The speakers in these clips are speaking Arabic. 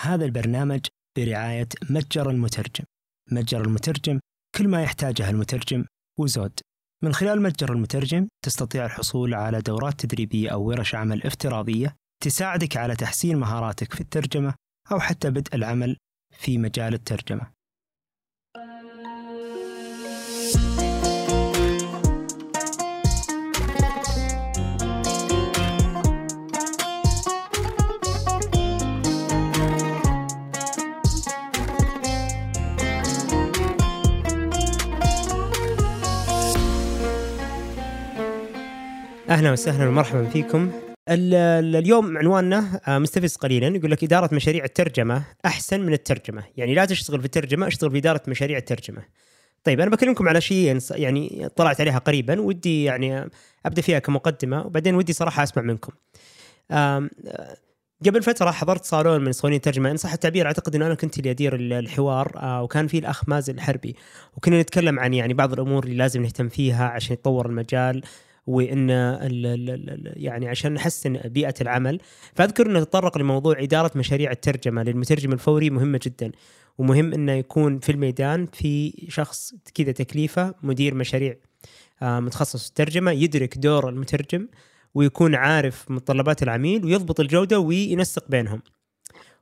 هذا البرنامج برعاية متجر المترجم. متجر المترجم كل ما يحتاجه المترجم وزود. من خلال متجر المترجم تستطيع الحصول على دورات تدريبية أو ورش عمل افتراضية تساعدك على تحسين مهاراتك في الترجمة أو حتى بدء العمل في مجال الترجمة. أهلا وسهلا ومرحبا فيكم. ال- ال- اليوم عنواننا آه، مستفز قليلا يقول لك إدارة مشاريع الترجمة أحسن من الترجمة. يعني لا تشتغل في الترجمة اشتغل في إدارة مشاريع الترجمة. طيب أنا بكلمكم على شيء يعني طلعت عليها قريبا ودي يعني أبدأ فيها كمقدمة وبعدين ودي صراحة أسمع منكم. آه، قبل فترة حضرت صالون من صالونين الترجمة. إن صح التعبير أعتقد إنه أنا كنت اللي أدير ال- الحوار آه، وكان في الأخ مازن الحربي وكنا نتكلم عن يعني بعض الأمور اللي لازم نهتم فيها عشان يتطور المجال. وإن يعني عشان نحسن بيئة العمل. فأذكر إنه تطرق لموضوع إدارة مشاريع الترجمة للمترجم الفوري مهمة جدا. ومهم إنه يكون في الميدان في شخص كذا تكليفة مدير مشاريع آه، متخصص في الترجمة يدرك دور المترجم ويكون عارف متطلبات العميل ويضبط الجودة وينسق بينهم.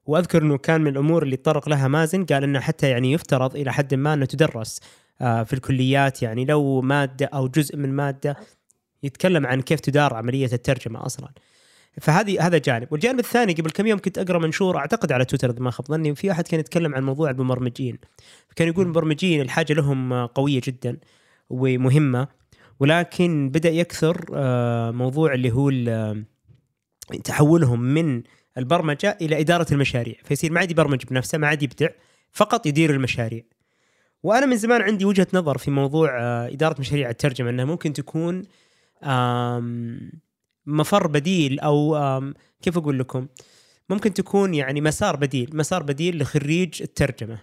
وأذكر إنه كان من الأمور اللي تطرق لها مازن قال إنه حتى يعني يفترض إلى حد ما إنه تدرس آه، في الكليات. يعني لو مادة أو جزء من مادة يتكلم عن كيف تدار عملية الترجمة أصلا. فهذه هذا جانب، والجانب الثاني قبل كم يوم كنت أقرأ منشور أعتقد على تويتر إذا ما خاب ظني وفي أحد كان يتكلم عن موضوع المبرمجين. كان يقول المبرمجين الحاجة لهم قوية جدا ومهمة ولكن بدأ يكثر آه، موضوع اللي هو آه، تحولهم من البرمجة إلى إدارة المشاريع، فيصير ما عاد يبرمج بنفسه ما عاد يبدع فقط يدير المشاريع. وأنا من زمان عندي وجهة نظر في موضوع آه، إدارة مشاريع الترجمة إنها ممكن تكون مفر بديل أو كيف أقول لكم؟ ممكن تكون يعني مسار بديل، مسار بديل لخريج الترجمة.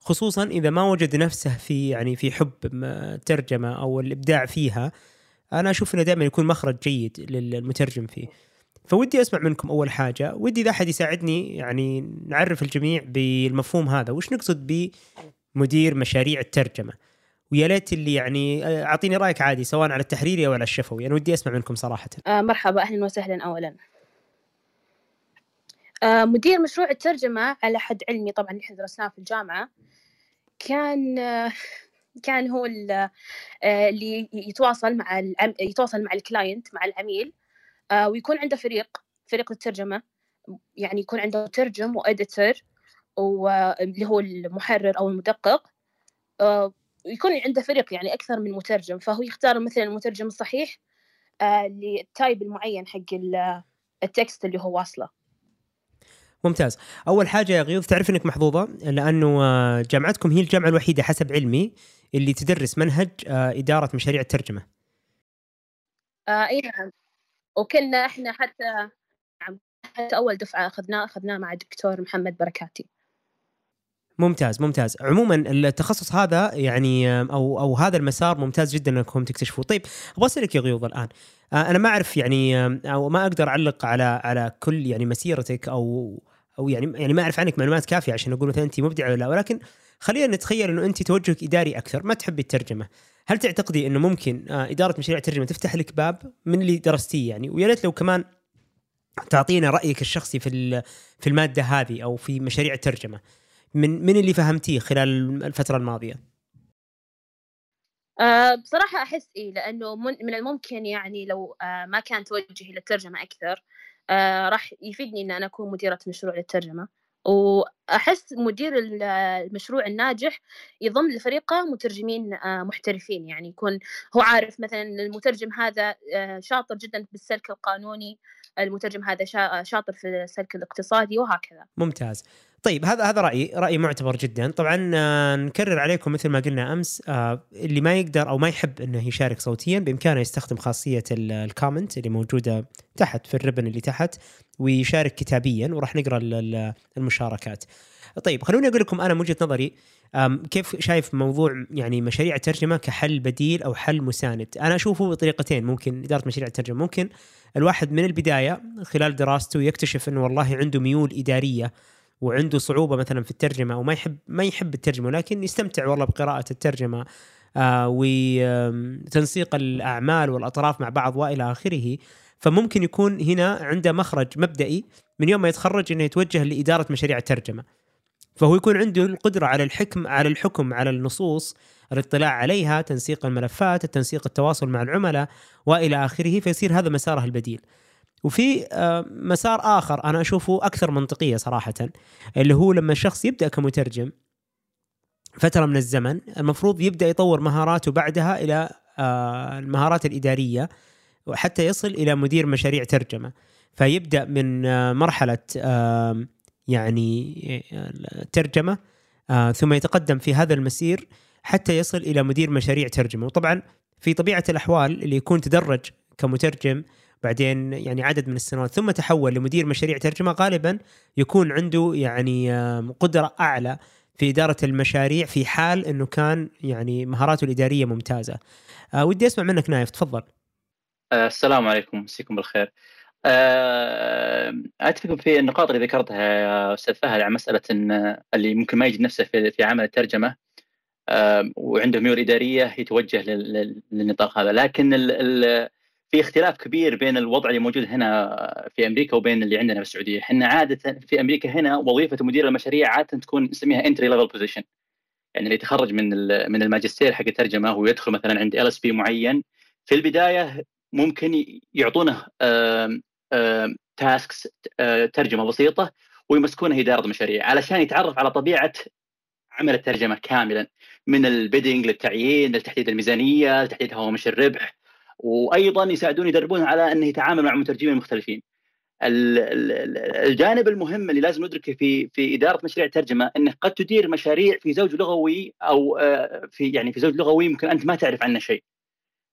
خصوصا إذا ما وجد نفسه في يعني في حب الترجمة أو الإبداع فيها أنا أشوف إنه دائما يكون مخرج جيد للمترجم فيه. فودي أسمع منكم أول حاجة، ودي إذا أحد يساعدني يعني نعرف الجميع بالمفهوم هذا، وش نقصد بمدير مشاريع الترجمة؟ ويا ليت اللي يعني آه، أعطيني رأيك عادي سواء على التحريري أو على الشفوي، أنا ودي أسمع منكم صراحة. آه مرحبا أهلا وسهلا أولا. آه مدير مشروع الترجمة على حد علمي طبعا إحنا درسناه في الجامعة كان آه كان هو آه اللي يتواصل مع العم... يتواصل مع ال client مع العميل آه ويكون عنده فريق فريق الترجمة. يعني يكون عنده مترجم و editor واللي هو المحرر أو المدقق. ويكون عنده فريق يعني أكثر من مترجم فهو يختار مثلا المترجم الصحيح آه، لل type المعين حق ال- ال text اللي هو واصله. ممتاز. أول حاجة يا غيوث تعرف إنك محظوظة؟ لأنه آه، جامعتكم هي الجامعة الوحيدة حسب علمي اللي تدرس منهج آه، إدارة مشاريع الترجمة. آه إي نعم. وكنا إحنا حتى نعم حتى أول دفعة أخذناه أخذناه مع الدكتور محمد بركاتي. ممتاز ممتاز. عموما التخصص هذا يعني أو أو هذا المسار ممتاز جدا إنكم تكتشفوه. طيب أبغى أسألك يا غيوض الآن. آه، أنا ما أعرف يعني آه، أو ما أقدر أعلق على على كل يعني مسيرتك أو أو يعني يعني ما أعرف عنك معلومات كافية عشان أقول مثلا أنت مبدعة ولا لا. ولكن خلينا نتخيل إنه أنت توجهك إداري أكثر. ما تحبي الترجمة؟ هل تعتقدي إنه ممكن آه، إدارة مشاريع الترجمة تفتح لك باب من اللي درستيه يعني؟ ويا ريت لو كمان تعطينا رأيك الشخصي في في المادة هذه أو في مشاريع الترجمة. من من اللي فهمتيه خلال الفترة الماضية؟ آه بصراحة أحس إيه لأنه من من الممكن يعني لو آه ما كان توجهي للترجمة أكثر آه راح يفيدني إن أنا أكون مديرة مشروع للترجمة. وأحس مدير ال- المشروع الناجح يضم لفريقه مترجمين آه محترفين. يعني يكون هو عارف مثلا المترجم هذا آه شاطر جدا بالسلك القانوني المترجم هذا شا- شاطر في السلك الاقتصادي وهكذا. ممتاز. طيب هذا هذا رأيي رايي معتبر جدا. طبعا آه، نكرر عليكم مثل ما قلنا أمس آه، اللي ما يقدر أو ما يحب إنه يشارك صوتيا بإمكانه يستخدم خاصية ال- الكومنت اللي موجودة تحت في الربن اللي تحت ويشارك كتابيا وراح نقرأ ال- ال- المشاركات. طيب خلوني أقول لكم أنا من وجهة نظري كيف شايف موضوع يعني مشاريع الترجمة كحل بديل أو حل مساند؟ أنا اشوفه بطريقتين ممكن إدارة مشاريع الترجمة ممكن الواحد من البداية خلال دراسته يكتشف إنه والله عنده ميول إدارية وعنده صعوبة مثلا في الترجمة أو ما يحب ما يحب الترجمة ولكن يستمتع والله بقراءة الترجمة آه وتنسيق الأعمال والأطراف مع بعض وإلى آخره. فممكن يكون هنا عنده مخرج مبدئي من يوم ما يتخرج إنه يتوجه لإدارة مشاريع الترجمة. فهو يكون عنده القدرة على الحكم على الحكم على النصوص الاطلاع عليها تنسيق الملفات التنسيق التواصل مع العملاء وإلى آخره فيصير هذا مساره البديل. وفي آه، مسار آخر أنا أشوفه أكثر منطقية صراحة اللي هو لما الشخص يبدأ كمترجم فترة من الزمن المفروض يبدأ يطور مهاراته بعدها إلى آه، المهارات الإدارية وحتى يصل إلى مدير مشاريع ترجمة. فيبدأ من آه، مرحلة يعني ترجمة ثم يتقدم في هذا المسير حتى يصل إلى مدير مشاريع ترجمة وطبعا في طبيعة الأحوال اللي يكون تدرج كمترجم بعدين يعني عدد من السنوات ثم تحول لمدير مشاريع ترجمة غالبا يكون عنده يعني قدرة أعلى في إدارة المشاريع في حال إنه كان يعني مهاراته الإدارية ممتازة. أه ودي أسمع منك نايف تفضل. السلام عليكم مسيكم بالخير. أه أتفق في النقاط اللي ذكرتها يا أستاذ فهد عن مسألة إن اللي ممكن ما يجد نفسه في عمل الترجمة أه وعنده ميول إدارية يتوجه للنطاق هذا. لكن في اختلاف كبير بين الوضع اللي موجود هنا في أمريكا وبين اللي عندنا في السعودية، إحنا عادة في أمريكا هنا وظيفة مدير المشاريع عادة تكون نسميها entry level position. يعني اللي يتخرج من من الماجستير حق الترجمة ويدخل مثلا عند الـ LSP معين. في البداية ممكن يعطونه tasks ترجمة بسيطة ويمسكونه اداره مشاريع علشان يتعرف على طبيعة عمل الترجمة كاملا من ال bidding للتعيين لتحديد الميزانية لتحديد هوامش الربح وأيضا يساعدون يدربونه على إنه يتعامل مع مترجمين مختلفين. الجانب المهم اللي لازم ندركه في في إدارة مشاريع الترجمة انك قد تدير مشاريع في زوج لغوي أو في يعني في زوج لغوي ممكن أنت ما تعرف عنه شيء.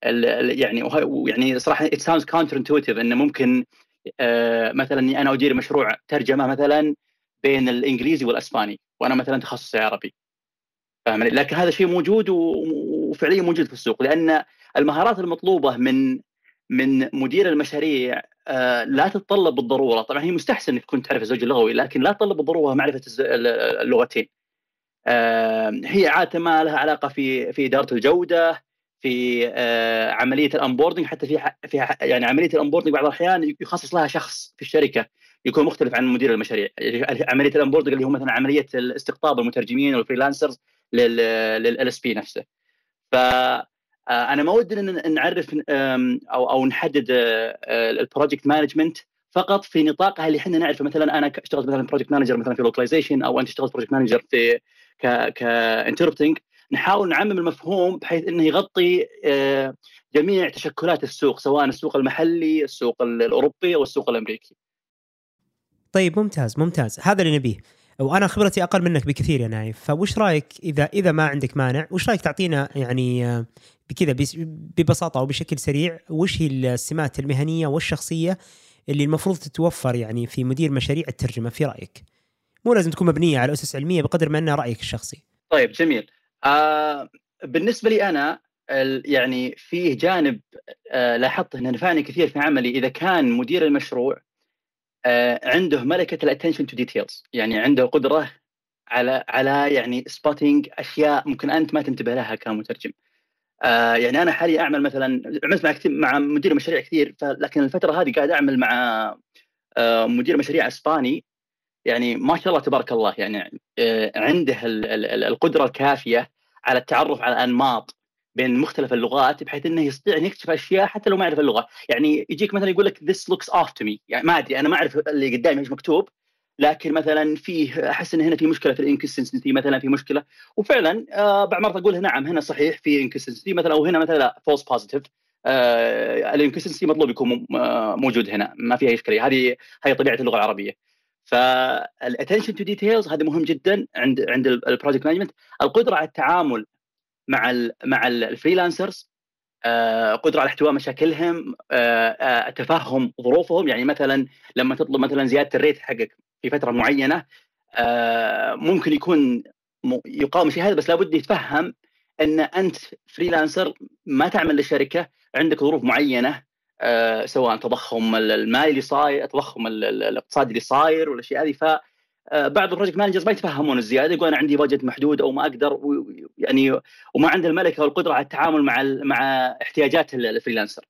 يعني يعني صراحة sounds counter intuitive إنه ممكن مثلا اني أنا ادير مشروع ترجمة مثلا بين الإنجليزي والأسباني وأنا مثلا تخصصي عربي. فاهم لكن هذا شيء موجود وفعليا موجود في السوق لأن المهارات المطلوبة من من مدير المشاريع آه، لا تتطلب بالضرورة. طبعا هي مستحسن إنك تكون تعرف الزوج اللغوي لكن لا تتطلب بالضرورة معرفة اللغتين. آه، هي عاده ما لها علاقة في في إدارة الجودة في آه، عملية ال onboarding حتى في في يعني عملية ال onboarding بعض الأحيان يخصص لها شخص في الشركة يكون مختلف عن مدير المشاريع. يعني عملية ال onboarding اللي هو مثلا عملية استقطاب المترجمين وال freelancers لل LSP نفسه. ف آه، أنا ما ودي ان نعرف أو أو نحدد آه، ال project management فقط في نطاقها اللي إحنا نعرفه. مثلا أنا اشتغلت مثلا project manager مثلا في localization أو أنت اشتغلت project manager في ك ك interpreting نحاول نعمم المفهوم بحيث إنه يغطي جميع تشكلات السوق سواء السوق المحلي، السوق الأوروبي أو السوق الأمريكي. طيب ممتاز ممتاز. هذا اللي نبيه. وأنا خبرتي أقل منك بكثير يا نايف. فوش رأيك إذا إذا ما عندك مانع وش رأيك تعطينا يعني آه، بكذا ببساطة وبشكل سريع وش هي السمات المهنية والشخصية اللي المفروض تتوفر يعني في مدير مشاريع الترجمة؟ في رأيك. مو لازم تكون مبنية على أسس علمية بقدر ما أنها رأيك الشخصي. طيب جميل. آه بالنسبة لي أنا يعني فيه جانب آه لاحظته إنه نفعني كثير في عملي. إذا كان مدير المشروع آه، عنده ملكة ال attention to details يعني عنده قدرة على على يعني spotting أشياء ممكن أنت ما تنتبه لها كمترجم. آه يعني أنا حاليا أعمل مثلا عملت مع كثير مع مدير مشاريع كثير لكن الفترة هذه قاعد أعمل مع آه مدير مشاريع إسباني. يعني ما شاء الله تبارك الله يعني آه عنده القدرة الكافية على التعرف على أنماط بين مختلف اللغات بحيث إنه يستطيع أن يكتشف أشياء حتى لو ما يعرف اللغة، يعني يجيك مثلا يقول لك this looks off to me، يعني ما أدري أنا ما أعرف اللي قدامي إيش مكتوب لكن مثلا فيه أحس إن هنا في مشكلة في الانكونسستنسي مثلا في مشكلة. وفعلا آه بعض مرات أقول نعم هنا صحيح في inconsistency مثلا أو هنا مثلا لا false positive آه ال inconsistency مطلوب يكون آه، موجود هنا ما فيها إشكالية. هذه هي طبيعة اللغة العربية. فال attention to details هذا مهم جدا عند عند ال project management القدرة على التعامل مع ال مع ال freelancers آه، قدرة على احتواء مشاكلهم آه، آه، تفهم ظروفهم. يعني مثلا لما تطلب مثلا زيادة ال rate حقك في فترة معينة ممكن يكون يقاوم شيء هذا بس لابد يتفهم إن أنت freelancer ما تعمل للشركة عندك ظروف معينة. سواء تضخم المالي اللي صاير التضخم الاقتصادي اللي صاير والأشياء هذه ف آه، بعض ال project managers ما يتفهمون الزيادة يقول أنا عندي budget محدود أو ما أقدر يعني وما عنده الملكة والقدرة على التعامل مع مع احتياجات ال freelancer.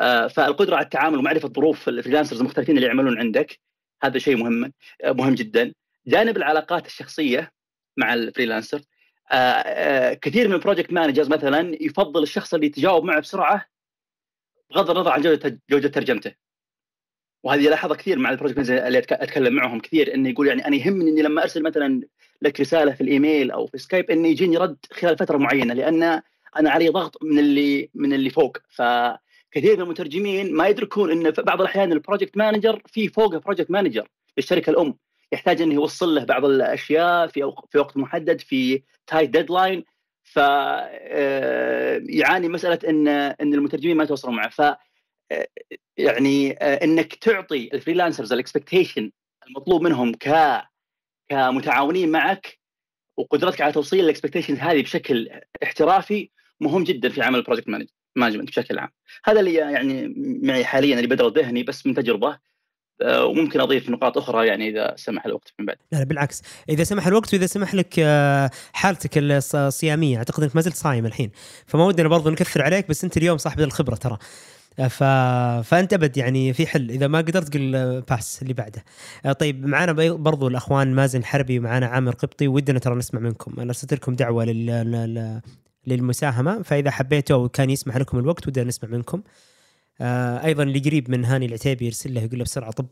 آه، فالقدرة على التعامل ومعرفة ظروف ال freelancers المختلفين اللي يعملون عندك هذا شيء مهم مهم جدا. جانب العلاقات الشخصية مع ال freelancer كثير من ال project managers مثلا يفضل الشخص اللي يتجاوب معه بسرعة بغض النظر عن جوده جودة ترجمته. وهذه لاحظها كثير مع ال project اللي أتكلم معهم كثير إنه يقول يعني أنا يهمني إني لما أرسل مثلا لك رسالة في الإيميل أو في سكايب إنه يجيني رد خلال فترة معينة لأن أنا علي ضغط من اللي من اللي فوق. فكثير من المترجمين ما يدركون إن في بعض الأحيان ال project manager في فوقه project manager للشركة الأم. يحتاج إنه يوصل له بعض الأشياء في في وقت محدد في tight deadline ف يعاني مسألة إن إن المترجمين ما يتواصلون معه ف يعني آه، إنك تعطي ال freelancers ال expectation المطلوب منهم ك كمتعاونين معك وقدرتك على توصيل ال expectation هذه بشكل احترافي مهم جدا في عمل ال project management بشكل عام. هذا اللي يعني معي حاليا اللي بدر ذهني بس من تجربة آه، وممكن أضيف نقاط أخرى يعني إذا سمح الوقت من بعد. لا بالعكس. إذا سمح الوقت وإذا سمح لك آه، حالتك الصيامية. أعتقد إنك ما زلت صايم الحين. فما ودنا برضو نكثر عليك بس أنت اليوم صاحب الخبرة ترى. ف... فأنت أبد يعني في حل. إذا ما قدرت قل pass اللي بعده. آه، طيب معنا برضو الأخوان مازن حربي ومعنا عامر قبطي. ودنا ترى نسمع منكم. أنا أرسلت لكم دعوة لل... للمساهمة. فإذا حبيتوا وكان يسمح لكم الوقت ودنا نسمع منكم. آه، أيضا اللي قريب من هاني العتيبي يرسل له يقول له بسرعة طب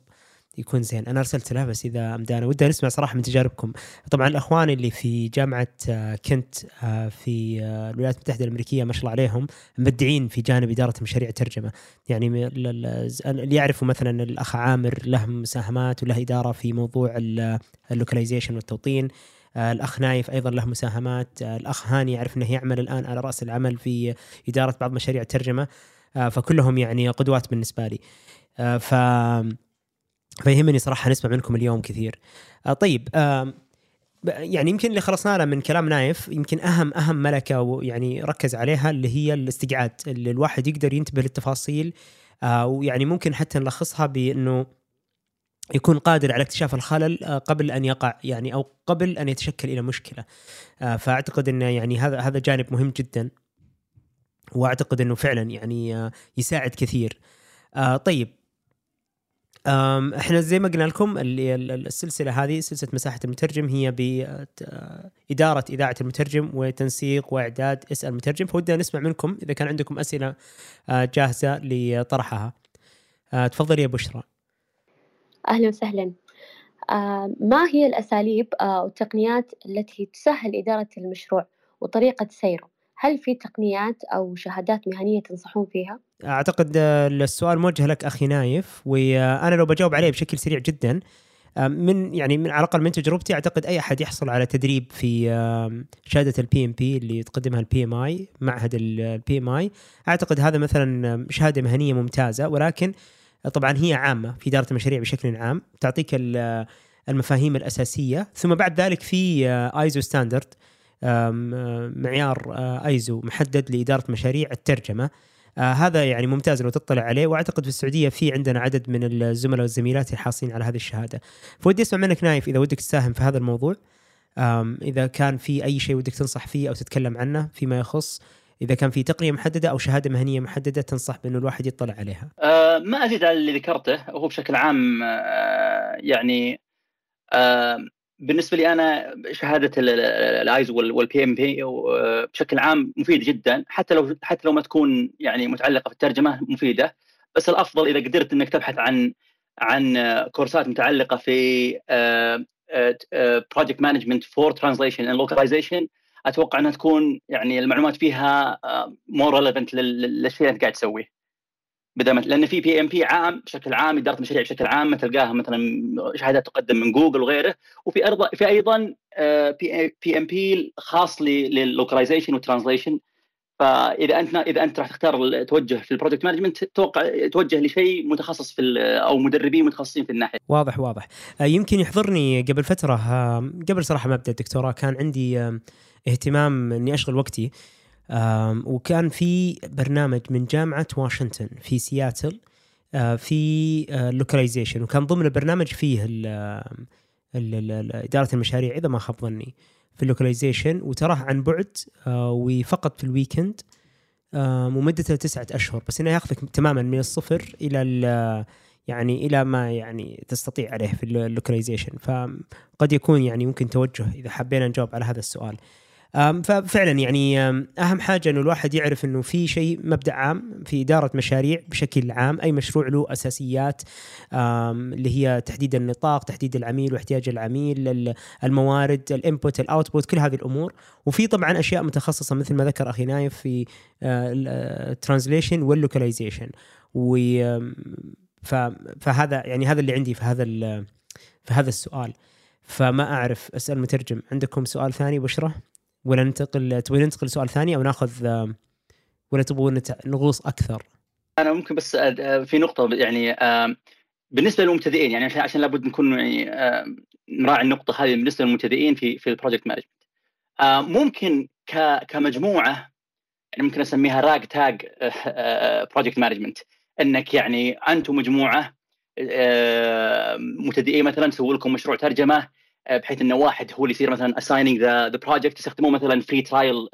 يكون زين. أنا أرسلت له بس إذا أمدانا. ودنا نسمع صراحة من تجاربكم. طبعا الأخوان اللي في جامعة آه، كنت آه، في آه، الولايات المتحدة الأمريكية ما شاء الله عليهم مبدعين في جانب إدارة مشاريع الترجمة. يعني اللي يعرفوا مثلا الأخ عامر له مساهمات وله إدارة في موضوع ال localization والتوطين. الأخ نايف أيضا له مساهمات. الأخ هاني يعرف إنه يعمل الآن على رأس العمل في إدارة بعض مشاريع الترجمة. فكلهم يعني قدوات بالنسبة لي. ف فيهمني صراحة نسمع منكم اليوم كثير. آه طيب آه يعني يمكن اللي خلصنا له من كلام نايف يمكن اهم أهم ملكة ويعني ركز عليها اللي هي الاستقعاد اللي الواحد يقدر ينتبه للتفاصيل. آه ويعني ممكن حتى نلخصها بأنه يكون قادر على اكتشاف الخلل آه، قبل أن يقع يعني أو قبل أن يتشكل إلى مشكلة. آه، فأعتقد إنه يعني هذا هذا جانب مهم جدا. وأعتقد إنه فعلا يعني آه، يساعد كثير. طيب. إحنا زي ما قلنا لكم السلسلة هذه سلسلة مساحة المترجم هي باداره إذاعة المترجم وتنسيق وإعداد اسال المترجم فودنا نسمع منكم إذا كان عندكم أسئلة آه، جاهزة لطرحها. آه، تفضلي يا بشرى. أهلا وسهلا. ما هي الأساليب آه، والتقنيات التي تسهل إدارة المشروع وطريقة سيره؟ هل في تقنيات أو شهادات مهنية تنصحون فيها؟ أعتقد السؤال موجه لك أخي نايف وأنا لو بجاوب عليه بشكل سريع جدا من يعني من على الأقل من تجربتي أعتقد أي أحد يحصل على تدريب في شهادة ال PMP اللي تقدمها ال PMI معهد ال PMI أعتقد هذا مثلا شهادة مهنية ممتازة ولكن طبعا هي عامة في إدارة المشاريع بشكل عام تعطيك المفاهيم الأساسية ثم بعد ذلك في ISO standard معيار ايزو محدد لإدارة مشاريع الترجمة. هذا يعني ممتاز لو تطلع عليه وأعتقد في السعودية في عندنا عدد من الزملاء والزميلات الحاصلين على هذه الشهادة. فودي أسمع منك نايف إذا ودك تساهم في هذا الموضوع. إذا كان في أي شيء ودك تنصح فيه أو تتكلم عنه فيما يخص إذا كان في تقنية محددة أو شهادة مهنية محددة تنصح بانه الواحد يطلع عليها. أه ما أزيد على اللي ذكرته هو بشكل عام أه يعني أه بالنسبة لي أنا شهادة الايزو وال PMP بشكل عام مفيده جدا حتى لو حتى لو ما تكون يعني متعلقة في الترجمة مفيدة بس الأفضل إذا قدرت إنك تبحث عن عن كورسات متعلقة في project management for translation and localization أتوقع إنها تكون يعني المعلومات فيها more آه، relevant للشيء اللي أنت قاعد تسويه. بدل لأن في PMP عام بشكل عام إدارة المشاريع بشكل عام تلقاها مثلا شهادات تقدم من جوجل وغيره. وفي ارض في أيضا PMP خاص لل localization وال translation فإذا أنت إذا أنت راح تختار توجه في ال project management توقع توجه لشيء متخصص في أو مدربين متخصصين في الناحية. واضح واضح. آه، يمكن يحضرني قبل فترة آه، قبل صراحة ما أبدأ الدكتوراه كان عندي اهتمام إني أشغل وقتي. وكان في برنامج من جامعة واشنطن في سياتل في localization وكان ضمن البرنامج فيه ال- ال- ال- إدارة المشاريع إذا ما خاب ظني في ال localization وتراه عن بعد وفقط في ال weekend ومدته تسعة أشهر بس إنه ياخذك تماما من الصفر إلى ال- يعني إلى ما يعني تستطيع عليه في ال localization فقد يكون يعني ممكن توجه إذا حبينا نجاوب على هذا السؤال. ففعلا يعني أهم حاجة إنه الواحد يعرف إنه في شيء مبدأ عام في إدارة مشاريع بشكل عام أي مشروع له أساسيات اللي هي تحديد النطاق تحديد العميل واحتياج العميل ال- الموارد ال input output كل هذه الأمور. وفي طبعا أشياء متخصصة مثل ما ذكر أخي نايف في ال translation وال localization و فهذا يعني هذا اللي عندي في هذا في هذا السؤال. فما أعرف أسأل مترجم عندكم سؤال ثاني بشرة؟ ولا ننتقل تبغى ننتقل لسؤال ثاني أو ناخذ آم، ولا تبغون نغوص أكثر؟ أنا ممكن بس أد- في نقطة يعني بالنسبة للمبتدئين يعني عشان عشان لابد نكون يعني نراعي النقطة هذه. بالنسبة للمبتدئين في في ال project management ممكن كمجموعة يعني ممكن أسميها راج تاج project management إنك يعني أنتم مجموعة آه، مبتدئين مثلا تسوي لكم مشروع ترجمة آه، بحيث إنه واحد هو اللي يصير مثلا assigning the project تستخدمون مثلا free trial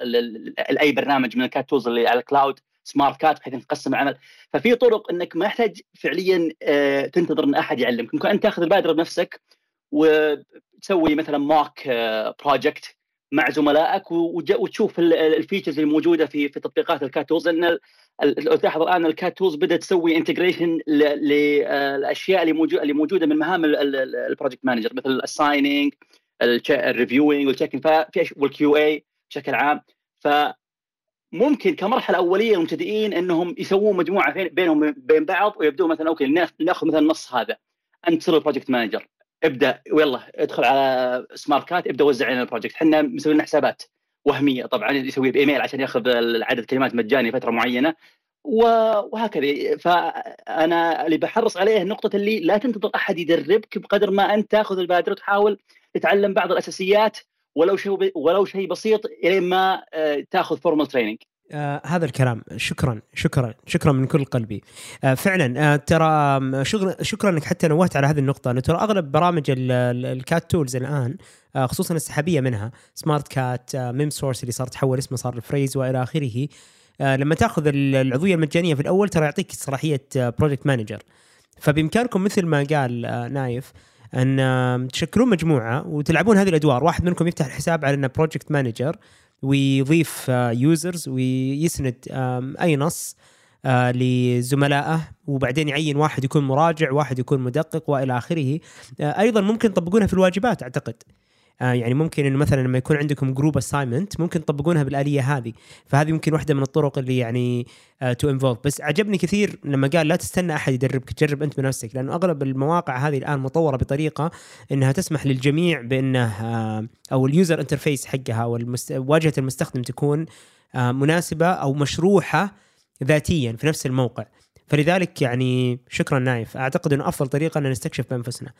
لاي برنامج من ال CAT tools اللي على ال cloud Smartcat بحيث تقسم العمل. ففي طرق إنك ما يحتاج فعليا آه، تنتظر إن أحد يعلمك. ممكن أنت تاخذ البادرة بنفسك وتسوي مثلا mock project مع زملائك وتشوف ال- ال- الـ features اللي موجوده في في تطبيقات ال CAT tools لو تلاحظ الآن ال CAT tools بدأت تسوي integration للاشياء اللي موجوده اللي موجودة من مهام ال project manager مثل ال assigning ال reviewing وال checking ففي وال QA بشكل عام. فممكن كمرحلة أولية للمبتدئين إنهم يسوون مجموعة بين- بينهم بين بعض ويبدون مثلا okay ناخ- ناخذ مثلا النص هذا. أنت تصير ال project manager ابدأ ويلا ادخل على Smartcat ابدأ وزع علينا ال project إحنا مسوي لنا حسابات وهمية طبعا يسوي بإيميل عشان ياخذ عدد كلمات مجاني فترة معينة. وهكذا. فأنا اللي بحرص عليه النقطه اللي لا تنتظر أحد يدربك بقدر ما أنت تاخذ البادرة وتحاول تتعلم بعض الأساسيات ولو شيء ولو شيء بسيط الين ما آه، تاخذ formal training آه هذا الكلام. شكرا شكرا شكرا من كل قلبي. آه فعلا آه ترى شغل شكرا إنك حتى نوهت على هذه النقطة. انه ترى أغلب برامج ال- ال- ال CAT tools الآن آه خصوصا السحابية منها Smartcat آه Memsource اللي صار تحول اسمه صار Phrase وإلى آخره. آه لما تأخذ ال- العضوية المجانية في الأول ترى يعطيك صلاحية project manager فبإمكانكم مثل ما قال آه نايف أن تشكلون مجموعة وتلعبون هذه الأدوار. واحد منكم يفتح الحساب على إنه project manager ويضيف users ويسند أي نص آه، لزملائه. وبعدين يعين واحد يكون مراجع واحد يكون مدقق وإلى آخره. آه، أيضا ممكن تطبقونها في الواجبات أعتقد. آه، يعني ممكن إنه مثلا لما يكون عندكم group assignment ممكن تطبقونها بالآلية هذه. فهذه يمكن واحدة من الطرق اللي يعني to involve بس عجبني كثير لما قال لا تستنى أحد يدربك جرب أنت بنفسك لأنه أغلب المواقع هذه الآن مطورة بطريقة إنها تسمح للجميع بإنه آه، أو ال user interface حقها والمست... واجهة المستخدم تكون آه، مناسبة أو مشروحة ذاتيا في نفس الموقع. فلذلك يعني شكرا نايف. أعتقد إنه أفضل طريقة أن نستكشف بأنفسنا.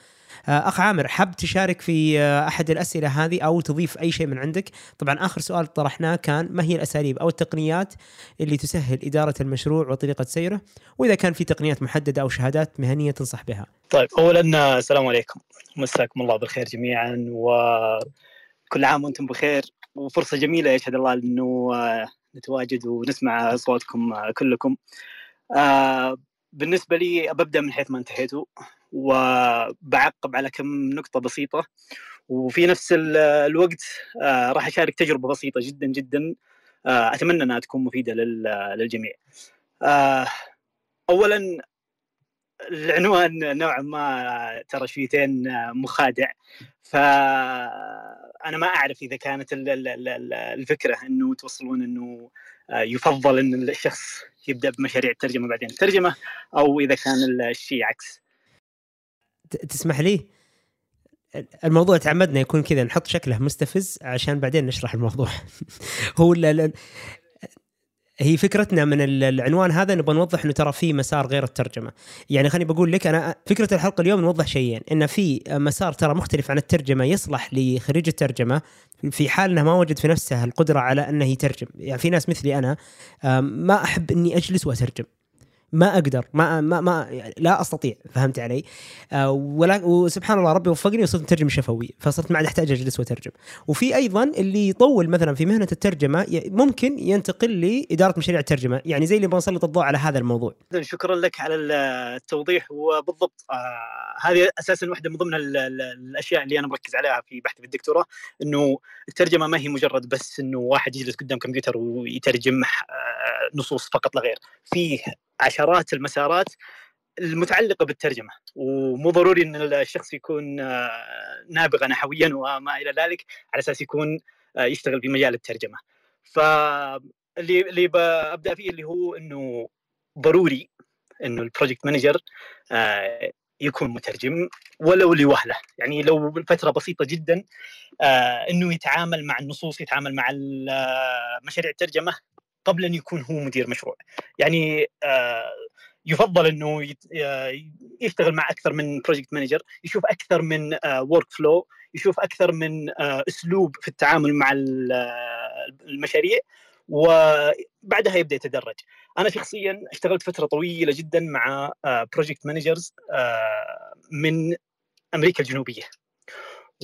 آه، أخ عامر حاب تشارك في آه، أحد الأسئلة هذه أو تضيف أي شيء من عندك؟ طبعا آخر سؤال طرحناه كان ما هي الأساليب أو التقنيات اللي تسهل إدارة المشروع وطريقة سيره؟ وإذا كان في تقنيات محددة أو شهادات مهنية تنصح بها. طيب اولا السلام عليكم. مساكم الله بالخير جميعا وكل عام وأنتم بخير. وفرصة جميلة يشهد الله إنه آه، نتواجد ونسمع أصواتكم كلكم. آه، بالنسبة لي ببدأ من حيث ما انتهيتوا وبعقب على كم نقطة بسيطة. وفي نفس ال- الوقت آه، راح أشارك تجربة بسيطة جدا جدا آه، أتمنى أنها تكون مفيدة لل- للجميع. اولا العنوان نوعا ما ترى شويتين مخادع. فأنا ما أعرف إذا كانت ال- ال- ال- الفكرة إنه توصلون إنه يفضل إن الشخص يبدأ بمشاريع الترجمة بعدين. الترجمه أو إذا كان الشيء عكس. تسمح لي؟ الموضوع تعمدنا يكون كذا نحط شكله مستفز عشان بعدين نشرح الموضوع. هو هي فكرتنا من ال- العنوان هذا نبغى نوضح إنه ترى في مسار غير الترجمة. يعني خليني بقول لك أنا فكرة الحلقة اليوم نوضح شيئين. إن في مسار ترى مختلف عن الترجمة يصلح لخريج الترجمة في حال إنه ما وجد في نفسه القدرة على إنه يترجم. يعني في ناس مثلي أنا ما أحب إني أجلس وأترجم. ما أقدر ما ما, ما لا أستطيع فهمت علي؟ آه ولا وسبحان الله ربي وفقني وصرت مترجم شفوي فصرت ما عاد أحتاج أجلس وأترجم. وفي أيضا اللي يطول مثلا في مهنة الترجمة ممكن ينتقل لإدارة مشاريع الترجمة يعني زي اللي بنسلط الضوء على هذا الموضوع. شكرا لك على التوضيح وبالضبط آه هذه أساسا واحدة من ضمن ال- ال- الأشياء اللي أنا مركز عليها في بحثي في الدكتوراه إنه الترجمة ما هي مجرد بس إنه واحد يجلس قدام كمبيوتر ويترجم آه نصوص فقط لا غير. فيه المسارات المتعلقة بالترجمة. ومو ضروري إن الشخص يكون آه، نابغة نحويا وما إلى ذلك على أساس يكون آه، يشتغل في مجال الترجمة. فاللي اللي ببدا فيه اللي هو إنه ضروري إنه ال project manager آه، يكون مترجم ولو لوهلة. يعني لو فترة بسيطة جدا إنه يتعامل مع النصوص يتعامل مع مشاريع الترجمة قبل أن يكون هو مدير مشروع. يعني آه، يفضل إنه آه، يشتغل مع أكثر من project manager يشوف أكثر من workflow يشوف أكثر من آه، أسلوب في التعامل مع ال- آه، المشاريع وبعدها يبدأ يتدرج. أنا شخصيا اشتغلت فترة طويلة جدا مع project managers من أمريكا الجنوبية.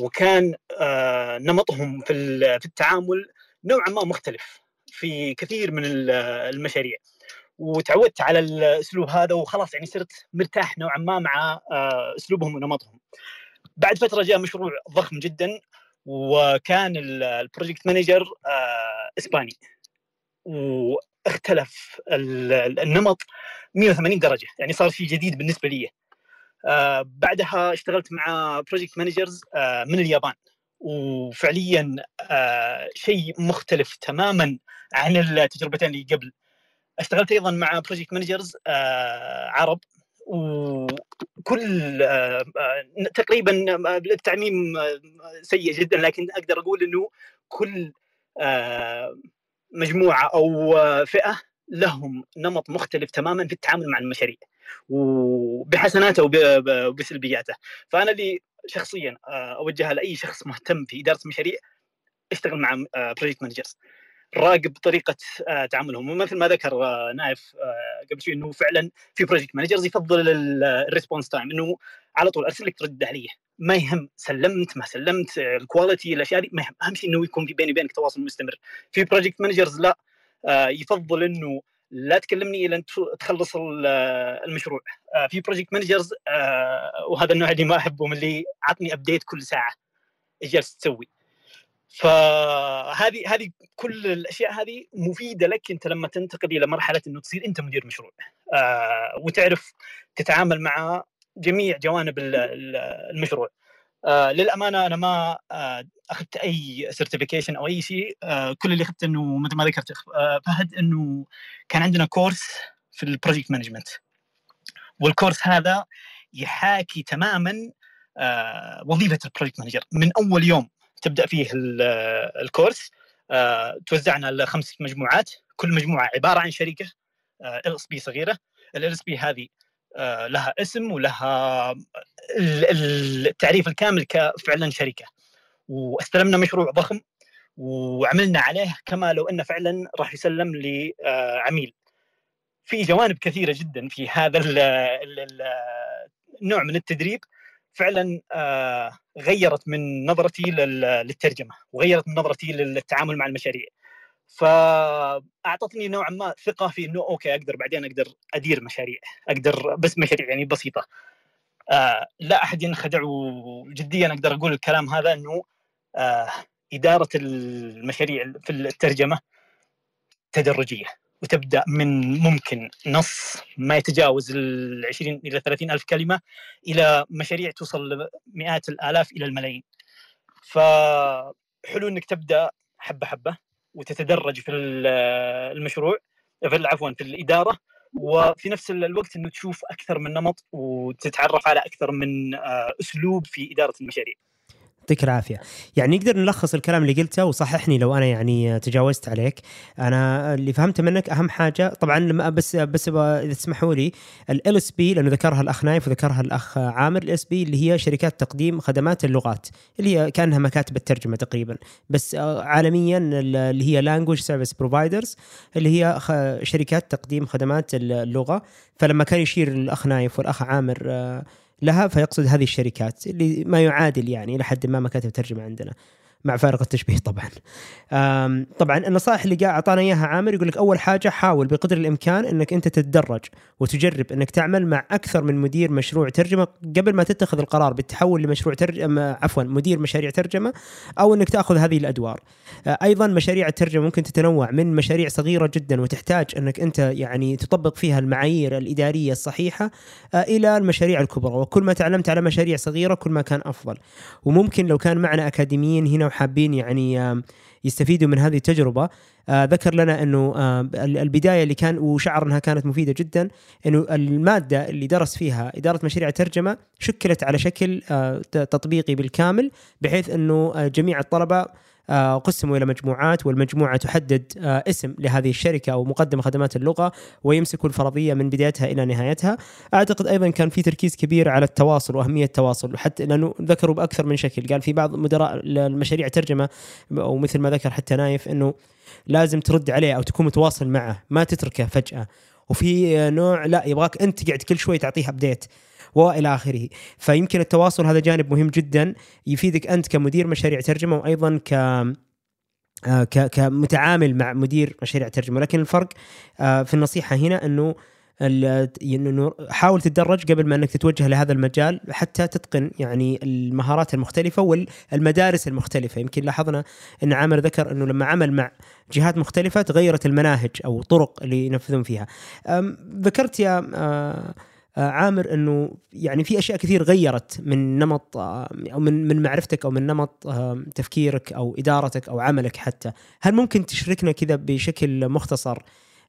وكان آه، نمطهم في التعامل نوعا ما مختلف. في كثير من ال- المشاريع. وتعودت على الأسلوب هذا وخلاص يعني صرت مرتاح نوعا ما مع آه، أسلوبهم ونمطهم. بعد فترة جاء مشروع ضخم جدا وكان ال- ال project manager آه، إسباني. واختلف ال- ال- النمط 180 درجة. يعني صار شيء جديد بالنسبة لي. آه، بعدها اشتغلت مع project managers من اليابان. وفعليا آه، شيء مختلف تماما عن التجربتين اللي قبل. اشتغلت أيضا مع project managers عرب وكل آه، آه، تقريبا آه، التعميم آه، سيء جدا لكن أقدر أقول إنه كل آه، مجموعة أو آه، فئة لهم نمط مختلف تماما في التعامل مع المشاريع وبحسناته وب- وبسلبياته. فأنا اللي شخصيا آه، أوجهها لأي شخص مهتم في إدارة المشاريع اشتغل مع project managers راقب طريقة آه، تعاملهم. ومثل ما ذكر آه، نايف قبل شوي إنه فعلا في project managers يفضل ال response time إنه على طول أرسل لك ترد عليه. ما يهم سلمت ما سلمت ال quality الأشياء دي ما يهم. أهم شيء إنه يكون في بيني وبينك تواصل مستمر. في project managers لا. يفضل إنه لا تكلمني إلا تخلص ال- آه، المشروع. آه، في project managers وهذا النوع اللي ما احبهم اللي عطني update كل ساعة إيش جالس تسوي. فهذه هذه كل الأشياء هذه مفيدة لك أنت لما تنتقل إلى مرحلة إنه تصير أنت مدير مشروع. آه، وتعرف تتعامل مع جميع جوانب ال- ال- المشروع. آه، للأمانة أنا ما آه، أخذت أي certification أو أي شيء آه، كل اللي أخذته إنه مثل ما ذكرت فهد إنه كان عندنا course في ال project management وال course هذا يحاكي تماما وظيفة ال project manager من أول يوم تبدأ فيه ال- ال course توزعنا لخمس مجموعات. كل مجموعة عبارة عن شركة LSP صغيرة. ال LSP هذه لها اسم ولها ال- ال- التعريف الكامل كفعلا شركة. واستلمنا مشروع ضخم وعملنا عليه كما لو أنه فعلا راح يسلم لعميل في جوانب كثيرة جدا في هذا ال ال ال النوع من التدريب. فعلا آه، غيرت من نظرتي لل- للترجمة وغيرت من نظرتي للتعامل مع المشاريع. فأعطتني نوعا ما ثقة في إنه أوكي أقدر بعدين أقدر أدير مشاريع أقدر بس مشاريع يعني بسيطة. آه لا أحد ينخدع وجديا أقدر أقول الكلام هذا إنه آه إدارة المشاريع في الترجمة تدرجية وتبدأ من ممكن نص ما يتجاوز ال 20 إلى 30 ألف كلمة إلى مشاريع توصل لمئات الآلاف إلى الملايين. فحلو إنك تبدأ حبة حبة. وتتدرج في ال- المشروع في عفوا في الإدارة. وفي نفس الوقت إنه تشوف أكثر من نمط وتتعرف على أكثر من آه، أسلوب في إدارة المشاريع. يعطيك العافية. يعني نقدر نلخص الكلام اللي قلته وصححني لو أنا يعني تجاوزت عليك. أنا اللي فهمته منك أهم حاجة طبعا لما بس بس إذا تسمحوا لي ال LSP لأنه ذكرها الأخ نايف وذكرها الأخ عامر ال LSP اللي هي شركات تقديم خدمات اللغات اللي هي كأنها مكاتب الترجمة تقريبا. بس عالميا اللي هي language service providers اللي هي شركات تقديم خدمات اللغة. فلما كان يشير الأخ نايف والأخ عامر لها فيقصد هذه الشركات اللي ما يعادل يعني إلى حد ما مكاتب ترجمة عندنا. مع فارق التشبيه طبعا. طبعا النصائح اللي قاعد أعطانا إياها عامر يقول لك أول حاجة حاول بقدر الإمكان إنك أنت تتدرج وتجرب إنك تعمل مع أكثر من مدير مشروع ترجمة قبل ما تتخذ القرار بالتحول لمشروع ترجمه عفوا مدير مشاريع ترجمة أو إنك تأخذ هذه الأدوار. أيضا مشاريع الترجمة ممكن تتنوع من مشاريع صغيرة جدا وتحتاج إنك أنت يعني تطبق فيها المعايير الإدارية الصحيحة إلى المشاريع الكبرى. وكل ما تعلمت على مشاريع صغيرة كل ما كان أفضل. وممكن لو كان معنا أكاديميين هنا وحابين يعني يستفيدوا من هذه التجربة. آه ذكر لنا إنه آه البداية اللي كان وشعر انها كانت مفيدة جدا إنه المادة اللي درس فيها إدارة مشاريع الترجمة شكلت على شكل آه تطبيقي بالكامل بحيث إنه جميع الطلبة قسموا إلى مجموعات والمجموعة تحدد اسم لهذه الشركة أو مقدم خدمات اللغة ويمسكوا الفرضية من بدايتها إلى نهايتها. أعتقد أيضا كان في تركيز كبير على التواصل وأهمية التواصل حتى لأنه ذكروا بأكثر من شكل، قال في بعض مدراء المشاريع ترجمة أو مثل ما ذكر حتى نايف إنه لازم ترد عليه أو تكون متواصل معه، ما تتركه فجأة. وفي نوع لا يبغاك أنت تقعد كل شوي تعطيه ابديت. وإلى آخره. فيمكن التواصل هذا جانب مهم جدا يفيدك أنت كمدير مشاريع ترجمة وأيضا ك كمتعامل مع مدير مشاريع ترجمة. لكن الفرق في النصيحة هنا إنه إنه حاول تتدرج قبل ما إنك تتوجه لهذا المجال حتى تتقن يعني المهارات المختلفة والمدارس المختلفة. يمكن لاحظنا إن عامر ذكر إنه لما عمل مع جهات مختلفة تغيرت المناهج أو الطرق اللي ينفذون فيها ذكرت يا عامر إنه يعني في أشياء كثير غيرت من نمط أو من من معرفتك أو من نمط تفكيرك أو إدارتك أو عملك حتى، هل ممكن تشاركنا كذا بشكل مختصر؟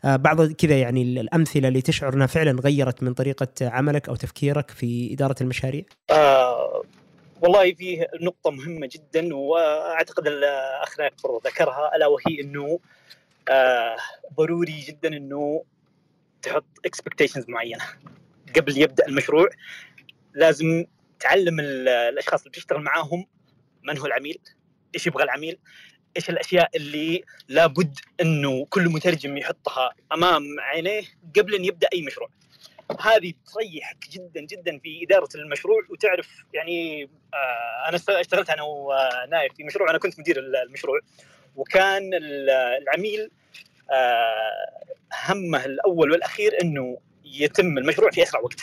بعض كذا يعني الأمثلة اللي تشعر انها فعلا غيرت من طريقة عملك أو تفكيرك في إدارة المشاريع؟ آه والله في نقطة مهمة جدا وأعتقد الاخ نايف ذكرها ألا وهي إنه آه ضروري جدا إنه تحط expectations معينة. قبل يبدأ المشروع لازم تعلم الأشخاص اللي بتشتغل معاهم من هو العميل إيش يبغى العميل إيش الأشياء اللي لابد إنه كل مترجم يحطها أمام عينيه قبل أن يبدأ أي مشروع. هذه تريحك جدا جدا في إدارة المشروع وتعرف يعني آه أنا اشتغلت أنا ونايف في مشروع أنا كنت مدير المشروع وكان العميل آه همه الأول والأخير إنه يتم المشروع في أسرع وقت.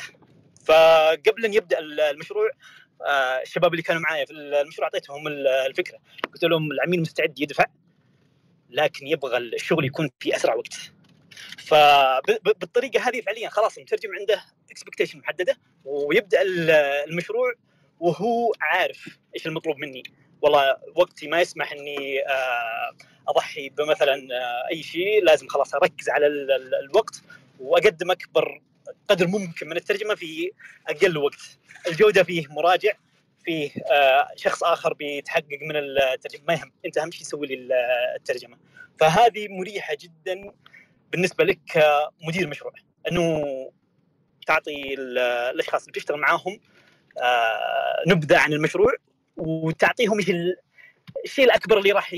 فقبل أن يبدأ المشروع الشباب اللي كانوا معايا في المشروع أعطيتهم الفكرة. قلت لهم العميل مستعد يدفع لكن يبغى الشغل يكون في أسرع وقت. فبالطريقه هذه فعليا خلاص المترجم عنده اكسبكتيشن محددة ويبدأ المشروع وهو عارف إيش المطلوب مني. والله وقتي ما يسمح إني أضحي بمثلا أي شيء لازم خلاص أركز على الوقت واقدم اكبر قدر ممكن من الترجمة في أقل وقت. الجودة فيه مراجع فيه شخص آخر بيتحقق من الترجمة ما يهم أنت أهم شيء سوي لي الترجمة. فهذه مريحة جدا بالنسبة لك كمدير مشروع. أنه تعطي الأشخاص اللي بتشتغل معاهم نبذة عن المشروع وتعطيهم إيش الشيء الأكبر اللي راح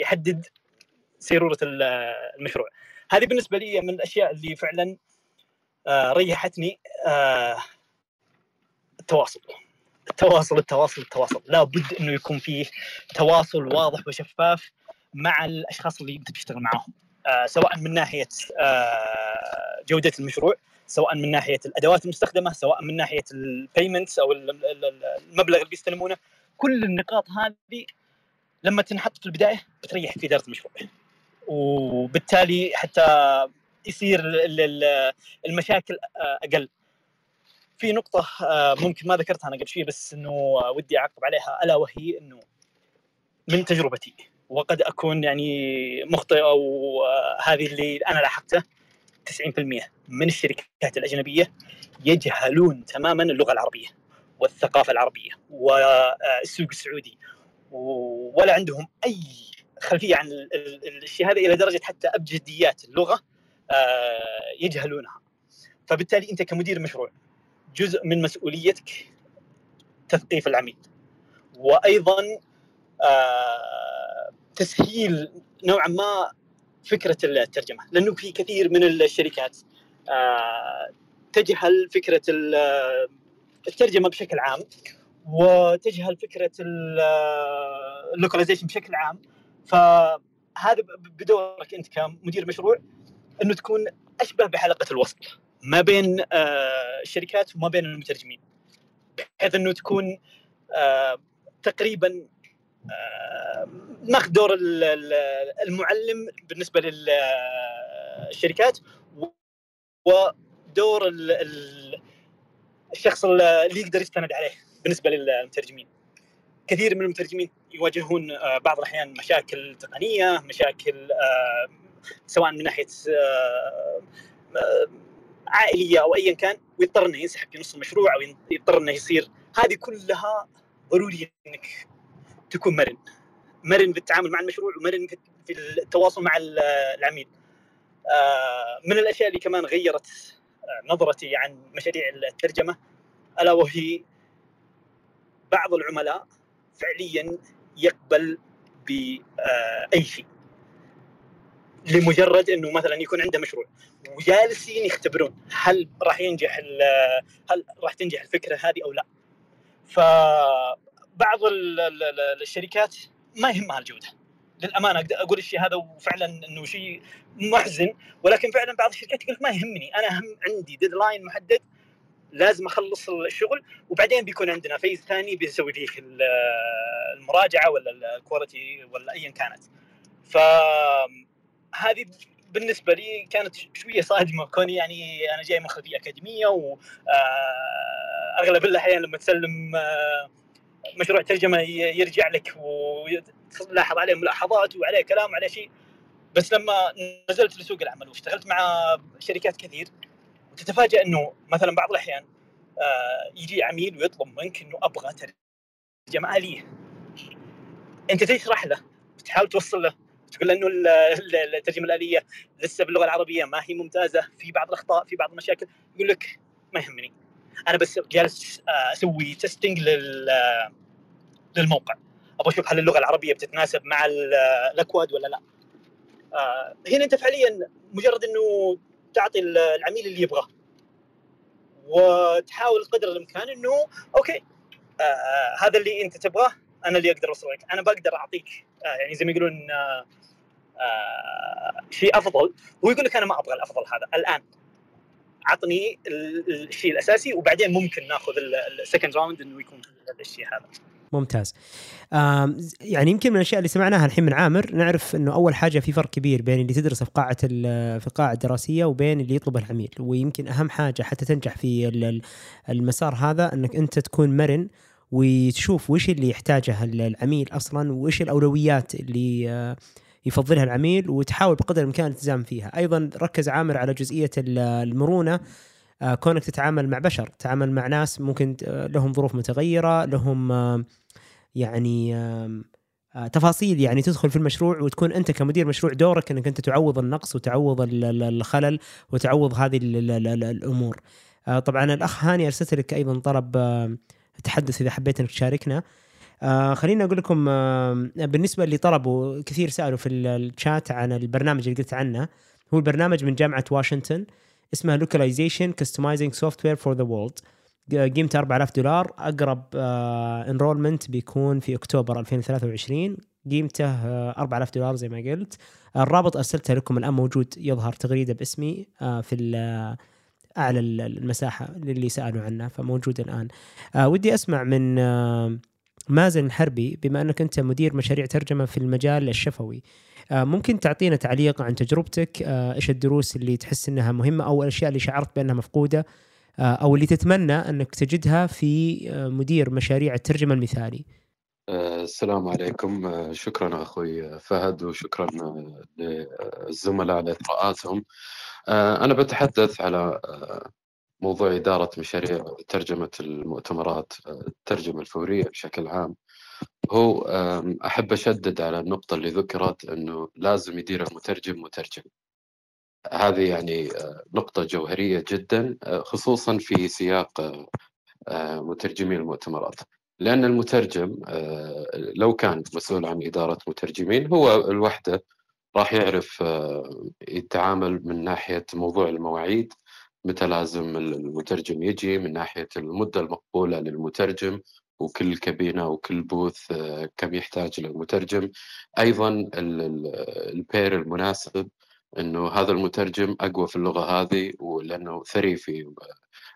يحدد سيرورة المشروع. هذه بالنسبة لي من الأشياء اللي فعلا آه ريحتني آه التواصل. التواصل التواصل التواصل. لابد إنه يكون فيه تواصل واضح وشفاف مع الأشخاص اللي أنت بتشتغل معاهم. آه سواء من ناحية جودة المشروع سواء من ناحية الأدوات المستخدمة سواء من ناحية البيمنتس أو المبلغ اللي بيستلمونه كل النقاط هذه لما تنحط في البداية بتريحك في إدارة المشروع. وبالتالي حتى يصير المشاكل أقل. في نقطة ممكن ما ذكرتها أنا قبل شوي بس إنه ودي أعقب عليها ألا وهي إنه من تجربتي وقد أكون يعني مخطئ أو هذه اللي أنا لاحظته 90% من الشركات الأجنبية يجهلون تماما اللغة العربية والثقافة العربية والسوق السعودي ولا عندهم أي خلفية عن الشيء هذا إلى درجة حتى أبجديات اللغة آه، يجهلونها. فبالتالي أنت كمدير مشروع جزء من مسؤوليتك تثقيف العميل. وأيضا آه، تسهيل نوعا ما فكرة الترجمة. لأنه في كثير من الشركات آه، تجهل فكرة الترجمة بشكل عام وتجهل فكرة اللوكاليزيشن بشكل عام. فهذا بدورك انت كمدير مشروع انه تكون اشبه بحلقة الوصل ما بين آه، الشركات وما بين المترجمين. بحيث انه تكون آه، تقريبا ماخذ دور المعلم بالنسبة للشركات ودور الشخص اللي يقدر يستند عليه بالنسبة للمترجمين. كثير من المترجمين يواجهون آه، بعض الأحيان مشاكل تقنية مشاكل آه، سواء من ناحية آه، عائلية أو ايا كان ويضطر إنه ينسحب في نص المشروع أو يضطر إنه يصير. هذه كلها ضروري إنك تكون مرن. مرن في التعامل مع المشروع ومرن في التواصل مع العميل. من الأشياء اللي كمان غيرت نظرتي عن مشاريع الترجمة ألا وهي بعض العملاء فعليا يقبل بأي شيء. لمجرد إنه مثلا يكون عنده مشروع. وجالسين يختبرون هل راح ينجح هل راح تنجح الفكرة هذه أو لا. فبعض الشركات ما يهمها الجودة. للأمانة أقدر أقول الشيء هذا وفعلا إنه شيء محزن. ولكن فعلا بعض الشركات يقول ما يهمني. أنا هم عندي deadline محدد لازم أخلص الشغل وبعدين بيكون عندنا phase ثاني بنسوي فيه المراجعة ولا ال quality ولا ايا كانت. فهذه بالنسبة لي كانت شوية صادمة كوني يعني أنا جاي من خلفية أكاديمية واغلب آه، الأحيان لما تسلم آه، مشروع ترجمة يرجع لك وتلاحظ عليه ملاحظات وعليه كلام وعليه شيء. بس لما نزلت لسوق العمل واشتغلت مع شركات كثير وتتفاجئ إنه مثلا بعض الأحيان آه، يجي عميل ويطلب منك إنه أبغى ترجمة آلية. أنت تشرح له تحاول توصل له تقول له إنه الترجمة الآلية لسه باللغة العربية ما هي ممتازة في بعض الأخطاء في بعض المشاكل. يقول لك ما يهمني. أنا بس جالس آه، أسوي testing لل للموقع. أبغى أشوف هل اللغة العربية بتتناسب مع الأكواد ولا لا. آه، هنا أنت فعليا مجرد إنه تعطي العميل اللي يبغاه. وتحاول قدر الإمكان إنه okay آه هذا اللي أنت تبغاه أنا اللي أقدر أوصل لك. أنا بقدر أعطيك. آه يعني زي ما يقولون آه آه شيء أفضل. هو يقول لك أنا ما أبغى الأفضل هذا. الآن عطني الشيء الأساسي وبعدين ممكن ناخذ ال second round إنه يكون الشيء هذا. ممتاز. يعني يمكن من الأشياء اللي سمعناها الحين من عامر نعرف إنه أول حاجة في فرق كبير بين اللي تدرسه في قاعة في القاعه الدراسيه وبين اللي يطلبه العميل. ويمكن أهم حاجة حتى تنجح في المسار هذا إنك أنت تكون مرن وتشوف وش اللي يحتاجه العميل أصلا وش الأولويات اللي آه، يفضلها العميل وتحاول بقدر الإمكان الالتزام فيها. أيضا ركز عامر على جزئية المرونة كونك تتعامل مع بشر تتعامل مع ناس ممكن آه، لهم ظروف متغيرة لهم يعني تفاصيل يعني تدخل في المشروع وتكون أنت كمدير مشروع دورك إنك أنت تعوض النقص وتعوض الخلل وتعوض هذه الأمور. آه، طبعا الأخ هاني ارسلت لك أيضا طلب تحدث إذا حبيت إنك تشاركنا. آه خليني أقول لكم آه بالنسبة اللي طلبوا كثير سألوا في الشات عن البرنامج اللي قلت عنه هو البرنامج من جامعة واشنطن اسمه Localization Customizing Software for the World. قيمته 4000 دولار. أقرب انرولمنت آه، بيكون في أكتوبر 2023 قيمته 4000 آه، دولار زي ما قلت. الرابط أرسلته لكم الآن موجود يظهر تغريدة باسمي آه، في أعلى المساحة للي سألوا عنه فموجود الآن. ودي أسمع من مازن الحربي بما أنك أنت مدير مشاريع ترجمة في المجال الشفوي ممكن تعطينا تعليق عن تجربتك؟ إيش الدروس اللي تحس إنها مهمة أو الأشياء اللي شعرت بأنها مفقودة آه، أو اللي تتمنى أنك تجدها في آه، مدير مشاريع الترجمة المثالي. آه، السلام عليكم. شكرا أخوي فهد وشكرا للزملاء على اطراءاتهم أنا بتحدث على موضوع إدارة مشاريع ترجمة المؤتمرات الترجمة الفورية بشكل عام. هو أحب أشدد على النقطة اللي ذكرت أنه لازم يدير المترجم مترجم. هذه يعني نقطة جوهرية جدا خصوصا في سياق مترجمي المؤتمرات. لأن المترجم لو كان مسؤول عن إدارة مترجمين هو الوحدة راح يعرف يتعامل من ناحية موضوع المواعيد متى لازم المترجم يجي من ناحية المدة المقبولة للمترجم وكل كابينة وكل بوث آه، كم يحتاج للمترجم. أيضا البير المناسب أنه هذا المترجم أقوى في اللغة هذه ولأنه ثري في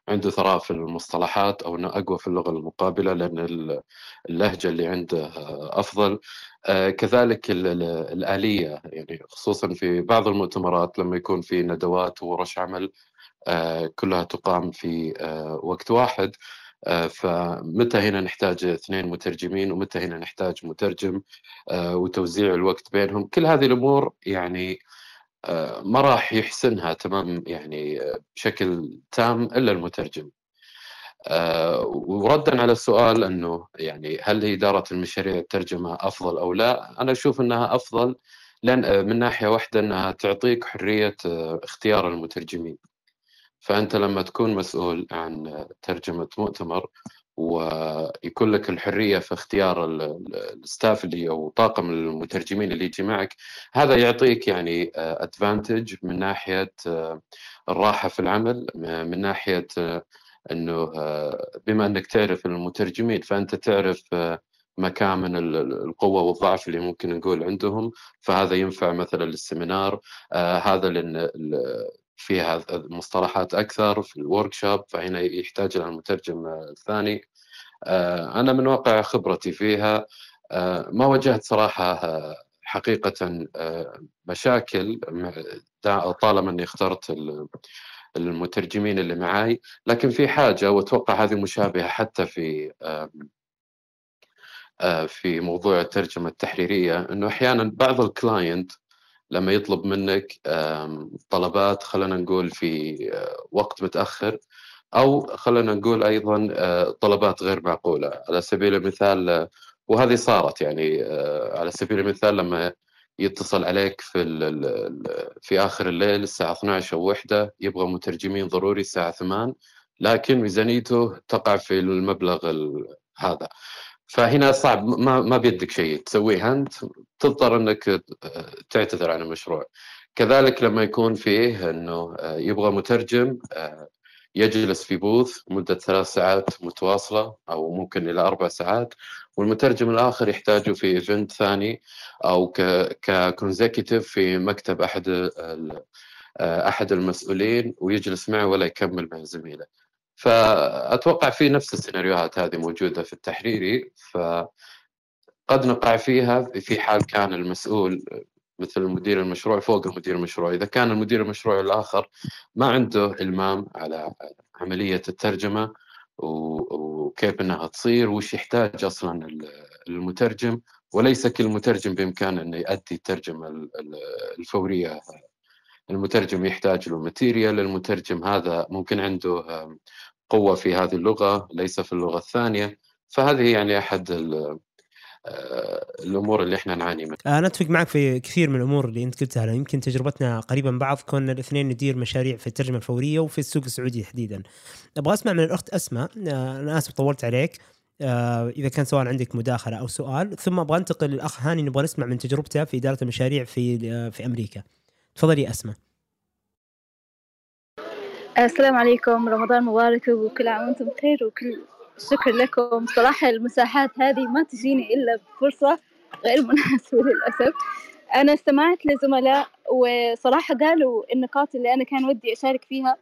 عنده ثراء في المصطلحات أو أنه أقوى في اللغة المقابلة لأن اللهجة اللي عنده آه، أفضل. آه، كذلك الآلية يعني خصوصا في بعض المؤتمرات لما يكون في ندوات وورش عمل كلها تقام في آه، وقت واحد آه، فمتى هنا نحتاج اثنين مترجمين ومتى هنا نحتاج مترجم وتوزيع الوقت بينهم كل هذه الأمور يعني ما راح يحسنها تمام يعني بشكل تام إلا المترجم وردا على السؤال إنه يعني هل إدارة المشاريع الترجمة أفضل أو لا؟ أنا أشوف إنها أفضل لأن من ناحية واحدة إنها تعطيك حرية اختيار المترجمين. فأنت لما تكون مسؤول عن ترجمة مؤتمر ويكون لك الحرية في اختيار الستاف اللي أو طاقم المترجمين اللي يجي معك هذا يعطيك يعني ادفانتج من ناحية الراحة في العمل من ناحية أنه بما أنك تعرف المترجمين فأنت تعرف مكامن القوة والضعف اللي ممكن نقول عندهم فهذا ينفع مثلا للسمينار هذا فيها مصطلحات أكثر في الورك شوب فهنا يحتاج لها المترجم الثاني. آه، أنا من واقع خبرتي فيها آه، ما واجهت صراحة آه، حقيقة مشاكل طالما إني اخترت المترجمين اللي معاي. لكن في حاجة وأتوقع هذه مشابهة حتى في في موضوع الترجمة التحريرية إنه أحيانا بعض الكلاينت لما يطلب منك طلبات خلينا نقول في آه، وقت متأخر أو خلينا نقول أيضا آه، طلبات غير معقولة. على سبيل المثال آه، وهذه صارت يعني على سبيل المثال لما يتصل عليك في في آخر الليل الساعة 12 أو 1 يبغى مترجمين ضروري الساعة 8 لكن ميزانيته تقع في المبلغ هذا. فهنا صعب ما ما بيدك شيء تسويه أنت تضطر أنك تعتذر عن المشروع. كذلك لما يكون فيه إنه يبغى مترجم يجلس في بوث مدة ثلاث ساعات متواصلة أو ممكن إلى أربع ساعات والمترجم الآخر يحتاجه في event ثاني أو ك consecutive في مكتب أحد أحد المسؤولين ويجلس معه ولا يكمل مع زميله. فأتوقع في نفس السيناريوهات هذه موجودة في التحريري فقد نقع فيها في حال كان المسؤول مثل مدير المشروع فوق المدير المشروع. إذا كان المدير المشروع الآخر ما عنده إلمام على عملية الترجمة وكيف إنها تصير وش يحتاج أصلا المترجم وليس كل مترجم بإمكانه إنه يؤدي الترجمة الفورية. المترجم يحتاج له ماتيريال المترجم هذا ممكن عنده قوة في هذه اللغة ليس في اللغة الثانية فهذه يعني أحد آه، الأمور اللي إحنا نعاني منها. أنا أتفق معك في كثير من الأمور اللي أنت قلتها يمكن تجربتنا قريبه من بعض كنا الاثنين ندير مشاريع في الترجمة الفورية وفي السوق السعودي تحديدا. أبغى أسمع من الأخت أسماء آه، أنا آسف طولت عليك آه، إذا كان سواء عندك مداخلة أو سؤال ثم أبغى أنتقل للأخ هاني نبغى نسمع من تجربته في إدارة المشاريع في في أمريكا. تفضلي أسماء. السلام عليكم. رمضان مبارك وكل عام وأنتم بخير وكل شكر لكم. صراحة المساحات هذه ما تجيني إلا بفرصة غير مناسبة للأسف. أنا استمعت لزملاء وصراحة قالوا النقاط اللي أنا كان ودي أشارك فيها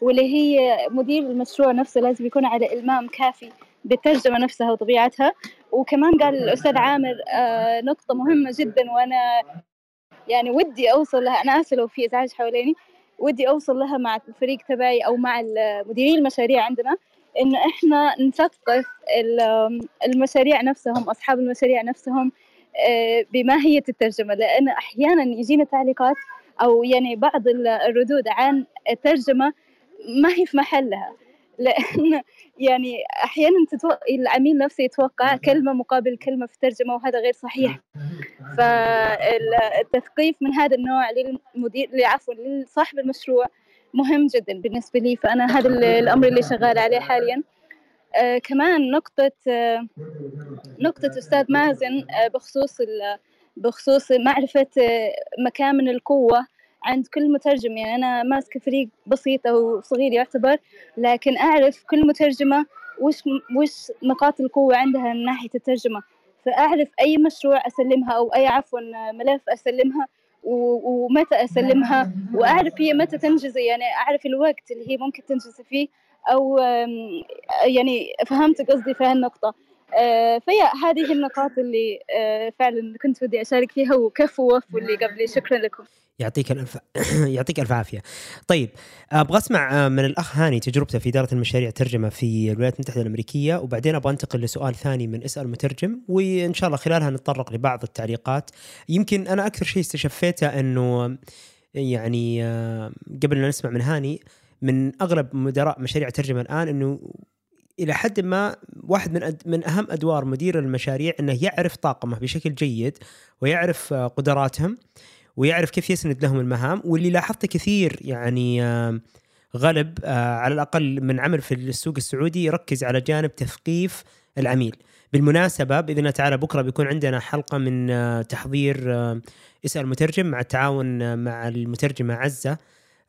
واللي هي مدير المشروع نفسه لازم يكون على إلمام كافي بالترجمة نفسها وطبيعتها. وكمان قال الأستاذ عامر آه، نقطة مهمة جدا وأنا يعني ودي أوصل لها. أنا آسفة لو في إزعاج حواليني. ودي أوصل لها مع الفريق تبعي أو مع مديرين المشاريع عندنا إنه إحنا نثقف المشاريع نفسهم أصحاب المشاريع نفسهم آه، بماهية الترجمة. لأن أحيانا يجينا تعليقات أو يعني بعض الردود عن الترجمة ما هي في محلها. لأن يعني أحيانا تتو... العميل نفسه يتوقع كلمة مقابل كلمة في الترجمة وهذا غير صحيح. فالتثقيف من هذا النوع للمدير عفوا لصاحب المشروع مهم جدا بالنسبة لي. فأنا هذا الأمر اللي شغال عليه حاليا. آه كمان نقطة آه نقطة أستاذ مازن آه بخصوص بخصوص معرفة آه مكامن القوة. عند كل مترجم يعني أنا ماسكة فريق بسيط أو صغير يعتبر لكن أعرف كل مترجمة وش وش نقاط القوة عندها من ناحية الترجمة. فأعرف أي مشروع أسلمها أو أي عفوا ملف أسلمها ومتى أسلمها وأعرف هي متى تنجزي. يعني أعرف الوقت اللي هي ممكن تنجزي فيه أو يعني فهمت قصدي في هالنقطة. آه، فيا هذه النقاط اللي آه، فعلا كنت ودي أشارك فيها وكفو وفو اللي قبلي شكرا لكم يعطيك الف يعطيك الف عافية. طيب أبغى أسمع من الأخ هاني تجربته في إدارة المشاريع ترجمه في الولايات المتحدة الأمريكية وبعدين أبغى أنتقل لسؤال ثاني من اسأل مترجم وإن شاء الله خلالها نتطرق لبعض التعليقات. يمكن أنا أكثر شيء استشفيته إنه يعني قبل ان نسمع من هاني من أغلب مدراء مشاريع ترجمه الآن إنه إلى حد ما واحد من أد من أهم أدوار مدير المشاريع إنه يعرف طاقمه بشكل جيد ويعرف قدراتهم ويعرف كيف يسند لهم المهام. واللي لاحظته كثير يعني غلب على الأقل من عمل في السوق السعودي يركز على جانب تثقيف العميل. بالمناسبة بإذن الله تعالى بكرة بيكون عندنا حلقة من تحضير إسأل مترجم مع التعاون مع المترجمة عزة.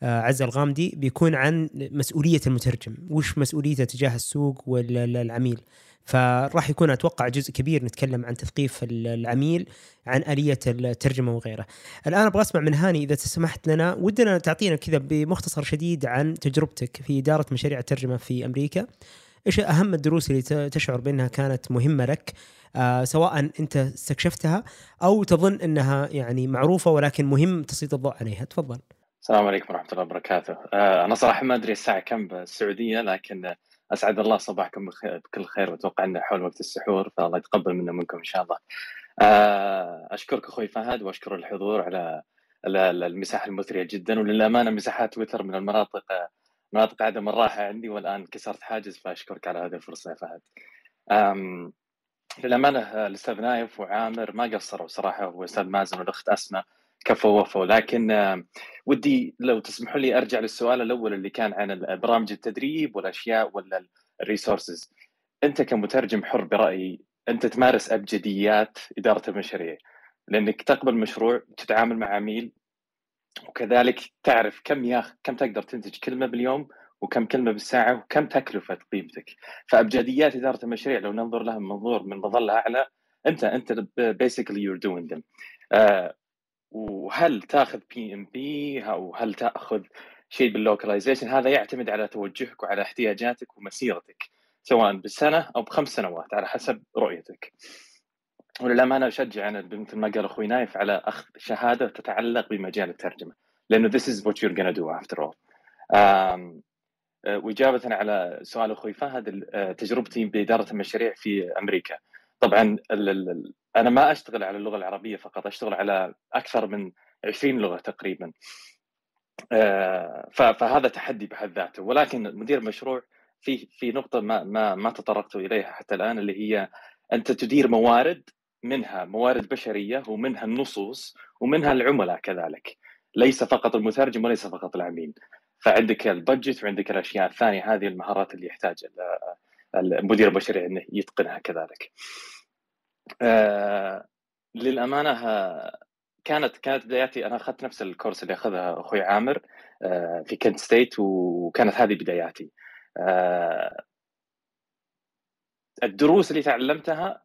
عزه الغامدي بيكون عن مسؤولية المترجم وش مسؤوليته تجاه السوق والعميل فراح يكون أتوقع جزء كبير نتكلم عن تثقيف العميل عن آلية الترجمة وغيره. الآن أبغى أسمع من هاني إذا سمحت لنا ودنا تعطينا كذا بمختصر شديد عن تجربتك في إدارة مشاريع الترجمة في أمريكا. إيش أهم الدروس اللي تشعر بأنها كانت مهمة لك آه سواء أنت استكشفتها أو تظن أنها يعني معروفة ولكن مهم تسليط الضوء عليها، تفضل. السلام عليكم ورحمة الله وبركاته. آه أنا صراحة ما أدري الساعة كم بالسعودية لكن أسعد الله صباحكم بكل خير وأتوقع أنه حول وقت السحور فالله يتقبل منا ومنكم إن شاء الله. آه، أشكرك أخوي فهد وأشكر الحضور على المساحة المثرية جدا وللأمانة مساحات تويتر من المناطق مناطق عدم الراحة عندي والآن كسرت حاجز فأشكرك على هذه الفرصة يا فهد. للأمانة الأستاذ نايف وعامر ما قصروا صراحة والاستاذ مازن والأخت أسماء كفوا وفوا لكن ودي لو تسمحوا لي أرجع للسؤال الأول اللي كان عن برامج التدريب والأشياء ولا الريسورسز أنت كمترجم حر برأيي أنت تمارس ابجديات إدارة المشاريع. لأنك تقبل مشروع تتعامل مع عميل وكذلك تعرف كم ياخ كم تقدر تنتج كلمة باليوم وكم كلمة بالساعة وكم تكلفة قيمتك. فابجديات إدارة المشاريع لو ننظر لها من منظور من مظلة أعلى أنت أنت basically you're doing وهل تاخذ PMP أو هل تأخذ شيء بال localization هذا يعتمد على توجهك وعلى احتياجاتك ومسيرتك سواء بالسنة أو بخمس سنوات على حسب رؤيتك. وللأمانة أشجع أنا مثل ما قال أخوي نايف على أخذ شهادة تتعلق بمجال الترجمة لأنه this is what you're gonna do after all. وإجابة على سؤال أخوي فهد تجربتي بإدارة المشاريع في أمريكا. طبعا أنا ما أشتغل على اللغة العربية فقط أشتغل على أكثر من 20 لغة تقريبا. فهذا تحدي بحد ذاته. ولكن مدير المشروع في في نقطة ما ما ما تطرقت إليها حتى الآن اللي هي أنت تدير موارد منها موارد بشرية ومنها النصوص ومنها العملاء كذلك. ليس فقط المترجم وليس فقط العميل. فعندك البادجت وعندك الأشياء الثانية هذه المهارات اللي يحتاج المدير البشري إنه يتقنها كذلك. آه للأمانة كانت كانت بداياتي أنا أخذت نفس الكورس اللي اخذها أخوي عامر آه في كنت ستيت وكانت هذه بداياتي. آه الدروس اللي تعلمتها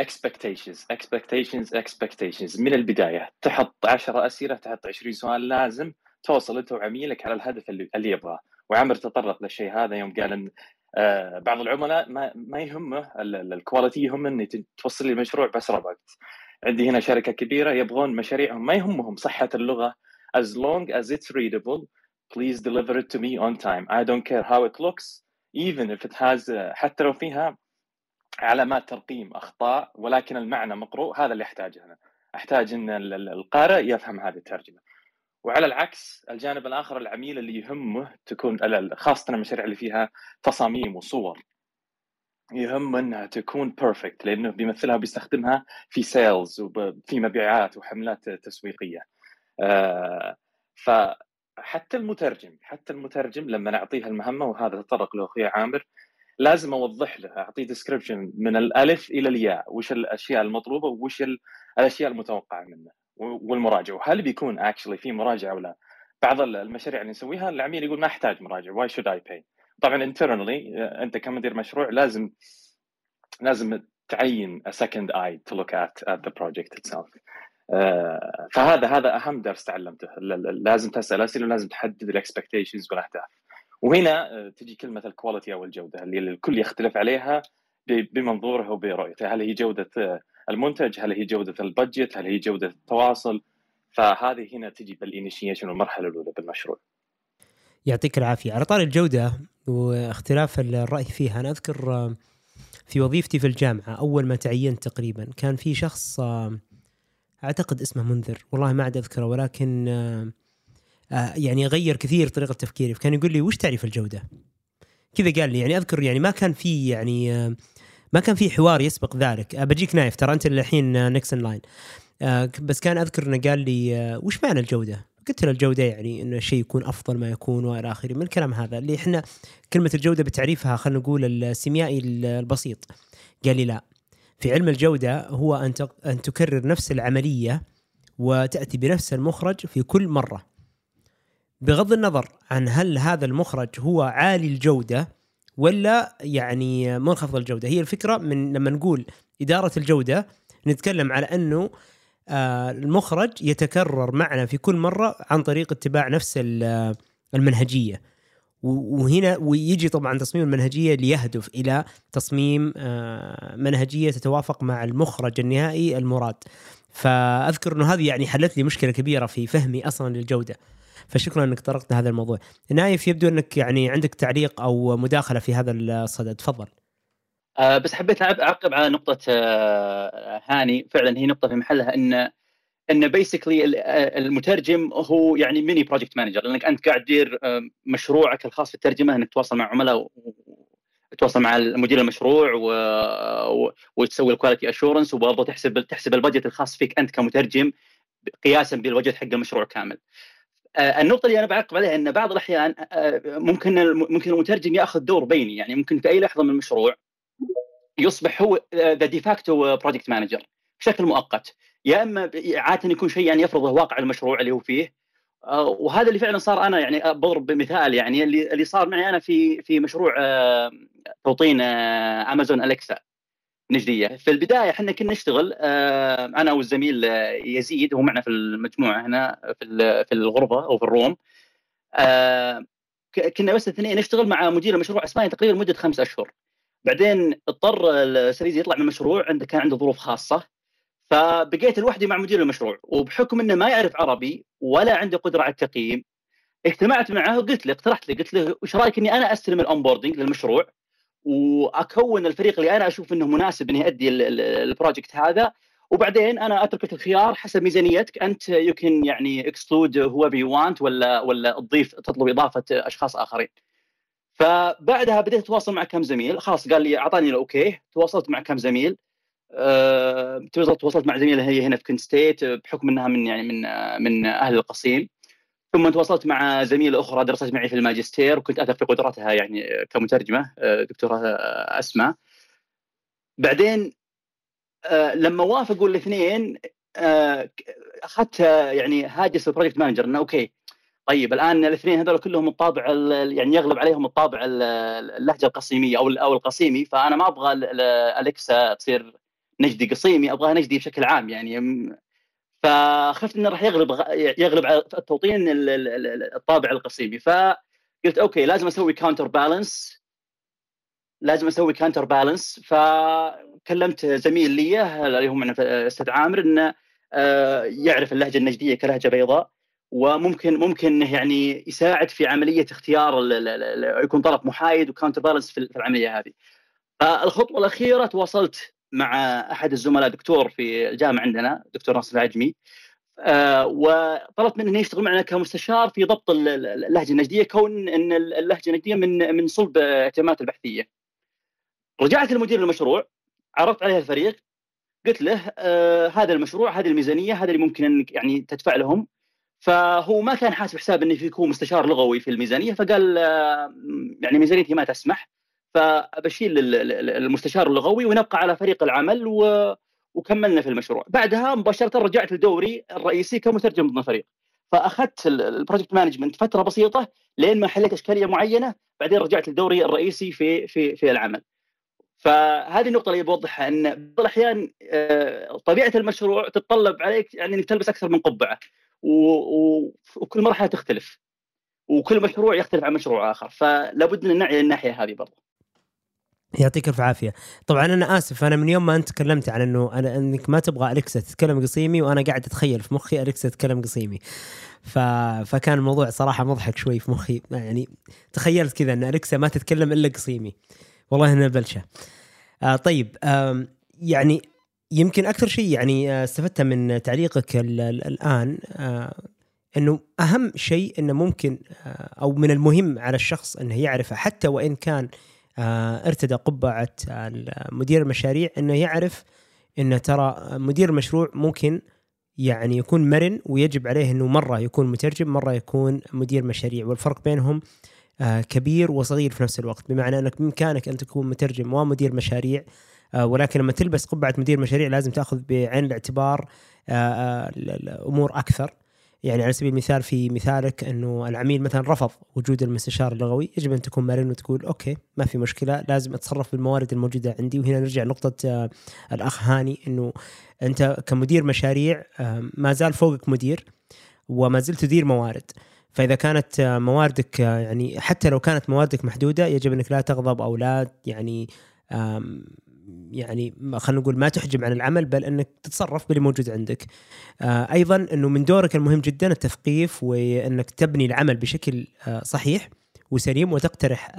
expectations expectations expectations من البداية تحط 10 أسئلة تحط 20 سؤال لازم توصل أنت وعميلك على الهدف اللي, اللي يبغاه وعمر تطرق للشيء هذا يوم قال إن آه بعض العملاء ما ما يهمه الكواليتي يهم إني توصل لي المشروع باسرع وقت. عندي هنا شركة كبيرة يبغون مشاريعهم ما يهمهم صحة اللغة. As long as it's readable please deliver it to me on time. I don't care how it looks even if it has حتى لو فيها علامات ترقيم أخطاء ولكن المعنى مقروء هذا اللي أحتاجه أنا. أحتاج إن القارئ يفهم هذه الترجمة. وعلى العكس الجانب الآخر العميل اللي يهمه تكون خاصة المشاريع اللي فيها تصاميم وصور يهم إنها تكون perfect لأنه بيمثلها وبيستخدمها في sales وفي مبيعات وحملات تسويقية. آه، فحتى المترجم حتى المترجم لما نعطيه المهمة وهذا تطرق له أخوي عامر لازم أوضح له أعطيه description من الألف إلى الياء وش الأشياء المطلوبة وش الأشياء المتوقعة منه والمراجعه وهل بيكون actually في مراجعه ولا؟ بعض المشاريع اللي نسويها العميل يقول ما أحتاج مراجع. why should I pay طبعا internally أنت كمدير مشروع لازم لازم تعين a second eye to look at, at the itself. uh, فهذا هذا أهم درس تعلمته. لازم تسأل أسئلة ولازم تحدد ال expectations والاهداف وهنا تجي كلمة ال quality أو الجودة اللي الكل يختلف عليها بمنظوره وبرؤيته. هل هي جودة المنتج؟ هل هي جودة ال budget؟ هل هي جودة التواصل؟ فهذه هنا تجي بالانيشيشن والمرحلة الأولى بالمشروع. يعطيك العافية. على طاري الجودة واختلاف الرأي فيها أنا أذكر في وظيفتي في الجامعة أول ما تعينت تقريبا كان في شخص أعتقد اسمه منذر والله ما عاد أذكره ولكن يعني غير كثير طريقة تفكيري فكان يقول لي وش تعريف الجودة؟ كذا قال لي يعني أذكر يعني ما كان في يعني ما كان في حوار يسبق ذلك. بجيك نايف ترى أنت الحين next on line بس كان أذكر إنه قال لي وش معنى الجودة؟ قلت له الجودة يعني إنه الشيء يكون أفضل ما يكون وإلى آخره من الكلام هذا اللي إحنا كلمة الجودة بتعريفها خلينا نقول السيميائي البسيط. قال لي لا. في علم الجودة هو أن أن تكرر نفس العملية وتأتي بنفس المخرج في كل مرة. بغض النظر عن هل هذا المخرج هو عالي الجودة ولا يعني منخفض الجودة. هي الفكرة من لما نقول إدارة الجودة نتكلم على أنه آه، المخرج يتكرر معنا في كل مرة عن طريق اتباع نفس المنهجية. وهنا ويجي طبعا تصميم المنهجية ليهدف إلى تصميم آه، منهجية تتوافق مع المخرج النهائي المراد. فأذكر إنه هذه يعني حلت لي مشكلة كبيرة في فهمي أصلا للجودة. فشكرا إنك طرقت هذا الموضوع. نايف يبدو إنك يعني عندك تعليق أو مداخلة في هذا الصدد. تفضل. آه بس حبيت أعقب على نقطة آه هاني. فعلا هي نقطة في محلها إن إن basically آه، المترجم هو يعني mini project manager لأنك أنت قاعد تدير آه، مشروعك الخاص في الترجمة إنك تتواصل مع عملاء تتواصل مع مدير المشروع و... و... وتسوي ال quality assurance وبرضه تحسب تحسب ال budget الخاص فيك أنت كمترجم قياسا بال budget حق المشروع كامل. آه، النقطة اللي أنا بعقب عليها أن بعض الأحيان ممكن ممكن المترجم يأخذ دور بيني. يعني ممكن في أي لحظة من المشروع يصبح هو the de facto project manager بشكل مؤقت. يا إما عادة يكون شيء يعني يفرضه واقع المشروع اللي هو فيه. آه، وهذا اللي فعلا صار أنا يعني بضرب بمثال يعني اللي اللي صار معي أنا في في مشروع آه، توطين آه، امازون الكسا نجدية. في البداية إحنا كنا نشتغل أنا والزميل يزيد هو معنا في المجموعة هنا في في الغرفة أو في الروم. كنا بس الاثنين نشتغل مع مدير المشروع اسباني تقريبا مده خمس أشهر. بعدين اضطر السريزي يطلع من المشروع عنده كان عنده ظروف خاصة. فبقيت لوحدي مع مدير المشروع وبحكم إنه ما يعرف عربي ولا عنده قدرة على التقييم اجتمعت معه وقلت له اقترحت له قلت له وش رأيك إني أنا أستلم ال onboarding للمشروع؟ وأكون الفريق اللي أنا أشوف إنه مناسب إني أدي ال project هذا. وبعدين أنا اترك الخيار حسب ميزانيتك. أنت يمكن يعني exclude who you want ولا ولا تضيف تطلب إضافة أشخاص آخرين. فبعدها بديت أتواصل مع كم زميل. خلاص قال لي أعطاني ال okay. تواصلت مع كم زميل. أه تواصلت مع زميلة هي هنا في Kent State بحكم إنها من يعني من من أهل القصيم. ثم تواصلت مع زميلة أخرى درست معي في الماجستير وكنت أثق في قدراتها يعني كمترجمة آه، دكتورة أسماء. بعدين لما وافقوا الاثنين أخذت يعني هاجس ال project manager إنه okay طيب الآن الاثنين هذول كلهم الطابع يعني يغلب عليهم الطابع اللهجة القصيمية أو أو القصيمي فأنا ما أبغى Alexa تصير نجدي قصيمي أبغاها نجدي بشكل عام يعني فخفت إنه راح يغلب يغلب على التوطين الطابع القصيمي فقلت okay لازم أسوي counterbalance لازم أسوي counterbalance فكلمت زميل لي اللي هو معنا أستاذ عامر إنه آه، يعرف اللهجة النجدية كلهجة بيضاء وممكن ممكن يعني يساعد في عملية اختيار يكون طرف محايد و counterbalance في العملية هذه. فالخطوة الأخيرة تواصلت مع أحد الزملاء دكتور في الجامعة عندنا دكتور ناصر العجمي. آه، وطلبت منه إنه يشتغل معنا كمستشار في ضبط ال- ال- اللهجة النجدية كون إن ال- اللهجة النجدية من من صلب اهتمامات البحثية. رجعت لمدير المشروع عرضت عليه الفريق قلت له آه هذا المشروع هذه الميزانية هذا اللي ممكن إنك يعني تدفع لهم. فهو ما كان حاسب حساب إنه يكون مستشار لغوي في الميزانية فقال آه يعني ميزانيتي ما تسمح. فبشيل ال- ال- المستشار اللغوي ونبقى على فريق العمل و وكملنا في المشروع. بعدها مباشرة رجعت لدوري الرئيسي كمترجم ضمن الفريق فأخذت ال- project management فترة بسيطة لين ما حليت إشكالية معينة بعدين رجعت لدوري الرئيسي في في في العمل. فهذه النقطة اللي بوضحها إن بعض الأحيان آه، طبيعة المشروع تتطلب عليك يعني إنك تلبس أكثر من قبعة وكل مرحلة تختلف وكل مشروع يختلف عن مشروع آخر. فلابد من النعي للناحية هذه برضه يعطيك الف عافية. طبعا أنا آسف أنا من يوم ما أنت تكلمت عن إنه أنا إنك ما تبغى أليكسا تتكلم قصيمي وأنا قاعد أتخيل في مخي أليكسا تتكلم قصيمي. ف... فكان الموضوع صراحة مضحك شوي في مخي. يعني تخيلت كذا إن أليكسا ما تتكلم إلا قصيمي. والله إنها بلشة. آه طيب آم يعني يمكن أكثر شيء يعني آه، استفدته من تعليقك ال- ال- الآن آه إنه أهم شيء إنه ممكن آه أو من المهم على الشخص إنه يعرفه حتى وإن كان آه، ارتدى قبعة مدير المشاريع إنه يعرف إنه ترى مدير المشروع ممكن يعني يكون مرن ويجب عليه إنه مرة يكون مترجم مرة يكون مدير مشاريع والفرق بينهم آه، كبير وصغير في نفس الوقت بمعنى إنك بإمكانك أن تكون مترجم ومدير مشاريع آه، ولكن لما تلبس قبعة مدير مشاريع لازم تأخذ بعين الاعتبار آه، آه، ال- الأمور أكثر. يعني على سبيل المثال في مثالك إنه العميل مثلا رفض وجود المستشار اللغوي يجب أن تكون مرن وتقول أوكي ما في مشكلة لازم أتصرف بالموارد الموجودة عندي. وهنا نرجع لنقطة آه، الأخ هاني إنه أنت كمدير مشاريع آه، ما زال فوقك مدير وما زلت تدير موارد. فإذا كانت آه، مواردك يعني حتى لو كانت مواردك محدودة يجب أنك لا تغضب أو لا يعني يعني خلينا نقول ما تحجم عن العمل بل إنك تتصرف باللي موجود عندك. آه، أيضا إنه من دورك المهم جدا التثقيف وإنك تبني العمل بشكل آه، صحيح وسليم وتقترح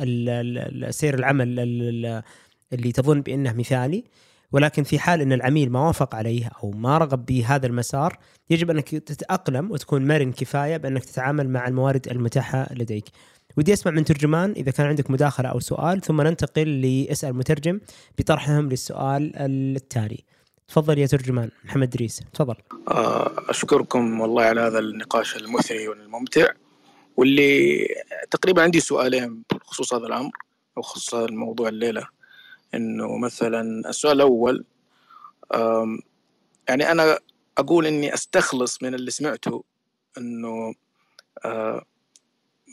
سير العمل ال- ال- اللي تظن بإنه مثالي ولكن في حال إن العميل ما وافق عليه أو ما رغب بهذا المسار يجب إنك تتأقلم وتكون مرن كفاية بإنك تتعامل مع الموارد المتاحة لديك. ودي أسمع من ترجمان إذا كان عندك مداخلة أو سؤال ثم ننتقل لأسأل مترجم بطرحهم للسؤال التالي. تفضل يا ترجمان محمد دريس تفضل. آه، أشكركم والله على هذا النقاش المثري والممتع واللي تقريبا عندي سؤالين بخصوص هذا الأمر أو خصوص هذا الموضوع الليلة إنه مثلا السؤال الأول آم، يعني أنا أقول إني أستخلص من اللي سمعته إنه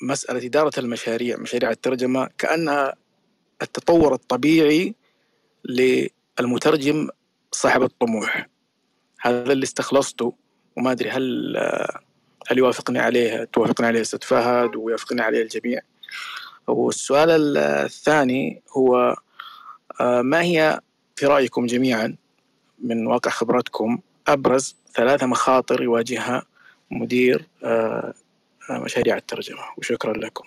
آه، مسألة إدارة المشاريع مشاريع الترجمة كأنها التطور الطبيعي للمترجم صاحب الطموح. هذا اللي استخلصته وما أدري هل هل يوافقني عليه توافقني عليه أستاذ فهد ويوافقني عليه الجميع. والسؤال ال- الثاني هو آه، ما هي في رأيكم جميعا من واقع خبرتكم أبرز ثلاثة مخاطر يواجهها مدير آه، آه، مشاريع الترجمة وشكرا لكم.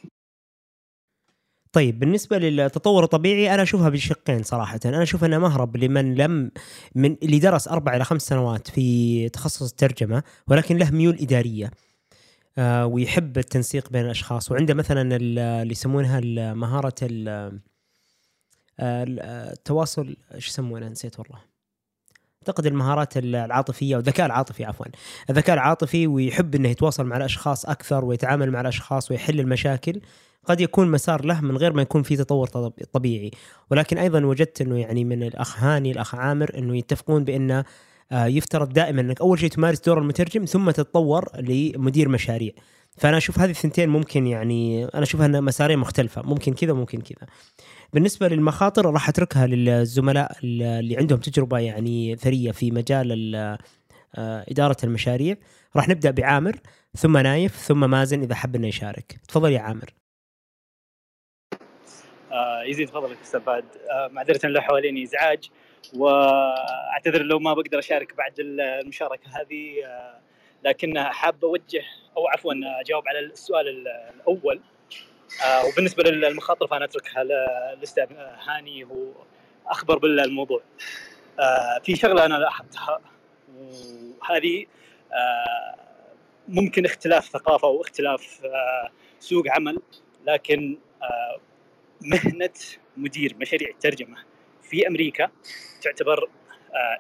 طيب بالنسبة للتطور الطبيعي أنا أشوفها بشقين صراحة. أنا أشوف أنه مهرب لمن لم من اللي درس أربع إلى خمس سنوات في تخصص الترجمة ولكن له ميول إدارية آه ويحب التنسيق بين الأشخاص. وعنده مثلا ال- اللي يسمونها مهارة آه، آه، التواصل إيش يسمونها نسيت والله. أعتقد المهارات العاطفية والذكاء العاطفي عفوا الذكاء العاطفي ويحب إنه يتواصل مع الأشخاص أكثر ويتعامل مع الأشخاص ويحل المشاكل قد يكون مسار له من غير ما يكون في تطور طب- طبيعي. ولكن أيضا وجدت إنه يعني من الاخ هاني الأخ عامر إنه يتفقون بأنه آه، يفترض دائما إنك أول شيء تمارس دور المترجم ثم تتطور لمدير مشاريع. فأنا أشوف هذه الثنتين ممكن يعني أنا أشوفها إنها مسارين مختلفة ممكن كذا وممكن كذا. بالنسبة للمخاطر راح أتركها للزملاء اللي عندهم تجربة يعني ثرية في مجال ال- آه، إدارة المشاريع. راح نبدأ بعامر ثم نايف ثم مازن إذا حب إنه يشارك. تفضل يا عامر. آه، يزيد فضلك أستاذ فهد. آه، معذرة له حواليني إزعاج وأعتذر لو ما بقدر أشارك بعد المشاركة هذه آه، لكن حاب أوجه أو عفوا أجاوب على السؤال الأول. آه، وبالنسبة للمخاطر فأنا اتركها للاستاذ هاني هو أخبر بالموضوع. آه، في شغلة أنا لاحظتها وهذه آه، ممكن اختلاف ثقافة أو اختلاف آه، سوق عمل لكن آه، مهنة مدير مشاريع الترجمة في أمريكا تعتبر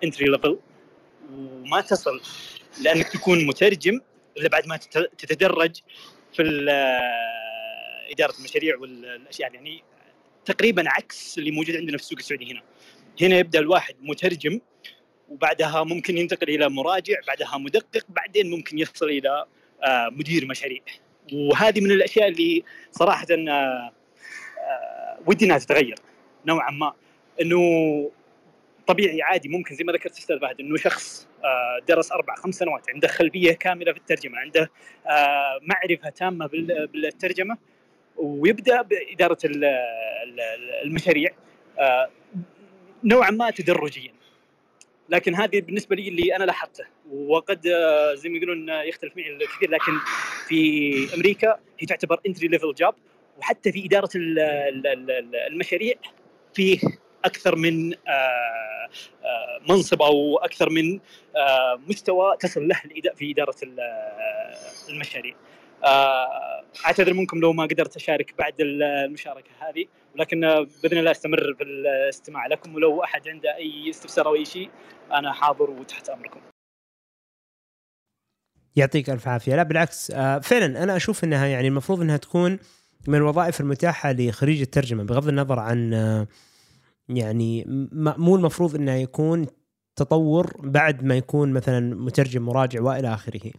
entry level وما تصل لأنك تكون مترجم إلا بعد ما تت- تتدرج في ال- إدارة المشاريع والاشياء يعني تقريبا عكس اللي موجود عندنا في السوق السعودي هنا. هنا يبدأ الواحد مترجم وبعدها ممكن ينتقل إلى مراجع بعدها مدقق بعدين ممكن يصل إلى آه، مدير مشاريع. وهذه من الأشياء اللي صراحة آه، آه، ودي إنها تتغير نوعا ما. إنه طبيعي عادي ممكن زي ما ذكرت أستاذ فهد إنه شخص درس أربع خمس سنوات عنده خلفية كاملة في الترجمة عنده معرفة تامة بال- بالترجمة ويبدأ بإدارة ال- ال- المشاريع. آه، نوعا ما تدرجيا. لكن هذه بالنسبة لي اللي أنا لاحظته. وقد آه، زي ما يقولون آه، يختلف معي الكثير. لكن في أمريكا هي تعتبر entry level job وحتى في إدارة ال- ال- ال- المشاريع فيه أكثر من منصب أو أكثر من مستوى تصل له في إدارة ال- المشاريع. آه، اعتذر منكم لو ما قدرت أشارك بعد ال- المشاركة هذه ولكن آه، بإذن الله أستمر في الاستماع لكم ولو أحد عنده أي استفسار أو أي شيء أنا حاضر وتحت أمركم. يعطيك ألف عافية لا بالعكس آه، فعلا أنا أشوف إنها يعني المفروض إنها تكون من الوظائف المتاحة لخريج الترجمة بغض النظر عن آه، يعني مو المفروض انه يكون تطور بعد ما يكون مثلا مترجم مراجع وإلى آخره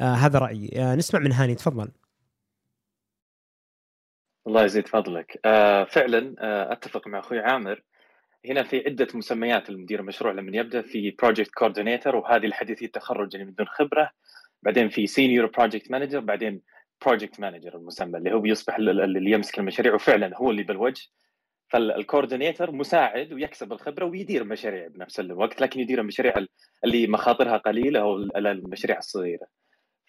آه هذا رأيي. آه نسمع من هاني تفضل. الله يزيد فضلك. آه فعلا آه أتفق مع أخوي عامر. هنا في عدة مسميات المدير المشروع لما يبدأ في project coordinator وهذه الحديثي التخرج اللي من دون خبرة. بعدين في senior project manager بعدين project manager المسمى اللي هو بيصبح ال- ال- اللي يمسك المشاريع وفعلا هو اللي بالوجه. فال coordinator مساعد ويكسب الخبرة ويدير المشاريع بنفس الوقت لكن يدير المشاريع ال- اللي مخاطرها قليلة أو ال- المشاريع الصغيرة.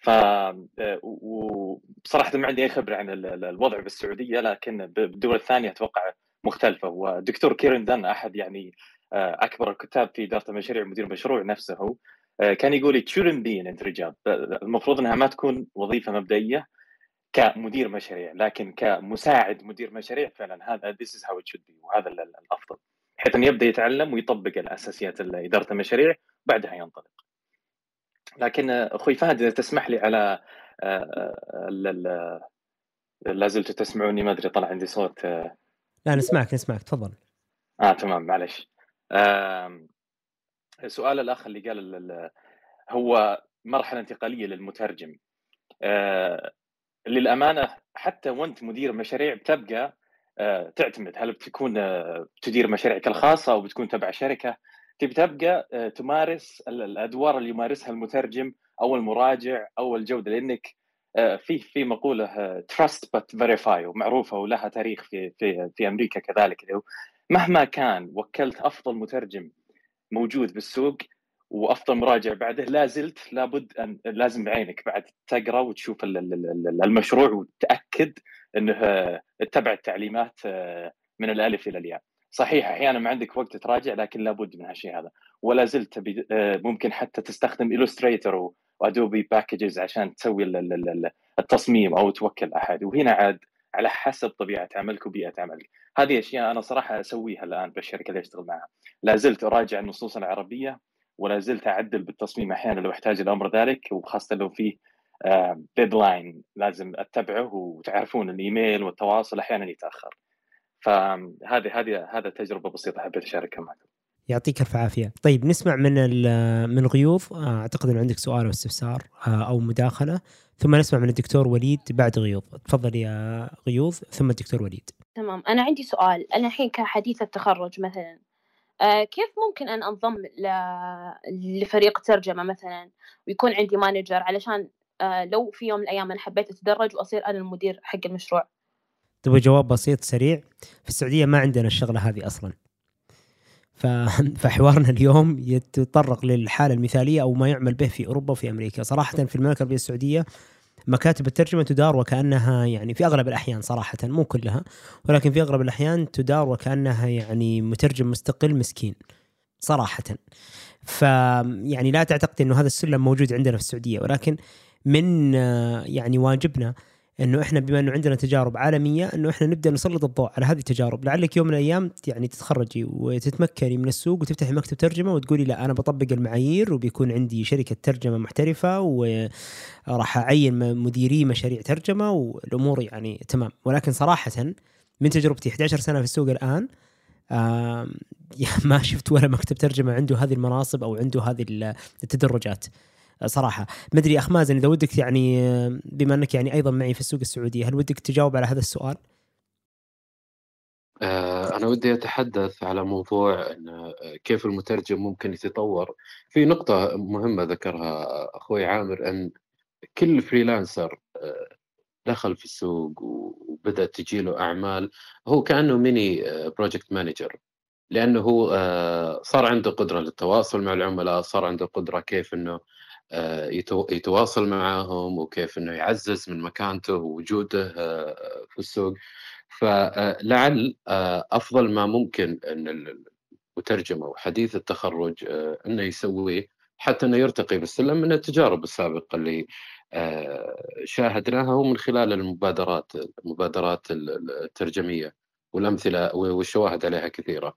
ف آه، وبصراحه ما عندي أي خبرة عن ال- ال- الوضع بالسعودية لكن بالدول الثانية أتوقع مختلفة. ودكتور كيرن دان أحد يعني آه، أكبر الكتاب في إدارة المشاريع مدير مشروع نفسه آه، كان يقول it shouldn't be المفروض إنها ما تكون وظيفة مبدئية كمدير مشاريع لكن كمساعد مدير مشاريع فعلا. هذا this is how it should وهذا ال- ال- الأفضل. بحيث انه يبدأ يتعلم ويطبق الأساسيات ال- اداره المشاريع بعدها ينطلق. لكن آه، أخوي فهد إذا تسمح لي على آه، آه، ال- لا زلتوا تسمعوني ما أدري طلع عندي صوت آه، لا نسمعك نسمعك تفضل. آه تمام معلش آم، سؤال الاخ اللي قال ال- ال- هو مرحلة انتقالية للمترجم. آه، للأمانة حتى وأنت مدير مشاريع بتبقى آه، تعتمد هل بتكون آه، تدير مشاريعك الخاصة أو بتكون تبع شركة؟ تبي تبقى آه، تمارس ال- الأدوار اللي يمارسها المترجم أو المراجع أو الجودة لأنك آه، في في مقولة trust but verify ومعروفة ولها تاريخ في في في أمريكا كذلك اللي مهما كان وكلت أفضل مترجم موجود بالسوق وأفضل مراجع بعده لا زلت لابد ان لازم بعينك بعد تقرأ وتشوف ال- ال- ال- المشروع وتأكد إنه آه، اتبع التعليمات من الألف إلى الياء. صحيح أحيانا ما عندك وقت تراجع لكن لابد من هالشيء هذا ولا زلت آه، ممكن حتى تستخدم Illustrator و Adobe packages عشان تسوي ال- ال- ال- التصميم أو توكل أحد وهنا عاد على حسب طبيعة عملك وبيئة عملك. هذه أشياء أنا صراحة أسويها الآن بالشركة اللي أشتغل معها. لا زلت أراجع النصوص العربية ولا زلت أعدل بالتصميم أحيانا لو أحتاج الأمر ذلك وخاصة لو فيه ديدلاين لازم أتبعه وتعرفون الإيميل والتواصل أحيانا يتأخر. فهذه هذه هذا تجربة بسيطة حبيت أشاركها معكم. يعطيك ألف عافية. طيب نسمع من ال- من غيوض آه، أعتقد انه عندك سؤال أو استفسار آه، أو مداخلة. ثم نسمع من الدكتور وليد بعد غيوض تفضل يا غيوض ثم الدكتور وليد. تمام. أنا عندي سؤال. أنا الحين كحديثة تخرج مثلا آه كيف ممكن أن أنضم ل- لفريق ترجمة مثلا؟ ويكون عندي مانجر علشان آه لو في يوم من الأيام أنا حبيت أتدرج وأصير أنا المدير حق المشروع. تبغى جواب بسيط سريع؟ في السعودية ما عندنا الشغلة هذه أصلا. فحوارنا اليوم يتطرق للحالة المثالية أو ما يعمل به في أوروبا وفي أمريكا. صراحة في المملكة العربية السعودية مكاتب الترجمة تدار وكأنها يعني في أغلب الأحيان صراحة مو كلها ولكن في أغلب الأحيان تدار وكأنها يعني مترجم مستقل مسكين صراحة. ف يعني لا تعتقد إنه هذا السلم موجود عندنا في السعودية ولكن من آه، يعني واجبنا إنه إحنا بما إنه عندنا تجارب عالمية إنه إحنا نبدأ نسلط الضوء على هذه التجارب. لعلك يوم من الأيام يعني تتخرجي وتتمكني من السوق وتفتحي مكتب ترجمة وتقولي لا أنا بطبق المعايير وبيكون عندي شركة ترجمة محترفة وراح أعين مديري مشاريع ترجمة والأمور يعني تمام. ولكن صراحة من تجربتي 11 سنة في السوق الآن ما شفت ولا مكتب ترجمة عنده هذه المناصب أو عنده هذه التدرجات. صراحة. ما أدري أخ مازن إذا ودك يعني بما أنك يعني أيضا معي في السوق السعودي هل ودك تجاوب على هذا السؤال؟ آه، أنا ودي أتحدث على موضوع أن كيف المترجم ممكن يتطور. في نقطة مهمة ذكرها أخوي عامر أن كل فريلانسر آه، دخل في السوق وبدأت تجي له أعمال هو كأنه mini project manager لأنه هو صار عنده قدرة للتواصل مع العملاء صار عنده قدرة كيف أنه آه، يتواصل معهم وكيف إنه يعزز من مكانته ووجوده آه، في السوق. فلعل آه، أفضل ما ممكن إن المترجم أو حديث التخرج إنه يسويه حتى إنه يرتقي بالسلم من التجارب السابقة اللي شاهدناها ومن خلال المبادرات المبادرات الترجمية. والأمثلة والشواهد عليها كثيرة.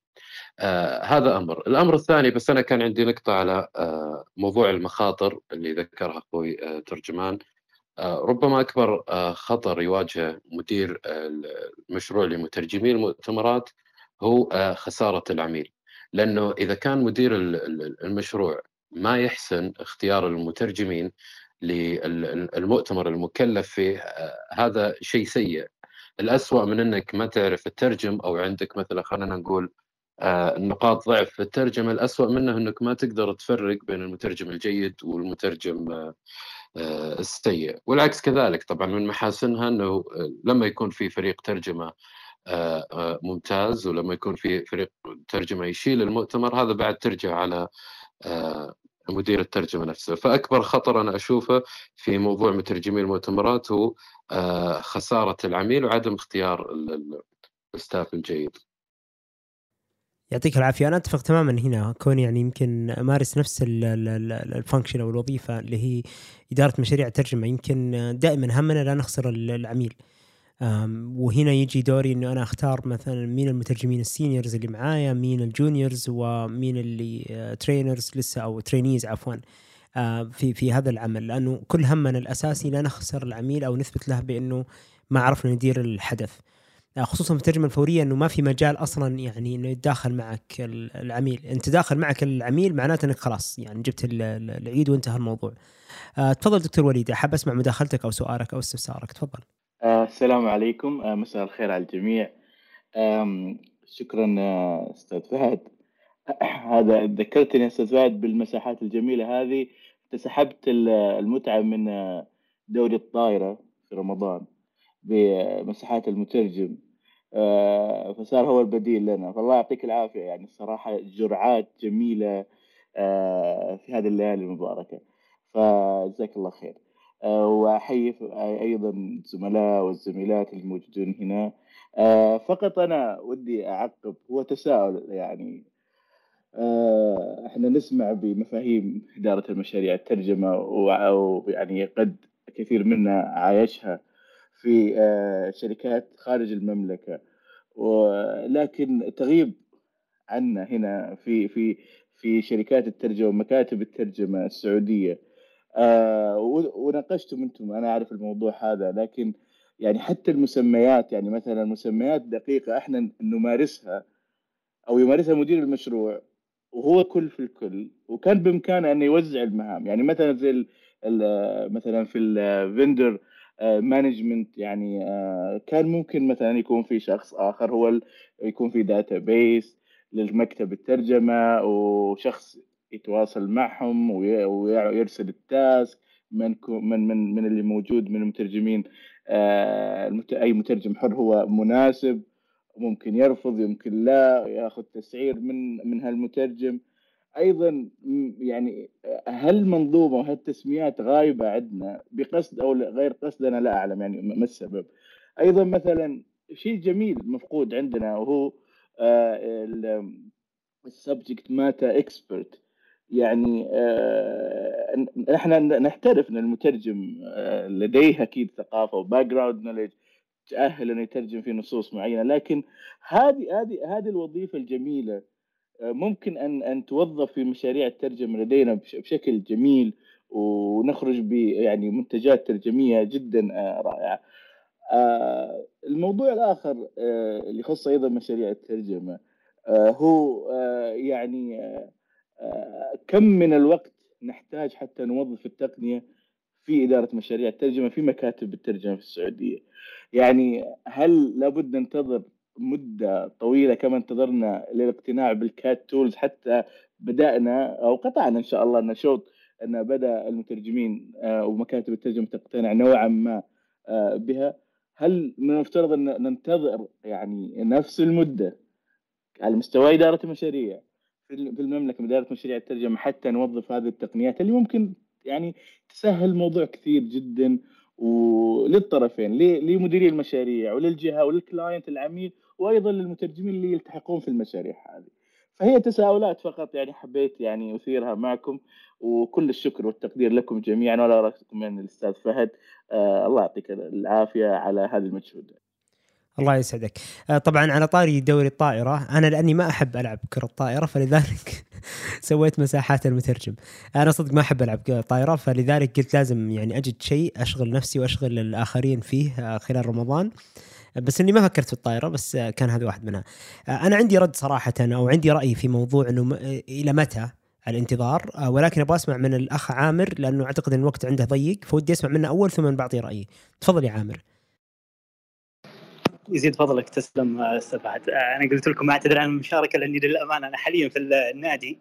آه هذا أمر، الأمر الثاني بس أنا كان عندي نقطة على آه موضوع المخاطر اللي ذكرها أخوي آه ترجمان. آه ربما أكبر آه خطر يواجه مدير المشروع لمترجمي المؤتمرات هو آه خسارة العميل. لأنه إذا كان مدير المشروع ما يحسن اختيار المترجمين للمؤتمر المكلف فيه آه، هذا شيء سيء. الأسوأ من إنك ما تعرف الترجم أو عندك مثلا خلينا نقول آه، نقاط ضعف في الترجمة الأسوأ منه إنك ما تقدر تفرق بين المترجم الجيد والمترجم آه، آه، السيء. والعكس كذلك طبعا من محاسنها إنه لما يكون في فريق ترجمة ممتاز ولما يكون في فريق ترجمة يشيل المؤتمر هذا بعد ترجع على مدير الترجمة نفسه. فأكبر خطر أنا أشوفه في موضوع مترجمي المؤتمرات هو خسارة العميل وعدم اختيار ال staff الجيد. يعطيك العافية. أنا أتفق تماما هنا. كوني يعني يمكن أمارس نفس ال function أو الوظيفة اللي هي إدارة مشاريع الترجمة يمكن دائما همنا لا نخسر العميل. وهنا يجي دوري إنه أنا أختار مثلا مين المترجمين ال seniors اللي معايا مين ال juniors ومين اللي trainers آه، لسه أو trainees عفوا في في هذا العمل. لأنه كل همنا الأساسي لا نخسر العميل أو نثبت له بأنه ما عرفنا ندير الحدث. آه، خصوصا في الترجمة الفورية إنه ما في مجال أصلا يعني إنه يتداخل معك العميل. إنت داخل معك العميل معناته إنك خلاص يعني جبت العيد وانتهى الموضوع. آه، تفضل دكتور وليد أحب أسمع مداخلتك أو سؤالك أو استفسارك. تفضل. آه، السلام عليكم. مساء الخير على الجميع. شكرا أستاذ فهد. هذا ذكرتني أستاذ فهد بالمساحات الجميلة هذه. سحبت المتعة من دوري الطائرة في رمضان بمساحات المترجم. آه، فصار هو البديل لنا. فالله يعطيك العافية يعني. الصراحة جرعات جميلة آه، في هذه الليالي المباركة. فجزاك الله خير. آه، وأحيي أيضا الزملاء والزميلات الموجودين هنا. فقط أنا ودي أعقب هو تساؤل يعني. إحنا نسمع بمفاهيم إدارة المشاريع الترجمة ويعني قد كثير منا عايشها في شركات خارج المملكة. ولكن تغيب عنا هنا في في في شركات الترجمة ومكاتب الترجمة السعودية. آه وناقشتم أنتم أنا أعرف الموضوع هذا لكن يعني حتى المسميات يعني مثلا مسميات دقيقة إحنا نمارسها أو يمارسها مدير المشروع وهو كل في الكل وكان بإمكانه انه يوزع المهام. يعني مثلا زي مثلا في الفندر مانجمنت يعني آه، كان ممكن مثلا يكون في شخص آخر هو يكون في database للمكتب الترجمة وشخص يتواصل معهم ويرسل ال task من من من من اللي موجود من المترجمين آه، أي مترجم حر هو مناسب ممكن يرفض يمكن لا ياخذ تسعير من من هالمترجم. أيضا يعني هل منظومة وهالتسميات غايبة عندنا بقصد أو غير قصد أنا لا أعلم يعني ما السبب. أيضا مثلا شيء جميل مفقود عندنا وهو آه، ال subject matter expert. يعني آه، إحنا نعترف إن المترجم آه، لديه أكيد ثقافة و background knowledge تأهل إنه يترجم في نصوص معينة لكن هذه هذه هذه الوظيفة الجميلة آه، ممكن أن أن توظف في مشاريع الترجمة لدينا بشكل جميل ونخرج ب يعني منتجات ترجمية جدا رائعة. الموضوع الآخر اللي يخص أيضا مشاريع الترجمة هو يعني كم من الوقت نحتاج حتى نوظف التقنية في إدارة مشاريع الترجمة في مكاتب الترجمة في السعودية؟ يعني هل لابد ننتظر مدة طويلة كما انتظرنا للاقتناع بالكات تولز حتى بدأنا أو قطعنا إن شاء الله نشوط أن بدأ المترجمين آه، ومكاتب الترجمة تقتنع نوعا ما آه، بها؟ هل من المفترض أن ننتظر يعني نفس المدة على مستوى إدارة المشاريع؟ في المملكة مديرية مشاريع الترجمة حتى نوظف هذه التقنيات اللي ممكن يعني تسهل الموضوع كثير جدا وللطرفين لمديري المشاريع وللجهة وللكلاينت العميل وأيضا للمترجمين اللي يلتحقون في المشاريع هذه. فهي تساؤلات فقط يعني حبيت يعني أثيرها معكم وكل الشكر والتقدير لكم جميعا ولا رأسكم من الأستاذ فهد آه الله يعطيك العافية على هذه المجهود. الله يسعدك آه، طبعا على طاري دوري الطائرة أنا لأني ما أحب ألعب كرة طائرة فلذلك سويت مساحات المترجم أنا صدق ما أحب ألعب طائرة فلذلك قلت لازم يعني أجد شيء أشغل نفسي وأشغل الآخرين فيه آه، خلال رمضان بس إني ما فكرت في الطائرة بس آه، كان هذا واحد منها. أنا عندي رد صراحة أو عندي رأي في موضوع إنه إلى متى الانتظار ولكن أبغى أسمع من الأخ عامر لأنه أعتقد إن الوقت عنده ضيق فودي أسمع منه أول ثم بعطي رأيي. تفضل يا عامر. يزيد فضلك تسلم أستاذ فهد. أنا قلت لكم أعتذر عن المشاركة لأني للأمانة أنا حاليا في النادي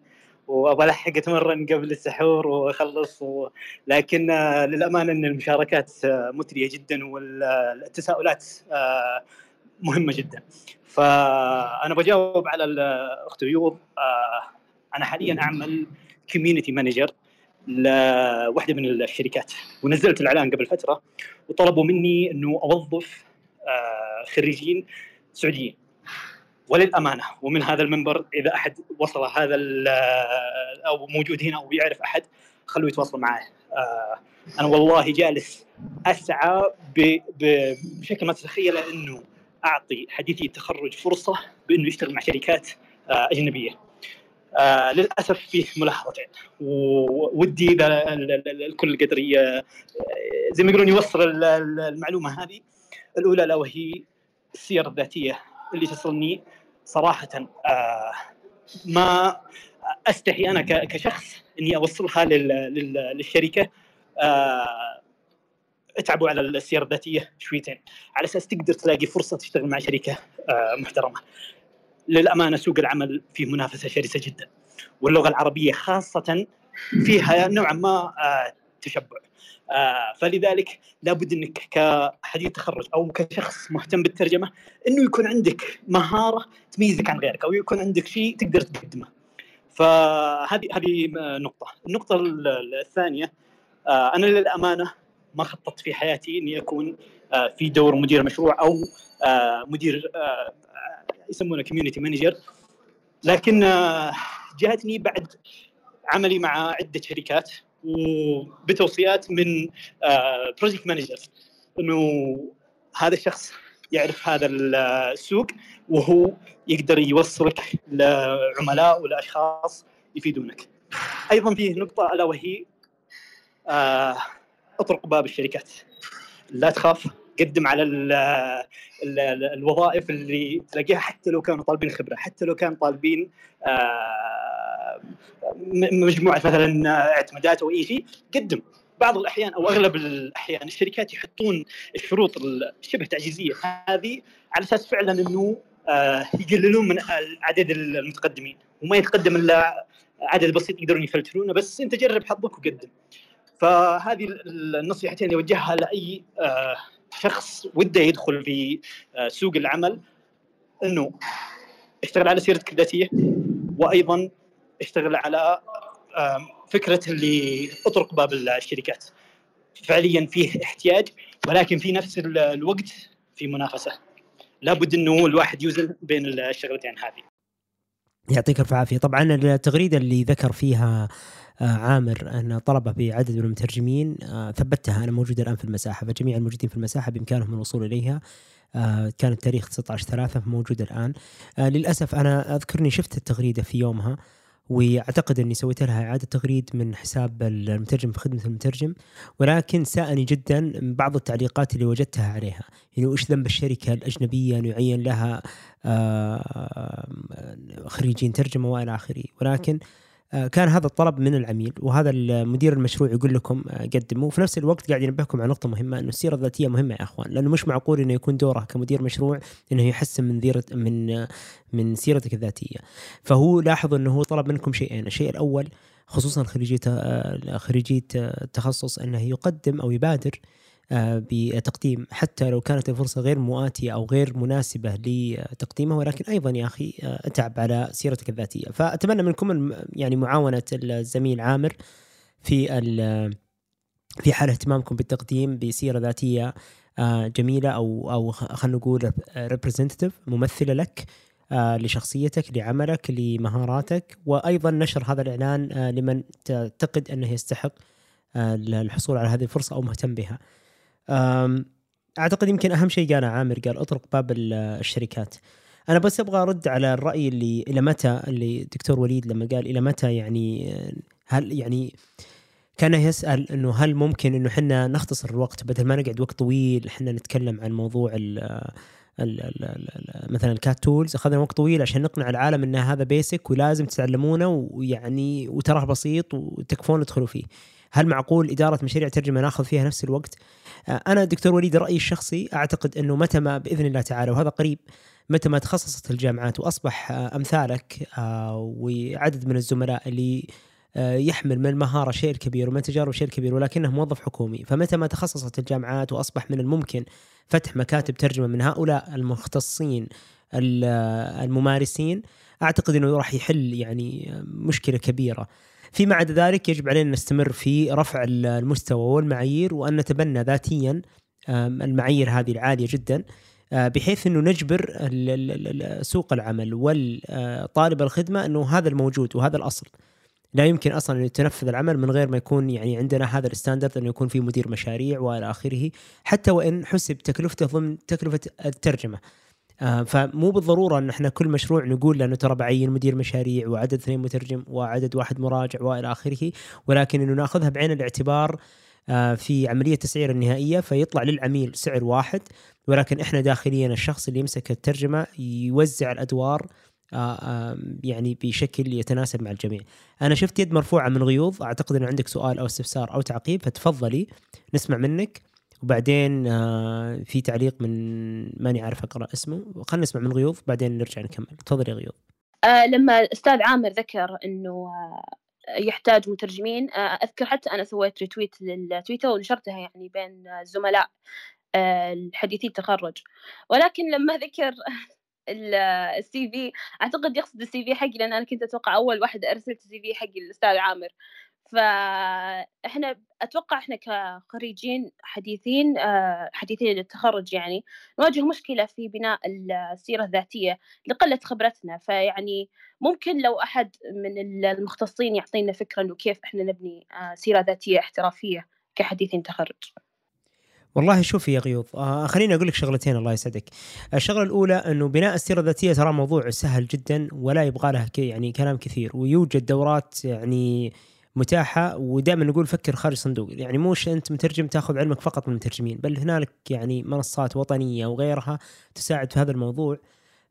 وابغى الحق أتمرن قبل السحور وأخلص و... لكن للأمانة أن المشاركات مثرية جدا والتساؤلات مهمة جدا. فأنا بجاوب على الاخت غيوض أنا حاليا أعمل community manager لواحده من الشركات. ونزلت الإعلان قبل فترة وطلبوا مني أنه أوظف آه، خريجين سعوديين. وللأمانة ومن هذا المنبر إذا أحد وصل هذا آه، أو موجود هنا أو يعرف أحد خلوه يتواصل معي آه، أنا والله جالس أسعى بشكل ما تتخيل إنه أعطي حديثي التخرج فرصة بإنه يشتغل مع شركات أجنبية. آه للأسف فيه ملاحظتين. وودي إذا الكل قدر زي ما يقولون يوصل المعلومة هذه. الأولى الا وهي السير الذاتية اللي تصلني صراحة آه ما أستحي أنا كشخص إني أوصلها للشركة. آه أتعبوا على السير الذاتية شويتين. على أساس تقدر تلاقي فرصة تشتغل مع شركة آه محترمة. للأمانة سوق العمل فيه منافسة شرسة جدا واللغة العربية خاصة فيها نوعا ما تشبع. آه فلذلك لابد انك كحديث تخرج أو كشخص مهتم بالترجمة انه يكون عندك مهارة تميزك عن غيرك أو يكون عندك شيء تقدر تقدمه. فهذه هذه نقطة، النقطة الثانية آه أنا للأمانة ما خططت في حياتي إني أكون آه في دور مدير مشروع أو مدير يسمونه community manager لكن جاءتني بعد عملي مع عدة شركات. وبتوصيات من project آه، manager إنه هذا الشخص يعرف هذا السوق وهو يقدر يوصلك لعملاء ولأشخاص يفيدونك. أيضا فيه نقطة ألا وهي آه، اطرق باب الشركات. لا تخاف قدم على ال ال الوظائف اللي تلاقيها حتى لو كانوا طالبين خبرة حتى لو كانوا طالبين آه، مجموعة مثلا اعتمادات أو أي شيء قدم. بعض الأحيان أو أغلب الأحيان الشركات يحطون الشروط الشبه تعجيزية هذه على أساس فعلا إنه آه، يقللون من عدد المتقدمين. وما يتقدم إلا عدد بسيط يقدرون يفلترونه بس أنت جرب حظك وقدم. فهذه النصيحتين اللي أوجهها لأي آه، شخص وده يدخل في آه، سوق العمل إنه اشتغل على سيرتك الذاتية وأيضا اشتغل على فكرة اللي أطرق باب الشركات. فعليا فيه احتياج ولكن في نفس الوقت في منافسة. لابد إنه الواحد يوزن بين الشغلتين هذه. يعطيك الف عافية. طبعا التغريدة اللي ذكر فيها آه، عامر أن طلبه بعدد من المترجمين آه، ثبتها. أنا موجودة الآن في المساحة فجميع الموجودين في المساحة بإمكانهم الوصول إليها. آه، كان التاريخ 19 3 موجود الآن. للأسف أنا أذكرني شفت التغريدة في يومها. وأعتقد إني سويت لها إعادة تغريد من حساب المترجم في خدمة المترجم. ولكن ساءني جدا بعض التعليقات اللي وجدتها عليها. يعني وش ذنب الشركة الأجنبية ان يعين لها خريجين ترجمة وإلى آخره. ولكن آه، كان هذا الطلب من العميل وهذا المدير المشروع يقول لكم آه، قدموا وفي نفس الوقت قاعد ينبهكم على نقطة مهمة إنه السيرة الذاتية مهمة يا أخوان لأنه مش معقول إنه يكون دوره كمدير مشروع إنه يحسن من ذيرة من آه، من سيرتك الذاتية. فهو لاحظ إنه هو طلب منكم شيئين. الشيء الأول خصوصا خريجي خريجي التخصص إنه يقدم أو يبادر آه، بتقديم. حتى لو كانت الفرصة غير مؤاتية أو غير مناسبة لتقديمها ولكن أيضا يا أخي آه، اتعب على سيرتك الذاتية. فأتمنى منكم يعني معاونة الزميل عامر في في حال اهتمامكم بالتقديم بسيرة ذاتية آه، جميلة أو أو خلينا نقول ريبريزنتيف ممثلة لك لشخصيتك لعملك لمهاراتك. وأيضا نشر هذا الإعلان لمن تعتقد أنه يستحق الحصول على هذه الفرصة أو مهتم بها. أعتقد يمكن أهم شيء قاله عامر قال اطرق باب الشركات أنا بس أبغى أرد على الرأي اللي إلى متى اللي دكتور وليد لما قال إلى متى يعني هل يعني كان يسأل إنه هل ممكن إنه إحنا نختصر الوقت بدل ما نقعد وقت طويل إحنا نتكلم عن موضوع ال ال ال ال مثلا ال CAT tools أخذنا وقت طويل عشان نقنع العالم إن هذا basic ولازم تتعلمونه ويعني وتراه بسيط وتكفون ادخلوا فيه. هل معقول إدارة مشاريع ترجمة ناخذ فيها نفس الوقت؟ آه، أنا دكتور وليد رأيي الشخصي أعتقد أنه متى ما بإذن الله تعالى وهذا قريب متى ما تخصصت الجامعات وأصبح آه، أمثالك آه، وعدد من الزملاء اللي يحمل من المهارة شيء كبير ومن التجارب شيء كبير ولكنه موظف حكومي فمتى ما تخصصت الجامعات وأصبح من الممكن فتح مكاتب ترجمة من هؤلاء المختصين الممارسين أعتقد إنه راح يحل يعني مشكلة كبيرة فيما عدا ذلك يجب علينا نستمر في رفع المستوى والمعايير وأن نتبنى ذاتيا المعايير هذه العالية جدا آه، بحيث إنه نجبر سوق العمل والطالب الخدمة إنه هذا الموجود وهذا الأصل. لا يمكن أصلا أن يتنفذ العمل من غير ما يكون يعني عندنا هذا الستاندرد إنه يكون في مدير مشاريع وإلى آخره حتى وإن حسب تكلفته ضمن تكلفة الترجمة. آه، فمو بالضرورة إن إحنا كل مشروع نقول لأنه ترى بعين مدير مشاريع وعدد اثنين مترجم وعدد واحد مراجع وإلى آخره ولكن إنه نأخذها بعين الاعتبار آه، في عملية التسعير النهائية فيطلع للعميل سعر واحد ولكن إحنا داخليا الشخص اللي يمسك الترجمة يوزع الأدوار آه، يعني بشكل يتناسب مع الجميع. أنا شفت يد مرفوعة من غيوض أعتقد انه عندك سؤال أو استفسار أو تعقيب فتفضلي نسمع منك وبعدين آه، في تعليق من ماني عارف أقرأ اسمه. خلينا نسمع من غيوض بعدين نرجع نكمل. تفضل يا آه لما الاستاذ عامر ذكر إنه آه يحتاج مترجمين أذكر حتى أنا سويت retweet للتويتر ونشرتها يعني بين الزملاء الحديثي التخرج. ولكن لما ذكر ال CV أعتقد يقصد ال CV حقي لأن أنا كنت أتوقع أول واحدة أرسلت ال CV حقي للأستاذ عامر. فإحنا أتوقع إحنا كخريجين حديثين آه، حديثين للتخرج يعني نواجه مشكلة في بناء السيرة الذاتية لقلة خبرتنا فيعني ممكن لو أحد من المختصين يعطينا فكرة إنه كيف إحنا نبني آه، سيرة ذاتية احترافية كحديثين تخرج والله شوفي يا غيوض آه خليني أقول لك شغلتين الله يسعدك. الشغلة الأولى إنه بناء السيرة الذاتية ترى موضوع سهل جدا ولا يبغى له يعني كلام كثير ويوجد دورات يعني متاحة ودائما نقول فكر خارج الصندوق يعني مش أنت مترجم تاخذ علمك فقط من المترجمين بل هنالك يعني منصات وطنية وغيرها تساعد في هذا الموضوع.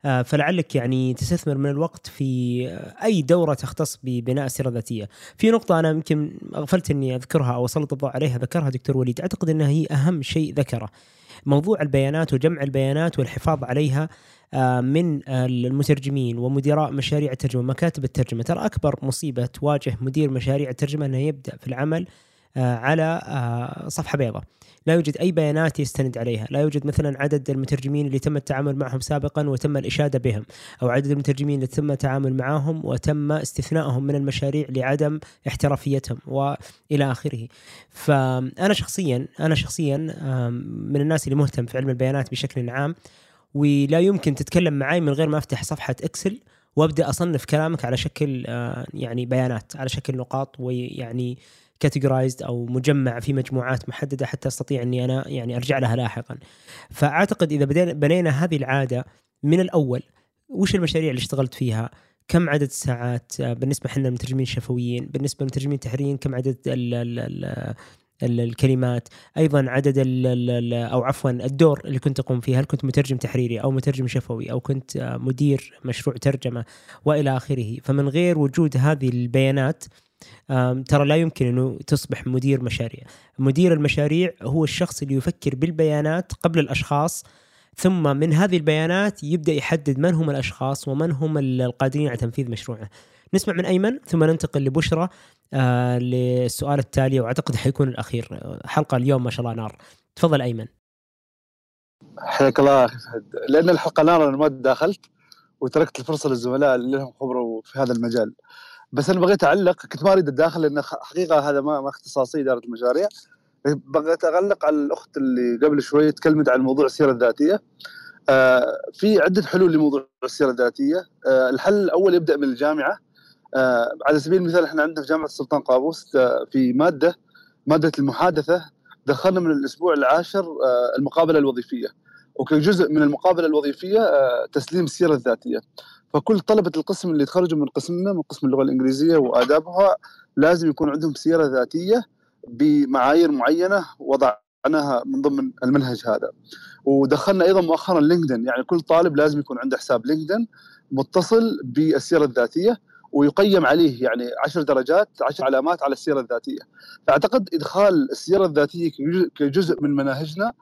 فلعلك يعني تستثمر من الوقت في أي دورة تختص ببناء السيره الذاتيه. في نقطة أنا يمكن غفلت إني أذكرها أو أسلط الضوء عليها ذكرها دكتور وليد أعتقد إنها هي أهم شيء ذكره. موضوع البيانات وجمع البيانات والحفاظ عليها آه، من المترجمين ومدراء مشاريع الترجمة مكاتب الترجمة ترى أكبر مصيبة تواجه مدير مشاريع الترجمة إنه يبدأ في العمل آه، على آه، صفحة بيضاء. لا يوجد أي بيانات يستند عليها. لا يوجد مثلا عدد المترجمين اللي تم التعامل معهم سابقا وتم الإشادة بهم أو عدد المترجمين اللي تم التعامل معهم وتم استثنائهم من المشاريع لعدم احترافيتهم وإلى آخره. فأنا شخصيا أنا شخصيا من الناس اللي مهتم في علم البيانات بشكل عام ولا يمكن تتكلم معي من غير ما أفتح صفحة Excel وأبدأ أصنف كلامك على شكل آه، يعني بيانات على شكل نقاط ويعني categorized أو مجمع في مجموعات محددة حتى أستطيع أني أنا يعني أرجع لها لاحقا. فأعتقد إذا بدينا بنينا هذه العادة من الأول وش المشاريع اللي اشتغلت فيها؟ كم عدد الساعات بالنسبة إحنا المترجمين الشفويين بالنسبة للمترجمين التحريريين كم عدد ال ال ال ال- الكلمات أيضا عدد ال ال ال أو عفوا الدور اللي كنت اقوم فيه هل كنت مترجم تحريري أو مترجم شفوي أو كنت مدير مشروع ترجمة وإلى آخره فمن غير وجود هذه البيانات ترى لا يمكن إنه تصبح مدير مشاريع مدير المشاريع هو الشخص اللي يفكر بالبيانات قبل الأشخاص ثم من هذه البيانات يبدأ يحدد من هم الأشخاص ومن هم القادرين على تنفيذ مشروعه. نسمع من أيمن ثم ننتقل لبشرى آه للسؤال التالي وأعتقد حيكون الأخير حلقة اليوم ما شاء الله نار. تفضل أيمن. حياك الله أخي فهد لأن الحلقة نار أنا ما دخلت وتركت الفرصة للزملاء اللي لهم خبرة في هذا المجال بس أنا بغيت أعلق كنت ما أريد اتداخل لأن حقيقة هذا ما, ما اختصاصي إدارة المشاريع. بغيت أعلق على الأخت اللي قبل شوي تكلمت عن موضوع السيرة الذاتية. آه في عدة حلول لموضوع السيرة الذاتية. آه الحل الأول يبدأ من الجامعة. آه على سبيل المثال إحنا عندنا في جامعة السلطان قابوس آه في مادة مادة المحادثة دخلنا من الأسبوع العاشر آه المقابلة الوظيفية. وكجزء من المقابلة الوظيفية آه تسليم السيرة الذاتية. فكل طلبة القسم اللي تخرجوا من قسمنا من قسم اللغة الإنجليزية وآدابها لازم يكون عندهم سيره ذاتية بمعايير معينة وضعناها من ضمن المنهج هذا. ودخلنا أيضا مؤخرا لينكدين يعني كل طالب لازم يكون عنده حساب لينكدين متصل بالسيره الذاتية ويقيم عليه يعني 10 درجات 10 علامات على السيره الذاتية. فأعتقد إدخال السيره الذاتية كجزء- من مناهجنا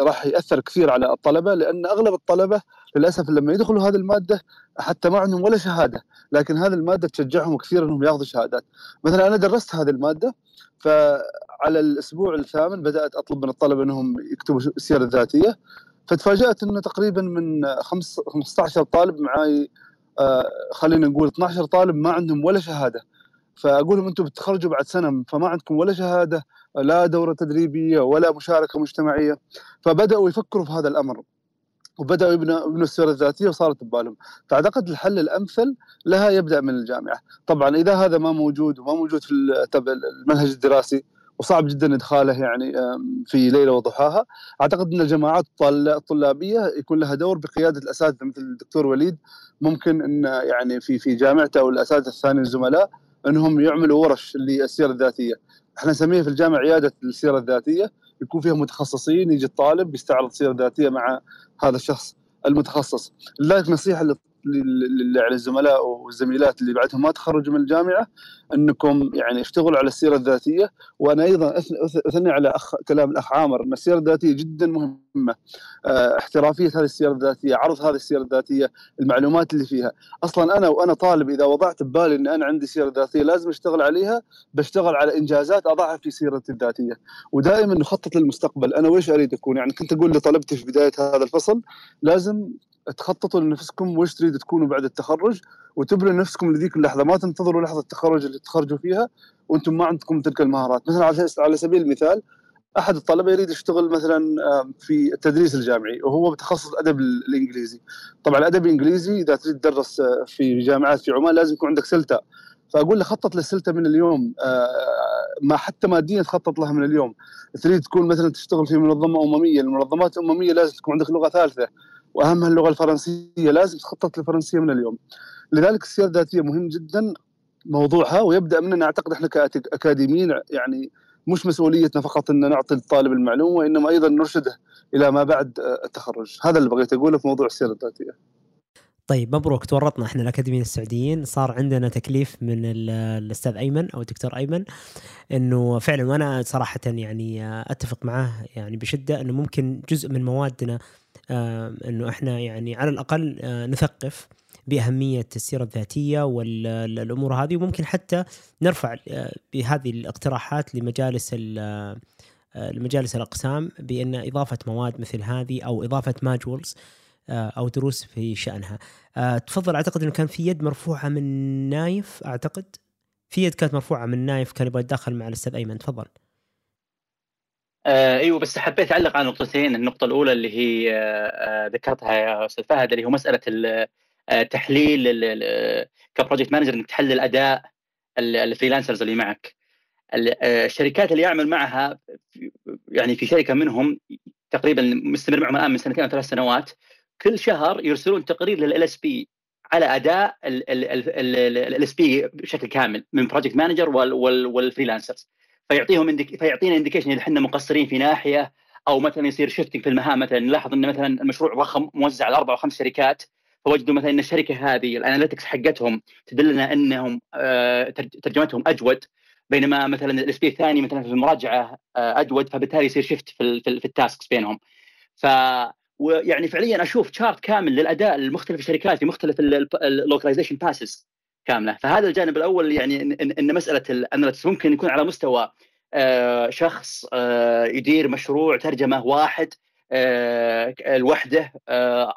راح يأثر كثير على الطلبة لأن أغلب الطلبة للأسف لما يدخلوا هذه المادة حتى ما عندهم ولا شهادة لكن هذه المادة تشجعهم كثير إنهم ياخذوا شهادات. مثلا أنا درست هذه المادة فعلى الأسبوع الثامن بدأت أطلب من الطلبة إنهم يكتبوا السيرة الذاتية فتفاجأت انه تقريبا من خمس- 15 طالب معاي آه، خلينا نقول 12 طالب ما عندهم ولا شهادة. فاقول لهم أنتم بتخرجوا بعد سنة فما عندكم ولا شهادة لا دورة تدريبية ولا مشاركة مجتمعية. فبدأوا يفكروا في هذا الأمر. وبدأوا يبنوا يبنوا السيرة الذاتية وصارت ببالهم. فأعتقد الحل الأمثل لها يبدأ من الجامعة. طبعا إذا هذا ما موجود وما موجود في المنهج الدراسي وصعب جدا إدخاله يعني في ليلة وضحاها. أعتقد إن الجماعات الطل- الطلابية يكون لها دور بقيادة الأساتذة مثل الدكتور وليد. ممكن إن يعني في في جامعته أو الأساتذة الثانيين الزملاء انهم يعملوا ورش للسيره الذاتيه. إحنا نسميها في الجامعة عيادة السيره الذاتية. يكون فيها متخصصين يجي الطالب يستعرض سيره ذاتيه مع هذا الشخص المتخصص. لذلك نصيحة يعني الزملاء والزميلات اللي بعدهم ما تخرجوا من الجامعة إنكم يعني اشتغلوا على السيرة الذاتية. وأنا أيضا أثني على أخ كلام الأخ عامر إن السيرة الذاتية جدا مهمة. آه، احترافية هذه السيرة الذاتية عرض هذه السيرة الذاتية المعلومات اللي فيها. أصلا أنا وأنا طالب إذا وضعت ببالي إن أنا عندي سيرة ذاتية لازم أشتغل عليها بشتغل على إنجازات أضعها في سيرتي الذاتية. ودائما نخطط للمستقبل. أنا وش أريد أكون؟ يعني كنت أقول لطلبتي في بداية هذا الفصل لازم تخططوا لنفسكم وش تريد تكونوا بعد التخرج؟ وتبنوا نفسكم لذيك اللحظة. ما تنتظروا لحظة التخرج اللي تخرجوا فيها وأنتم ما عندكم تلك المهارات. مثلا على سبيل المثال أحد الطلبة يريد يشتغل مثلا في التدريس الجامعي وهو بتخصص الادب ال- الإنجليزي. طبعا الأدب الإنجليزي إذا تريد تدرس آه، في جامعات في عمان لازم يكون عندك سلته فأقول له خطط للسلته من اليوم آه، ما حتى ماديا تخطط لها من اليوم. تريد تكون مثلا تشتغل في منظمة أممية المنظمات الأممية لازم تكون عندك لغة ثالثة. واهمها اللغة الفرنسية لازم تخطط للفرنسيه من اليوم. لذلك السيره الذاتيه مهم جدا موضوعها ويبدأ مننا أعتقد إحنا كأكاديميين يعني مش مسؤوليتنا فقط ان نعطي الطالب المعلومة وإنما أيضا نرشده إلى ما بعد آه، التخرج. هذا اللي بغيت أقوله في موضوع السيره الذاتية. طيب مبروك تورطنا إحنا الأكاديميين السعوديين. صار عندنا تكليف من ال- الأستاذ أيمن أو الدكتور أيمن إنه فعلا وأنا صراحة يعني أتفق معاه يعني بشدة إنه ممكن جزء من موادنا آه، إنه إحنا يعني على الأقل آه، نثقف بأهمية السيرة الذاتية والامور هذه وممكن حتى نرفع آه، بهذه الاقتراحات لمجالس ال- آه، لمجالس الأقسام بأن إضافة مواد مثل هذه أو إضافة modules أو دروس في شأنها. آه، تفضل أعتقد إنه كان في يد مرفوعة من نايف أعتقد في يد كانت مرفوعة من نايف كان يبغى يتدخل مع الأستاذ أيمن تفضل. آه إيوه بس حبيت أعلق على نقطتين، النقطة الأولى اللي هي آه آه، ذكرتها يا أستاذ فهد اللي هو ال- آه، تحليل ال- ك project manager إنك تحلل أداء ال- ال freelancers اللي معك. ال- آه، الشركات اللي يعمل معها يعني في شركة منهم تقريبا مستمر معهم الآن من سنتين أو ثلاث سنوات كل شهر يرسلون تقرير لل LSP على أداء LSP بشكل كامل من project manager وال freelancers فيعطيهم indic- فيعطينا indication إذا إحنا مقصرين في ناحية أو مثلا يصير shifting في المهام مثلا نلاحظ إن مثلا المشروع ضخم موزع على أربع أو خمس شركات فوجدوا مثلا إن الشركة هذه ال analytics حقتهم تدلنا إنهم آه، ترج- ترجمتهم أجود بينما مثلا ال LSP الثاني مثلا في المراجعة آه، أجود فبالتالي يصير shift في في, ال- في ال tasks بينهم. ف ويعني فعليا أشوف chart كامل للأداء لمختلف الشركات في مختلف ال localization phases كاملة. فهذا الجانب الأول يعني ان, إن- مسألة ال analytics ممكن يكون على مستوى آه، شخص آه، يدير مشروع ترجمة واحد آه، لوحده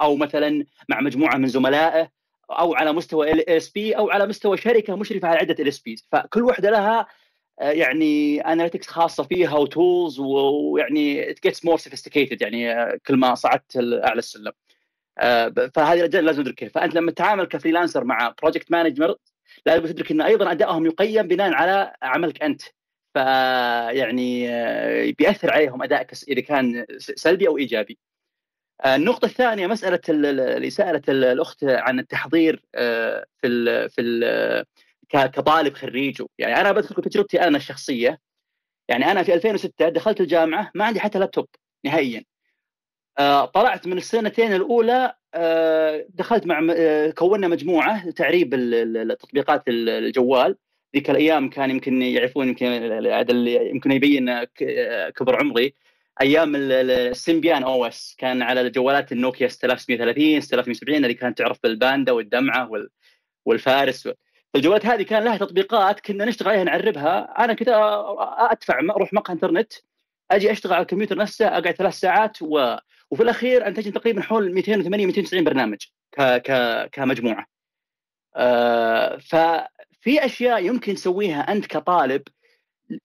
أو مثلا مع مجموعة من زملائه أو على مستوى LSP أو على مستوى شركة مشرفة على عدة LSPs. فكل واحدة لها يعني analytics خاصة فيها و tools ويعني it gets more sophisticated يعني كل ما صعدت أعلى السلم. فهذه الأجزاء لازم ندركها فأنت لما تتعامل ك freelancer مع project manager لازم تدرك إن أيضا أدائهم يقيم بناء على عملك أنت. فيعني آه، بيأثر عليهم أدائك إذا كان سلبي أو إيجابي. آه، النقطة الثانية مسألة ال- ال- اللي سألت ال- الأخت عن التحضير آه، في ال في ال ك- كطالب خريج. يعني أنا بدخل بتجربتي أنا الشخصية. يعني أنا في 2006 دخلت الجامعة ما عندي حتى لابتوب نهائيا. آه، طلعت من السنتين الأولى آه، دخلت مع آه، كونا مجموعة تعريب ال- ال- التطبيقات ال- الجوال. ذيك الأيام كان يمكن يعرفون يمكن يمكن يبين آه، كبر عمري. أيام ال- ال- ال Symbian OS كان على الجوالات النوكيا 6630 6370 اللي كانت تعرف بالباندا والدمعة وال- والفارس. الجوالات هذه كان لها تطبيقات كنا نشتغل عليها نعربها. أنا كذا أدفع أروح مقهى إنترنت أجي أشتغل على الكمبيوتر نفسه أقعد ثلاث ساعات و... وفي الأخير انتجنا تقريبا حول 280 290 برنامج ك... ك... كمجموعة. آه ففي أشياء يمكن تسويها أنت كطالب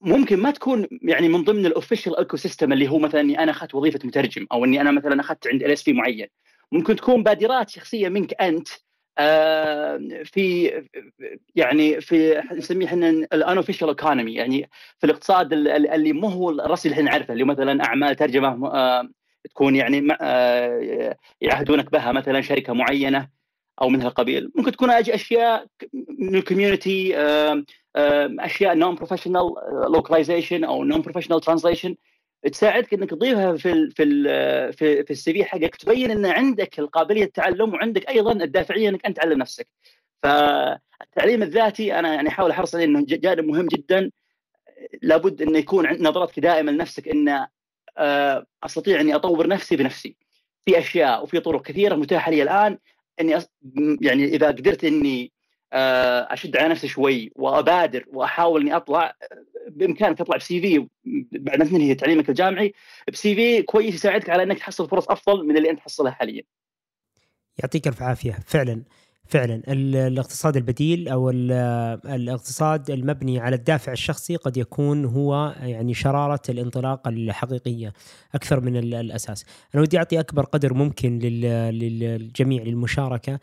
ممكن ما تكون يعني من ضمن ال official ecosystem اللي هو مثلا إني أنا أخذت وظيفة مترجم أو إني أنا مثلا أخذت عند LSP معين ممكن تكون بادرات شخصية منك أنت آه، في يعني في نسميه إحنا ال unofficial economy يعني في الاقتصاد ال- ال- اللي مو هو الرسمي اللي إحنا نعرفه اللي مثلا أعمال ترجمة آه، تكون يعني آه، يعهدونك بها مثلا شركة معينة أو من هالقبيل ممكن تكون أشياء من ال community أشياء non-professional localization أو non-professional translation تساعدك إنك تضيفها في ال في ال في, في ال CV حقك تبين إن عندك القابلية التعلم وعندك أيضا الدافعية إنك أنت تعلم نفسك. فالتعليم الذاتي أنا يعني أحاول أحرص عليه إنه جانب مهم جدا. لابد إنه يكون عند نظرتك دائما لنفسك إن آه، أستطيع أني أطور نفسي بنفسي. في أشياء وفي طرق كثيرة متاحة لي الآن أني أص... يعني إذا قدرت أني آه، أشد على نفسي شوي وأبادر وأحاول أني أطلع بإمكانك تطلع بسي في بعد ما تنهي تعليمك الجامعي بسي في كويس يساعدك على إنك تحصل فرص أفضل من اللي أنت تحصلها حاليا. يعطيك الف عافية فعلا فعلا. ال- الاقتصاد البديل أو ال- الاقتصاد المبني على الدافع الشخصي قد يكون هو يعني شرارة الانطلاق الحقيقية أكثر من ال- الأساس. أنا ودي أعطي أكبر قدر ممكن لل- للجميع للمشاركة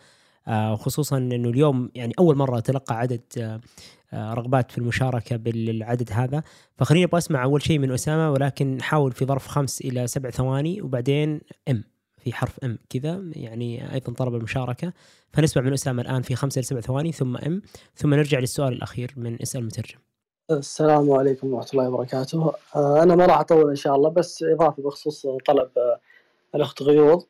آه، وخصوصا إنه اليوم يعني أول مرة أتلقى عدد آه، رغبات في المشاركة بالعدد هذا. فخليني أبغى أسمع أول شيء من أسامة ولكن نحاول في ظرف خمس إلى سبع ثواني وبعدين ام في حرف ام كذا يعني أيضا طلب المشاركة. فنسمع من أسامة الآن في خمسة إلى سبع ثواني ثم ام ثم نرجع للسؤال الأخير من أسأل المترجم. السلام عليكم ورحمة الله وبركاته. آه، أنا ما راح أطول إن شاء الله بس إضافة بخصوص طلب آه، الأخت غيوض.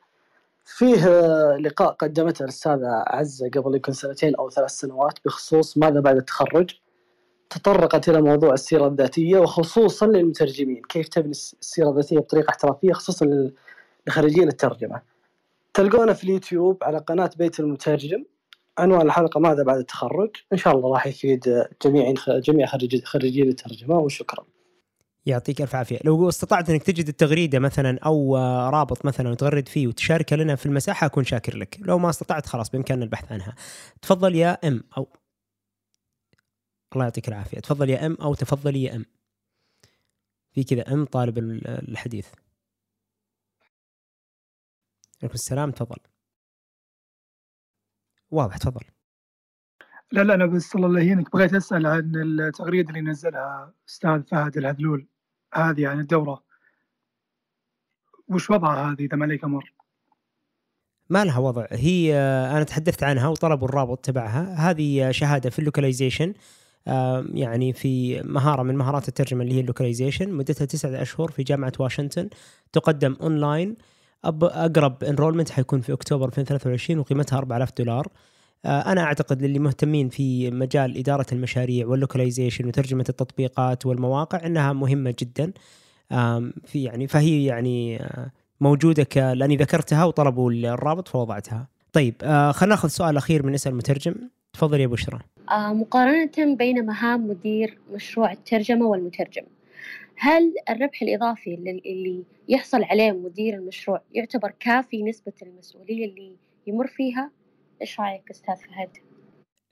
فيه آه، لقاء قدمته الأستاذة عزة قبل يمكن سنتين أو ثلاث سنوات بخصوص ماذا بعد التخرج. تطرقت إلى موضوع السيرة الذاتية وخصوصا للمترجمين. كيف تبني السيرة الذاتية بطريقة احترافية خصوصا لخريجين الترجمة. تلقونه في اليوتيوب على قناة بيت المترجم. عنوان الحلقة ماذا بعد التخرج؟ إن شاء الله راح يفيد جميع جميع خريجي خريجين الترجمة وشكرا. يعطيك ألف عافية، لو استطعت إنك تجد التغريدة مثلا أو رابط مثلا وتغرد فيه وتشاركه لنا في المساحة أكون شاكر لك، لو ما استطعت خلاص بإمكاننا البحث عنها. تفضل يا أم أو الله يعطيك العافية، تفضل يا أم أو تفضلي يا أم. في كذا أم طالب ال- الحديث. عليكم السلام تفضل. واضح تفضل. لا لا أنا بس الله يهينك بغيت أسأل عن التغريدة اللي نزلها أستاذ فهد الهذلول. هذه عن الدورة. وش وضعها هذه إذا ما عليك أمر؟ ما لها وضع. هي آه، أنا تحدثت عنها وطلبوا الرابط تبعها. هذه شهادة في اللوكاليزيشن يعني في مهارة من مهارات الترجمة اللي هي ال localization. مدتها تسعة أشهر في جامعة واشنطن. تقدم أونلاين. أقرب enrollment حيكون في أكتوبر 2023 وقيمتها 4000 دولار آه، أنا أعتقد للي مهتمين في مجال إدارة المشاريع وال localization وترجمة التطبيقات والمواقع إنها مهمة جدا في يعني فهي يعني آه، موجودة ك لأني ذكرتها وطلبوا الرابط فوضعتها. طيب آه، خلينا ناخذ سؤال أخير من اسأل المترجم تفضل يا بشرى. مقارنة بين مهام مدير مشروع الترجمة والمترجم هل الربح الإضافي اللي يحصل عليه مدير المشروع يعتبر كافي نسبة المسؤولية اللي يمر فيها؟ إيش رأيك أستاذ فهد؟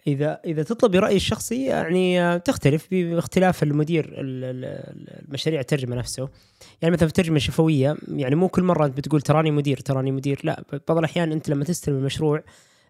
إذا إذا تطلب برأيي الشخصي يعني تختلف باختلاف المدير المشاريع الترجمة نفسه. يعني مثلا في الترجمة الشفوية يعني مو كل مرة أنت بتقول تراني مدير تراني مدير لا بعض الأحيان أنت لما تستلم المشروع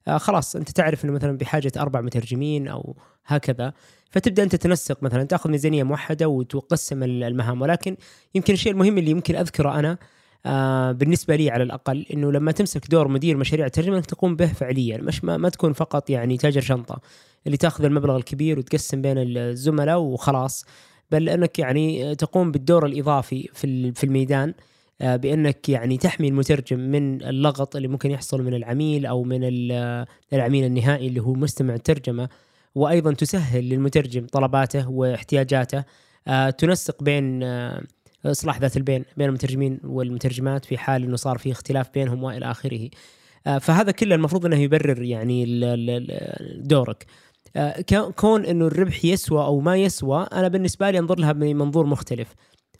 آه خلاص أنت تعرف إنه مثلا بحاجة أربع مترجمين أو هكذا. فتبدأ أنت تنسق مثلا تأخذ ميزانية موحدة وتقسم المهام. ولكن يمكن الشيء المهم اللي يمكن أذكره أنا آه بالنسبة لي على الأقل إنه لما تمسك دور مدير مشاريع الترجمة أنك تقوم به فعليا. مش ما, ما تكون فقط يعني تاجر شنطة اللي تأخذ المبلغ الكبير وتقسم بين الزملاء وخلاص بل أنك يعني تقوم بالدور الإضافي في في الميدان آه بأنك يعني تحمي المترجم من اللغط اللي ممكن يحصل من العميل أو من العميل النهائي اللي هو مستمع الترجمة. وأيضا تسهل للمترجم طلباته واحتياجاته آه تنسق بين آه إصلاح ذات البين بين المترجمين والمترجمات في حال إنه صار في اختلاف بينهم وإلى آخره. آه، فهذا كله المفروض إنه يبرر يعني دورك. كون إنه الربح يسوى أو ما يسوى أنا بالنسبة لي أنظر لها بمنظور مختلف.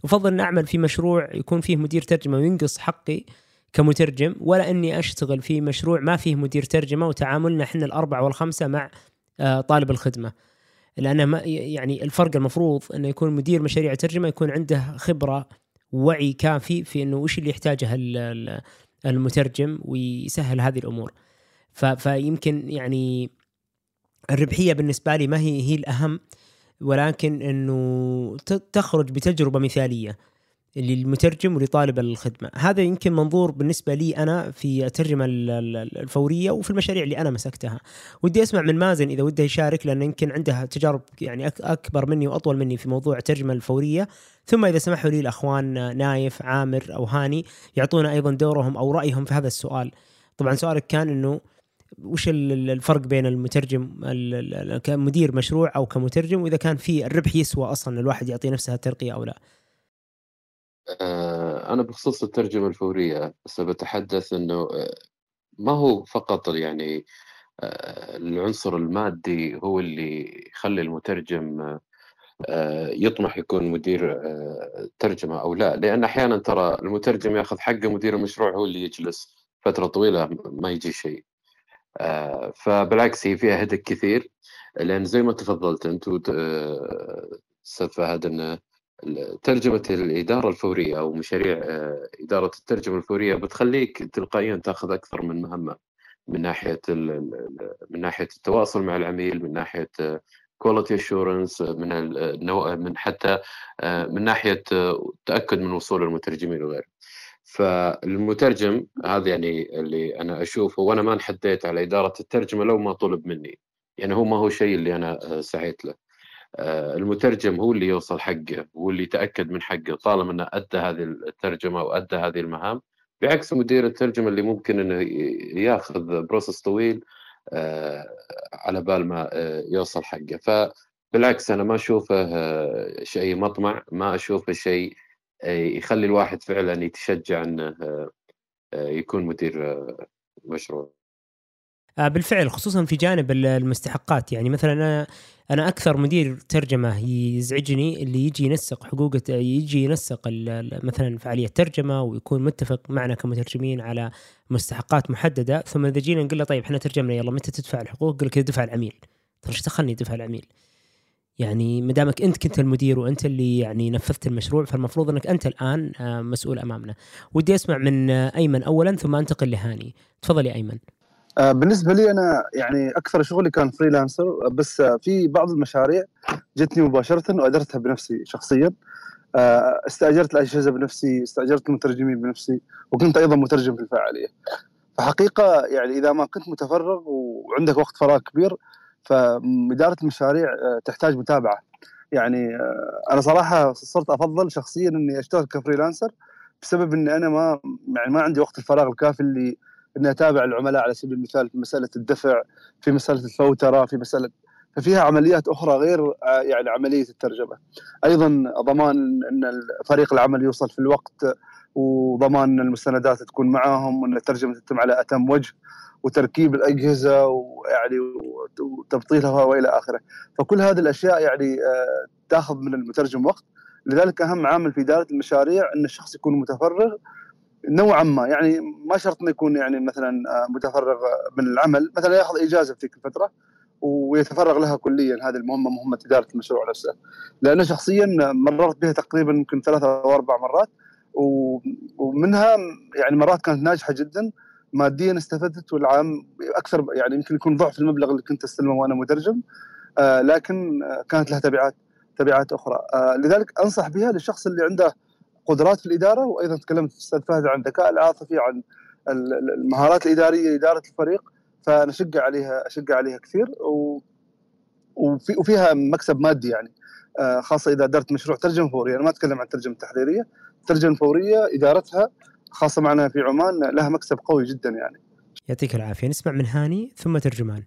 أفضل ان أعمل في مشروع يكون فيه مدير ترجمة وينقص حقي كمترجم ولا إني أشتغل في مشروع ما فيه مدير ترجمة وتعاملنا إحنا الأربعة والخمسة مع طالب الخدمة. لأنه ما يعني الفرق المفروض إنه يكون مدير مشاريع ترجمة يكون عنده خبرة ووعي كافي في إنه وش اللي يحتاجه المترجم ويسهل هذه الأمور فيمكن يعني الربحية بالنسبة لي ما هي هي الأهم ولكن إنه تخرج بتجربة مثالية للمترجم ولطالب الخدمة. هذا يمكن منظور بالنسبة لي أنا في الترجمة الفورية وفي المشاريع اللي أنا مسكتها. ودي أسمع من مازن إذا وده يشارك لأنه يمكن عنده تجارب يعني أكبر مني وأطول مني في موضوع الترجمة الفورية. ثم إذا سمحوا لي الأخوان نايف عامر أو هاني يعطونا أيضا دورهم أو رأيهم في هذا السؤال. طبعا سؤالك كان إنه وش الفرق بين المترجم كمدير مشروع أو كمترجم وإذا كان في الربح يسوى أصلا الواحد يعطي نفسه الترقية أو لا. أنا بخصوص الترجمة الفورية سأتحدث إنه آه، ما هو فقط يعني آه، العنصر المادي هو اللي يخلي المترجم يطمح يكون مدير ترجمة أو لا. لأن أحيانا ترى المترجم يأخذ حقه مدير المشروع هو اللي يجلس فترة طويلة ما يجي شيء. فبالعكس هي فيها هدك كثير. لأن زي ما تفضلت أنت أستاذ فهد أنه ترجمة الإدارة الفورية أو مشاريع آه، إدارة الترجمة الفورية بتخليك تلقائيا تأخذ أكثر من مهمة من ناحية من ناحية التواصل مع العميل من ناحية quality assurance من النوع من حتى آه، من ناحية التأكد من وصول المترجمين وغيره. فالمترجم هذا يعني اللي أنا أشوفه وأنا ما انحديت على إدارة الترجمة لو ما طلب مني يعني هو ما هو شيء اللي أنا آه، سعيت له. آه، المترجم هو اللي يوصل حقه هو اللي يتأكد من حقه طالما إنه أدى هذه الترجمة وادى هذه المهام. بعكس مدير الترجمة اللي ممكن إنه ياخذ بروسس طويل آه، على بال ما آه، يوصل حقه. فبالعكس أنا ما أشوفه شيء مطمع ما أشوفه شيء يخلي الواحد فعلا يتشجع إنه يكون مدير مشروع. آه، بالفعل خصوصا في جانب المستحقات يعني مثلا أنا أنا أكثر مدير ترجمة يزعجني اللي يجي ينسق حقوق يجي ينسق مثلا فعالية ترجمة ويكون متفق معنا كمترجمين على مستحقات محددة ثم إذا جينا نقول له طيب إحنا ترجمنا يلا متى تدفع الحقوق؟ يقول لك دفع العميل ترى إيش دخلني دفع العميل؟ يعني ما دامك أنت كنت المدير وأنت اللي يعني نفذت المشروع فالمفروض إنك أنت الآن آه، مسؤول أمامنا. ودي أسمع من أيمن اولا ثم أنتقل لهاني. تفضل يا أيمن. آه، بالنسبة لي أنا يعني أكثر شغلي كان freelancer بس آه، في بعض المشاريع جتني مباشرة وأدرتها بنفسي شخصيا. آه، استأجرت الأجهزة بنفسي استأجرت المترجمين بنفسي وكنت أيضا مترجم في الفعالية. فحقيقة يعني إذا ما كنت متفرغ وعندك وقت فراغ كبير فإدارة المشاريع آه، تحتاج متابعة. يعني آه، أنا صراحة صرت أفضل شخصيا إني أشتغل ك freelancer بسبب إني أنا ما يعني ما عندي وقت الفراغ الكافي اللي اني أتابع العملاء على سبيل المثال في مسألة الدفع في مسألة الفوترة في مسألة ففيها عمليات أخرى غير آه، يعني عملية الترجمة. أيضا ضمان إن فريق العمل يوصل في الوقت وضمان إن المستندات تكون معاهم وإن الترجمة تتم على أتم وجه وتركيب الأجهزة ويعني وتبطيلها وإلى آخره. فكل هذه الأشياء يعني آه، تأخذ من المترجم وقت. لذلك أهم عامل في إدارة المشاريع إن الشخص يكون متفرغ نوعا ما. يعني ما شرط إنه يكون يعني مثلا آه، متفرغ من العمل. مثلا يأخذ إجازة في تلك الفترة ويتفرغ لها كليا. هذه المهمة مهمة إدارة المشروع نفسه. لأنه شخصيا مررت بها تقريبا يمكن ثلاثة أو أربع مرات ومنها يعني مرات كانت ناجحة جدا. ماديا استفدت والعام أكثر يعني يمكن يكون ضعف المبلغ اللي كنت أستلمه وأنا مترجم. آه لكن كانت لها تبعات تبعات أخرى. آه لذلك أنصح بها للشخص اللي عنده قدرات في الإدارة وأيضا تكلمت أستاذ فهد عن الذكاء العاطفي عن المهارات الإدارية لاداره الفريق فأنا اشجع عليها اشجع عليها كثير و وفي وفيها مكسب مادي يعني آه خاصة إذا ادرت مشروع ترجمة فوريه أنا ما أتكلم عن الترجمه التحريريه الترجمه الفوريه إدارتها خاصة معنا في عمان لها مكسب قوي جدا يعني. يعطيك العافية. نسمع من هاني ثم ترجمان.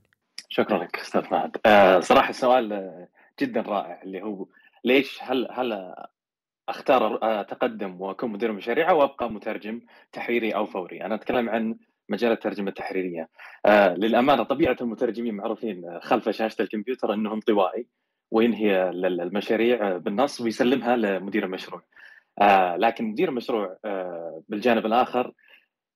شكرا لك أستاذ فهد. آه صراحة السؤال آه، جدا رائع اللي هو ليش هل هل أختار أتقدم وأكون مدير مشاريع أو ابقى مترجم تحريري أو فوري. أنا أتكلم عن مجال الترجمة التحريرية. آه للأمانة طبيعة المترجمين معروفين خلف شاشة الكمبيوتر انه انطوائي وينهي المشاريع بالنص ويسلمها لمدير المشروع. آه لكن مدير المشروع آه بالجانب الآخر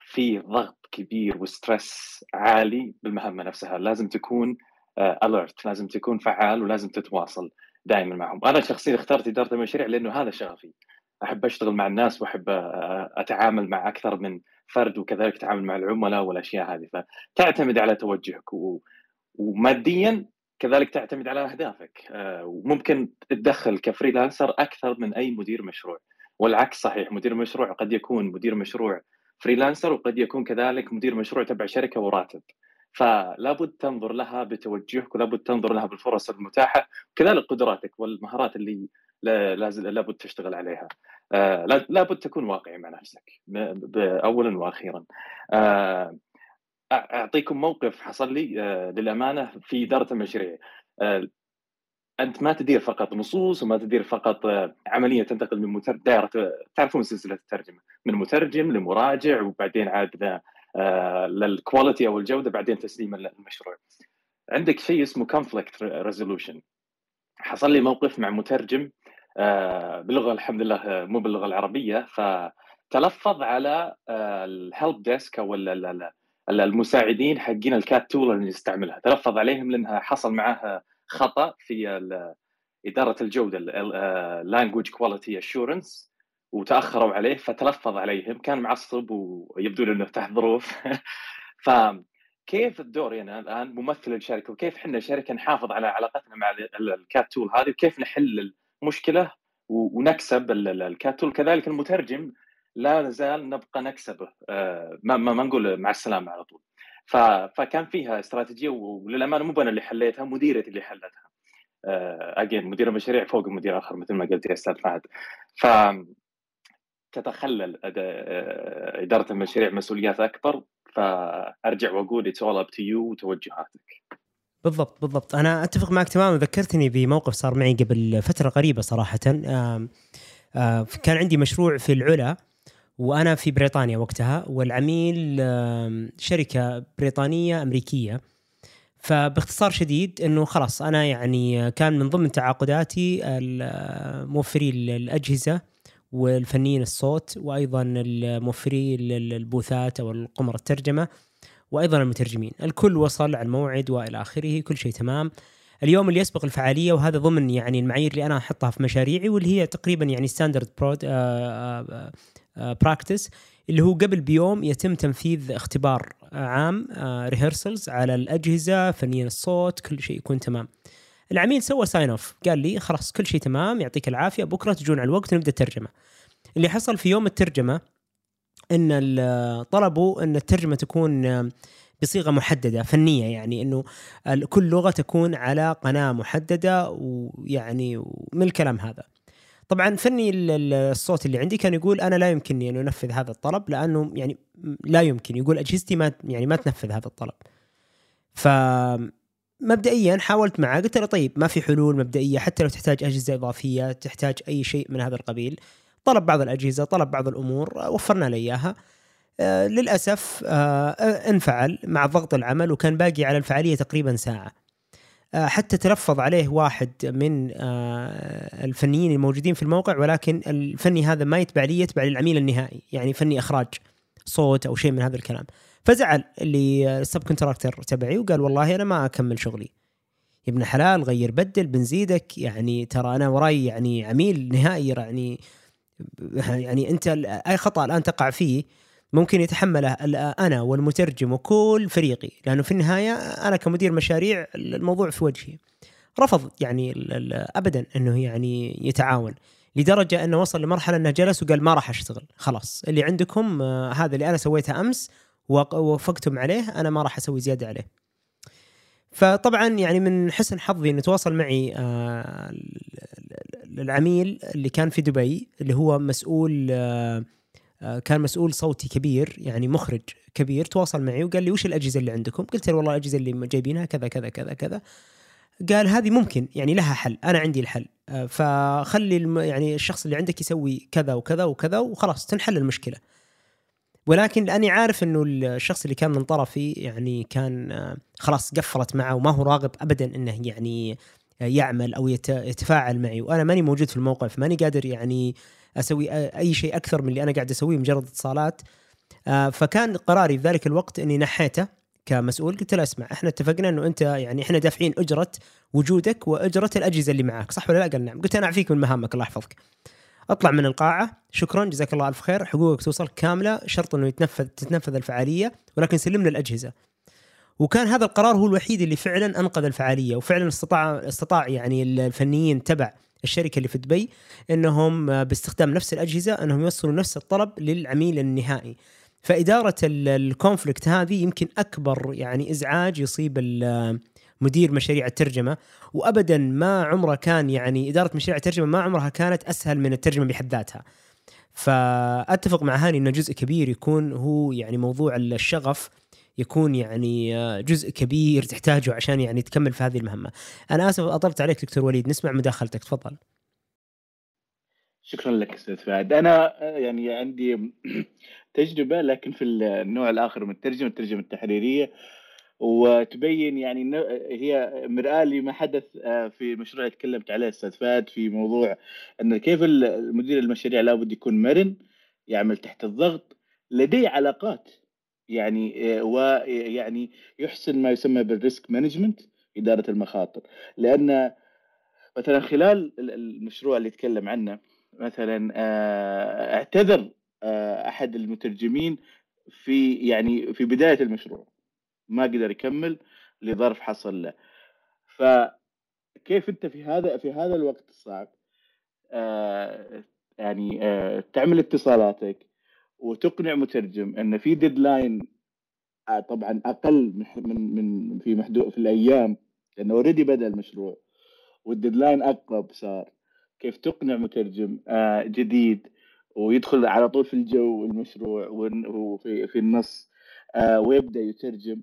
في ضغط كبير و stress عالي بالمهمة نفسها. لازم تكون alert آه لازم تكون فعال ولازم تتواصل. دائما معهم. أنا شخصيا اخترت إدارة المشاريع لأنه هذا شغفي. أحب أشتغل مع الناس وأحب آه، أتعامل مع أكثر من فرد وكذلك أتعامل مع العملاء والأشياء هذه. فتعتمد على توجهك و... وماديا كذلك تعتمد على أهدافك. آه، وممكن تتدخل ك freelancer أكثر من أي مدير مشروع. والعكس صحيح مدير مشروع قد يكون مدير مشروع فريلانسر وقد يكون كذلك مدير مشروع تبع شركة وراتب. فلا بد تنظر لها بتوجهك ولا بد تنظر لها بالفرص المتاحة وكذلك قدراتك والمهارات اللي لازم لابد تشتغل عليها. آه، لابد تكون واقعي مع نفسك اولا وأخيرا. آه، أعطيكم موقف حصل لي آه، للأمانة في إدارة المشاريع أنت ما تدير فقط نصوص وما تدير فقط عملية تنتقل من. دائرة تعرفون سلسلة الترجمة. من مترجم لمراجع وبعدين عاد لل quality أو الجودة بعدين تسليم المشروع. عندك شيء اسمه conflict resolution حصل لي موقف مع مترجم آه، باللغة الحمد لله مو باللغة العربية فتلفظ على آه، ال help desk أو المساعدين حقين ال CAT tool اللي نستعملها تلفظ عليهم لأنها حصل معاه خطأ في إدارة الجودة language quality assurance وتأخروا عليه فتلفظ عليهم كان معصب ويبدو إنه تحت ظروف. ف كيف الدور يعني الآن ممثل الشركة وكيف إحنا شركة نحافظ على علاقتنا مع ال CAT tool هذه وكيف نحل المشكلة ونكسب ال CAT tool؟ كذلك المترجم لا نزال نبقى نكسبه آه، ما, ما نقول مع السلامة على طول. فكان فيها استراتيجية وللأمانة مو أنا اللي حليتها مديرتي اللي حلتها. again آه، مدير المشاريع فوق المدير الآخر مثل ما قلت يا أستاذ فهد. ف تتخلل آه، إدارة المشاريع مسؤوليات أكبر فأرجع وأقول it's all up to you وتوجهاتك. بالضبط بالضبط. أنا أتفق معك تماما. ذكرتني بموقف صار معي قبل فترة قريبة صراحة. آه، كان عندي مشروع في العلا وأنا في بريطانيا وقتها والعميل شركة بريطانية أمريكية. فباختصار شديد إنه خلاص أنا يعني كان من ضمن تعاقداتي موفري الأجهزة والفنيين الصوت وأيضا الموفري ال booth ات أو القمر الترجمة وأيضا المترجمين. الكل وصل على الموعد وإلى آخره كل شيء تمام. اليوم اللي يسبق الفعالية وهذا ضمن يعني المعايير اللي أنا أحطها في مشاريعي واللي هي تقريبا يعني standard practice اللي هو قبل بيوم يتم تنفيذ اختبار عام rehearsals على الأجهزة فنيا الصوت كل شيء يكون تمام. العميل سوى sign off قال لي خلاص كل شيء تمام يعطيك العافية بكرة تجون على الوقت ونبدا الترجمة. اللي حصل في يوم الترجمة إن طلبوا إن الترجمة تكون آه، بصيغة محددة فنية يعني إنه كل لغة تكون على قناة محددة ويعني من الكلام هذا. طبعا فني ال- ال- الصوت اللي عندي كان يقول أنا لا يمكنني أن أنفذ هذا الطلب لأنه يعني لا يمكن. يقول أجهزتي ما يعني ما تنفذ هذا الطلب. ف مبدئيا حاولت معاه قلت له طيب ما في حلول مبدئية حتى لو تحتاج أجهزة إضافية تحتاج أي شيء من هذا القبيل. طلب بعض الأجهزة طلب بعض الأمور آه، وفرنا له إياها. آه، للأسف آه، انفعل مع ضغط العمل وكان باقي على الفعالية تقريبا ساعة. آه، حتى تلفظ عليه واحد من آه، الفنيين الموجودين في الموقع ولكن الفني هذا ما يتبع لي يتبع للعميل النهائي يعني فني إخراج صوت أو شيء من هذا الكلام. فزعل اللي السب كونتراكتر تبعي وقال والله أنا ما أكمل شغلي. يا ابن حلال غير بدل بنزيدك يعني ترى أنا وراي يعني عميل نهائي يعني يعني أنت أي خطأ الآن تقع فيه ممكن يتحمله أنا والمترجم وكل فريقي لأنه في النهاية أنا كمدير مشاريع الموضوع في وجهي. رفض يعني ابدا أنه يعني يتعاون لدرجة أنه وصل لمرحلة أنه جلس وقال ما راح أشتغل خلاص. اللي عندكم آه، هذا اللي أنا سويته أمس ووافقتم عليه أنا ما راح أسوي زيادة عليه. فطبعا يعني من حسن حظي إنه تواصل معي آه، العميل اللي كان في دبي اللي هو مسؤول آه، آه، كان مسؤول صوتي كبير يعني مخرج كبير تواصل معي وقال لي وش الأجهزة اللي عندكم؟ قلت له والله الأجهزة اللي جايبينها كذا كذا كذا كذا. قال هذه ممكن يعني لها حل أنا عندي الحل. فخلي يعني الشخص اللي عندك يسوي كذا وكذا وكذا وخلاص تنحل المشكلة. ولكن لأني عارف إنه الشخص اللي كان من طرفي يعني كان آه، خلاص قفلت معه وما هو راغب ابدا إنه يعني يعمل أو يت- يتفاعل معي. وأنا ماني موجود في الموقع فماني قادر يعني أسوي أي شيء أكثر من اللي أنا قاعد أسويه مجرد اتصالات. آه، فكان قراري في ذلك الوقت إني نحيته كمسؤول. قلت له اسمع إحنا اتفقنا إنه أنت يعني إحنا دافعين أجرة وجودك وأجرة الأجهزة اللي معاك صح ولا لا؟ قال نعم. قلت أنا أعفيك من مهامك الله يحفظك. أطلع من القاعة. شكرا جزاك الله ألف خير. حقوقك توصل كاملة. شرط إنه يتنفذ تتنفذ الفعالية ولكن سلمنا الأجهزة. وكان هذا القرار هو الوحيد اللي فعلا أنقذ الفعالية وفعلا استطاع استطاع يعني الفنيين تبع الشركة اللي في دبي إنهم باستخدام نفس الأجهزة إنهم يوصلوا نفس الطلب للعميل النهائي. فإدارة ال- الكونفليكت هذه يمكن أكبر يعني إزعاج يصيب مدير مشاريع الترجمة وابدا ما عمره كان يعني إدارة مشاريع الترجمة ما عمرها كانت أسهل من الترجمة بحد ذاتها. فأتفق مع هاني إنه جزء كبير يكون هو يعني موضوع الشغف يكون يعني آه، جزء كبير تحتاجه عشان يعني تكمل في هذه المهمة. أنا آسف اطلت عليك دكتور وليد. نسمع مداخلتك. تفضل. شكرا لك أستاذ فهد. أنا آه، يعني عندي تجربة لكن في النوع الآخر من الترجمة الترجمة التحريرية. وتبين يعني هي مرآة لما حدث آه، في اللي تكلمت عليه أستاذ فهد في موضوع إن كيف المدير المشاريع لابد يكون مرن يعمل تحت الضغط لديه علاقات. يعني آه، ويعني يحسن ما يسمى بال risk management إدارة المخاطر. لأن مثلا خلال ال- المشروع اللي يتكلم عنه مثلا آه، اعتذر أحد المترجمين في يعني في بداية المشروع. ما قدر يكمل لظرف حصل له. فكيف أنت في هذا في هذا الوقت الصعب آه، يعني آه، تعمل اتصالاتك وتقنع مترجم إن في ديدلاين آه، طبعا أقل من من في محدود في الأيام لأنه already بدأ المشروع وال deadline أقرب صار. كيف تقنع مترجم آه، جديد ويدخل على طول في الجو المشروع وفي في النص آه، ويبدأ يترجم.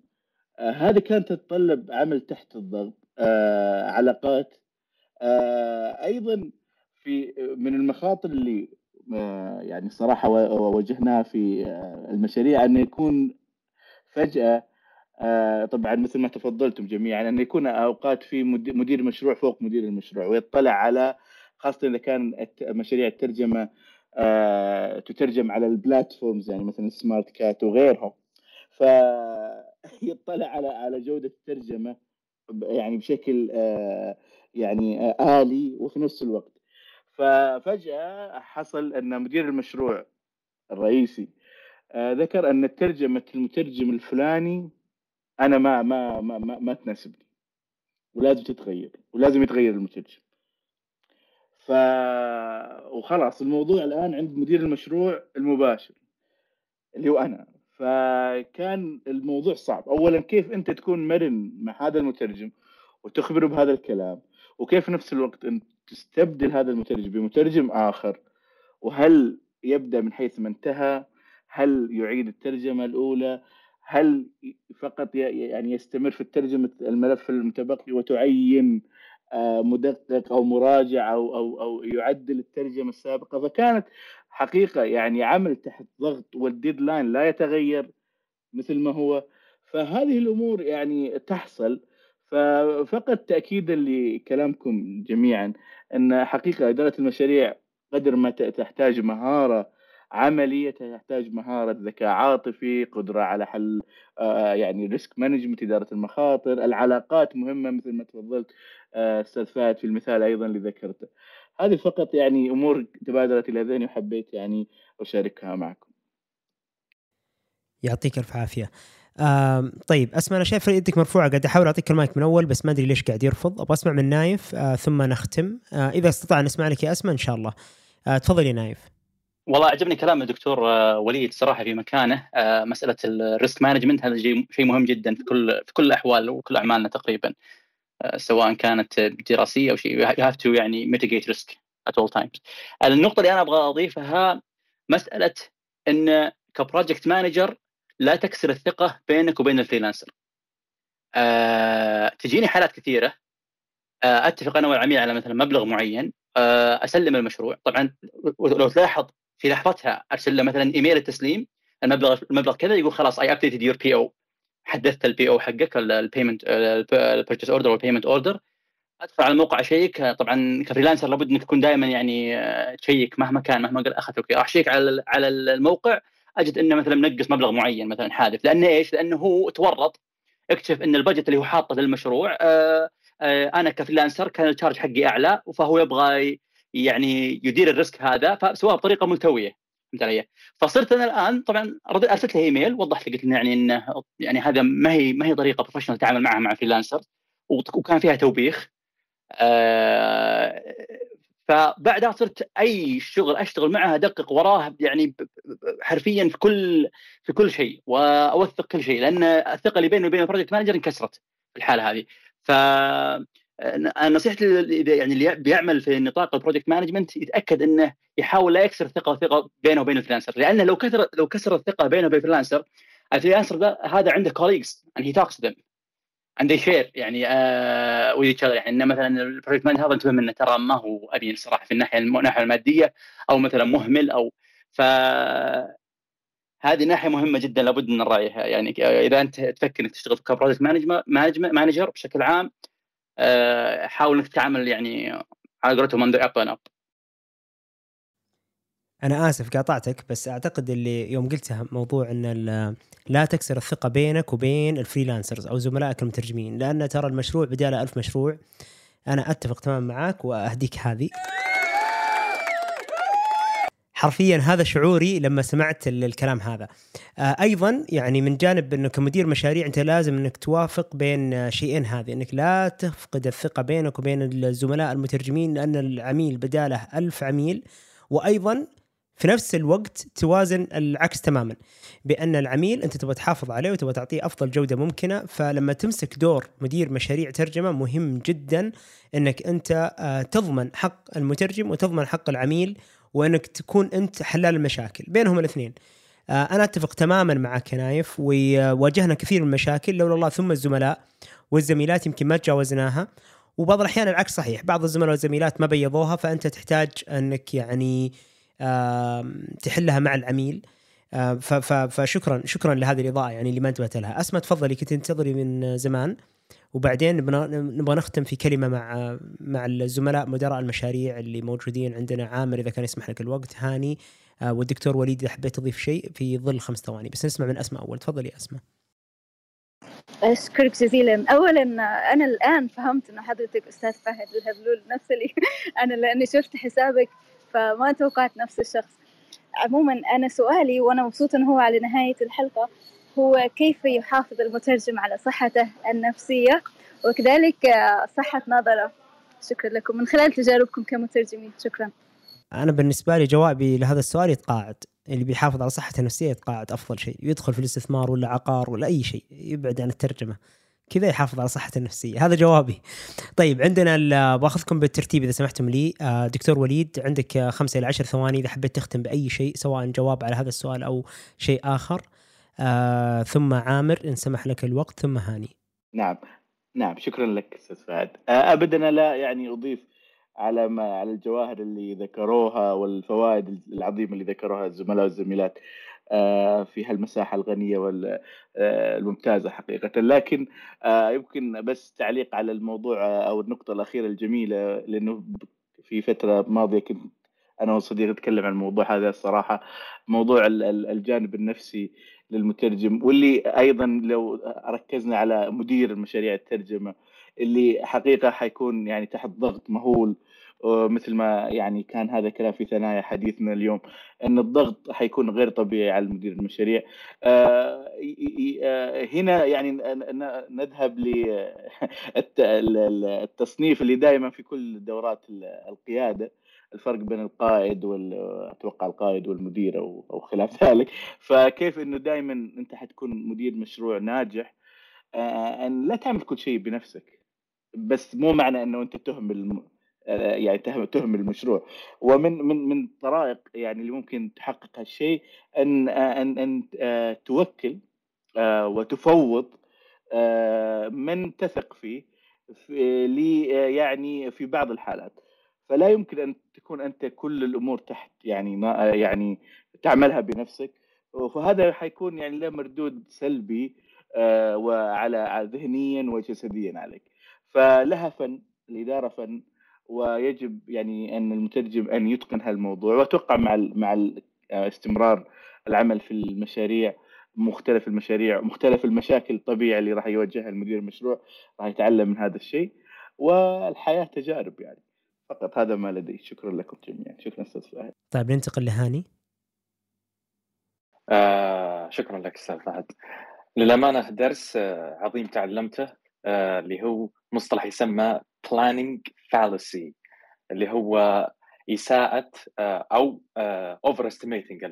آه، هذه كانت تتطلب عمل تحت الضغط آه، علاقات آه، أيضا في من المخاطر اللي يعني صراحة واجهناها في المشاريع انه يكون فجأة طبعا مثل ما تفضلتم جميعا انه يكون أوقات في مد- مدير مشروع فوق مدير المشروع ويطلع على خاصة إذا كان مشاريع الترجمة تترجم على البلاتفورمز يعني مثلا سمارت كات وغيرهم. فيطلع على على جودة الترجمة يعني بشكل آه، يعني آه، آلي وفي نفس الوقت. ففجأة حصل أن مدير المشروع الرئيسي آه، ذكر أن ترجمه المترجم الفلاني أنا ما ما ما ما, ما تناسبني. ولازم تتغير ولازم يتغير المترجم. ف وخلاص الموضوع الآن عند مدير المشروع المباشر اللي هو أنا. فكان الموضوع صعب. اولا كيف أنت تكون مرن مع هذا المترجم وتخبره بهذا الكلام؟ وكيف نفس الوقت أنت تستبدل هذا المترجم بمترجم آخر؟ وهل يبدأ من حيث ما انتهى؟ هل يعيد الترجمة الأولى؟ هل فقط يعني يستمر في الترجمة الملف المتبقي وتعين مدقق أو مراجع أو أو أو يعدل الترجمة السابقة. فكانت حقيقة يعني عمل تحت ضغط والديدلاين لا يتغير مثل ما هو. فهذه الأمور يعني تحصل. ففقط تاكيدا لكلامكم جميعا أن حقيقة إدارة المشاريع قدر ما تحتاج مهارة عملية تحتاج مهارة ذكاء عاطفي قدرة على حل آه، يعني risk management إدارة المخاطر العلاقات مهمة مثل ما تفضلت آه، أستاذ فهد في المثال أيضا اللي ذكرته. هذه فقط يعني أمور تبادرت إلى ذهني وحبيت يعني أشاركها معكم. يعطيك ألف عافية. آه طيب أسمع أنا شايف يدك مرفوعه قاعد أحاول أعطيك المايك من أول بس ما أدري ليش قاعد يرفض. أبغى أسمع من نايف آه ثم نختم. آه إذا استطعنا نسمع لك يا أسماء إن شاء الله. آه تفضل يا نايف. والله عجبني كلام الدكتور آه، وليد صراحة في مكانه. آه، مسألة ال risk management هذا شيء مهم جدا في كل في كل الأحوال وكل أعمالنا تقريبا. آه، سواء كانت دراسية أو شيء you have to يعني mitigate risk at all times النقطة اللي أنا أبغى أضيفها مسألة إن ك project manager لا تكسر الثقة بينك وبين ال freelancer. أه تجيني حالات كثيرة. أه أتفق أنا والعميل على مثلا مبلغ معين. أه أسلم المشروع. طبعا لو تلاحظ في لحظتها أرسل له مثلا إيميل التسليم المبلغ المبلغ كذا يقول خلاص I updated your PO حدثت ال PO حقك ال payment ال purchase order وال payment order ادخل على الموقع أشيك. طبعا ك freelancer لابد إنك تكون دائما يعني آه، check مهما كان مهما قال اخذ راح أشيك على على الموقع. أجد إنه مثلا منقص مبلغ معين مثلا حادث. لأنه إيش؟ لأنه هو تورط. اكتشف إن ال budget اللي هو حاطه للمشروع آه، آه، أنا ك freelancer كان ال charge حقي أعلى فهو يبغى يعني يدير ال risk هذا فسواها بطريقة ملتوية. فهمت علي؟ فصرت أنا الآن طبعا أرسلت له إيميل وضحت قلت له يعني إنه يعني هذا ما هي ما هي طريقة professional تتعامل معها مع freelancer وكان فيها توبيخ آه فبعدها صرت أي شغل أشتغل معها أدقق وراه يعني حرفيا في كل في كل شيء وأوثق كل شيء لأن الثقة اللي بيني وبين ال project manager انكسرت في الحالة هذه ف نصيحتي يعني اللي بيعمل في نطاق ال project management يتأكد إنه يحاول لا يكسر الثقه والثقه بينه وبين ال freelancer. لأنه لو كسر لو كسر الثقة بينه وبين ال freelancer ال freelancer ده هذا عنده colleagues and he talks to they share يعني each other. يعني إنه مثلا ال project manager هذا انتبه منه ترى ما هو امين الصراحه في الناحية الناحية المادية أو مثلا مهمل أو ف هذه ناحية مهمة جدا لابد من نراعيها يعني إذا أنت تفكر إنك تشتغل ك project management بشكل عام آه، حاول إنك تتعامل يعني على قولتهم end up up أنا آسف قاطعتك بس أعتقد اللي يوم قلتها موضوع إن لا تكسر الثقة بينك وبين الفريلانسرز أو زملائك المترجمين لأن ترى المشروع بداله ألف مشروع. أنا أتفق تماما معاك وأهديك هذه. حرفيا هذا شعوري لما سمعت الكلام هذا. آه، أيضا يعني من جانب انه كمدير مشاريع أنت لازم إنك توافق بين شيئين هذه. إنك لا تفقد الثقة بينك وبين الزملاء المترجمين لأن العميل بداله ألف عميل. وأيضا في نفس الوقت توازن العكس تماما بأن العميل أنت تبغى تحافظ عليه وتبغى تعطيه أفضل جودة ممكنة. فلما تمسك دور مدير مشاريع ترجمة مهم جدا إنك أنت آه، تضمن حق المترجم وتضمن حق العميل وإنك تكون أنت حلال المشاكل بينهم الاثنين. آه، أنا أتفق تماما معك يا نايف وواجهنا كثير من المشاكل لولا الله ثم الزملاء والزميلات يمكن ما تجاوزناها. وبعض الأحيان العكس صحيح بعض الزملاء والزميلات ما بيضوها فأنت تحتاج أنك يعني تحلها مع العميل. آه، فشكرا شكرا لهذه الإضاءة يعني اللي ما انتبهت لها. أسماء تفضلي كنت تنتظري من زمان. وبعدين نبغى نختم في كلمة مع مع الزملاء مدراء المشاريع اللي موجودين عندنا. عامر إذا كان يسمح لك الوقت. هاني آه، والدكتور وليد إذا حبيت تضيف شيء في ظل خمس ثواني. بس نسمع من أسماء أول. تفضلي أسماء. أشكرك جزيلا. أولا أنا الآن فهمت أن حضرتك أستاذ فهد الهبلول نفس اللي أنا لأني شفت حسابك فما توقعت نفس الشخص. عموما أنا سؤالي وأنا مبسوطة إنه هو على نهاية الحلقة هو كيف يحافظ المترجم على صحته النفسية وكذلك آه، صحة نظره. شكرا لكم. من خلال تجاربكم كمترجمين شكرا. أنا بالنسبة لي جوابي لهذا السؤال يتقاعد. اللي بيحافظ على صحته النفسية يتقاعد أفضل شيء. يدخل في الاستثمار ولا عقار ولا أي شيء يبعد عن الترجمة. كذا يحافظ على صحته النفسية. هذا جوابي. طيب عندنا بأخذكم بالترتيب إذا سمحتم لي. آه، دكتور وليد عندك خمسة إلى عشر ثواني إذا حبيت تختم بأي شيء سواء جواب على هذا السؤال أو شيء آخر. آه، ثم عامر إن سمح لك الوقت ثم هاني. نعم. نعم شكرا لك أستاذ فهد. آه، ابدا لا يعني أضيف على ما على الجواهر اللي ذكروها والفوائد العظيمة اللي ذكروها الزملاء والزميلات آه، في هالمساحة الغنية والممتازه حقيقة. لكن آه، يمكن بس تعليق على الموضوع آه، أو النقطة الأخيرة الجميلة لأنه في فترة ماضية كنت أنا وصديقي نتكلم عن الموضوع هذا الصراحة. موضوع ال- ال- الجانب النفسي للمترجم واللي أيضا لو ركزنا على مدير مشاريع الترجمة اللي حقيقة حيكون يعني تحت ضغط مهول. مثل ما يعني كان هذا كلام في ثنايا حديثنا اليوم أن الضغط حيكون غير طبيعي على مدير المشاريع. آه، آه، هنا يعني نذهب للتصنيف اللي دائما في كل دورات ال- القيادة. الفرق بين القائد وال أتوقع القائد والمدير أو أو خلاف ذلك. فكيف إنه دائما أنت حتكون مدير مشروع ناجح؟ آه، أن لا تعمل كل شيء بنفسك. بس مو معنى إنه أنت تهمل يعني تهم تهمل المشروع. ومن من من طرائق يعني اللي ممكن تحقق هالشيء أن آه، أن أن آه، توكل آه، وتفوض آه، من تثق فيه في آه، يعني في بعض الحالات. فلا يمكن أن تكون أنت كل الأمور تحت يعني ما يعني تعملها بنفسك. فهذا حيكون يعني له مردود سلبي آه، وعلى على- ذهنيا وجسديا عليك. فلها فن الاداره فن ويجب يعني أن المترجم أن يتقن هالموضوع وأتوقع مع ال مع ال آه، استمرار العمل في المشاريع مختلف المشاريع مختلف المشاكل الطبيعية اللي راح يواجهها المدير المشروع راح يتعلم من هذا الشيء. والحياة تجارب يعني. فقط هذا ما لدي. شكرا لكم جميعا. شكرا أستاذ فهد. طيب ننتقل لهاني. آه شكرا لك أستاذ فهد. للأمانة درس آه عظيم تعلمته آه اللي هو مصطلح يسمى planning fallacy اللي هو إساءة آه أو overestimating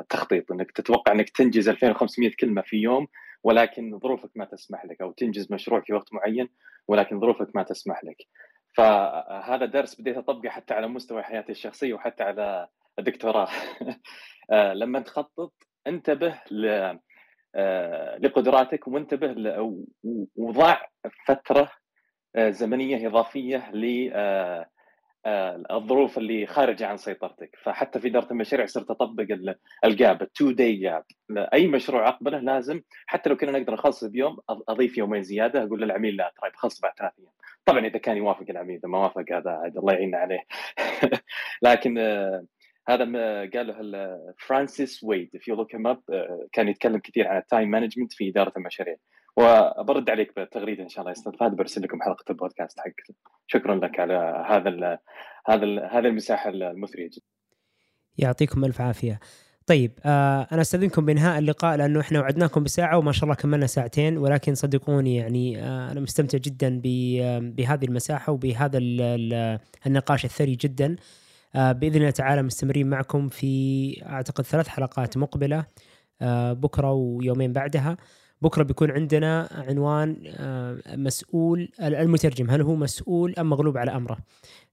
التخطيط إنك تتوقع إنك تنجز 2500 كلمة في يوم ولكن ظروفك ما تسمح لك أو تنجز مشروع في وقت معين ولكن ظروفك ما تسمح لك. فهذا درس بديت أطبقه حتى على مستوى حياتي الشخصية وحتى على الدكتوراه. آه، لما تخطط انتبه ل آه، لقدراتك وانتبه وضع فترة آه، زمنية إضافية ل آه، آه، اللي خارجة عن سيطرتك. فحتى في إدارة المشاريع صرت أطبق ال- ال gap ال two day gap أي مشروع أقبله لازم حتى لو كنا نقدر نخلص بيوم أضيف يومين زيادة أقول للعميل لا ترى بخلص بعد ثلاث أيام. طبعا إذا كان يوافق العميل اذا ما وافق هذا عاد الله يعيننا عليه. لكن آه، هذا ما قاله ال- فرانسيس ويد. Up آه، كان يتكلم كثير عن ال time management في إدارة المشاريع. وبرد عليك بالتغريدة إن شاء الله يا أستاذ فهد برسل لكم حلقة البودكاست حقك. شكرا لك على هذا ال هذا ال هذه المساحة المثرية جدا. يعطيكم ألف عافية. طيب آه أنا أستأذنكم بإنهاء اللقاء لأنه إحنا وعدناكم بساعة وما شاء الله كملنا ساعتين ولكن صدقوني يعني آه أنا مستمتع جدا آه، بهذه المساحة وبهذا ال- ال- النقاش الثري جدا. آه بإذن الله تعالى مستمرين معكم في أعتقد ثلاث حلقات مقبلة آه بكرة ويومين بعدها. بكرة بيكون عندنا عنوان آه مسؤول المترجم. هل هو مسؤول أم مغلوب على أمره؟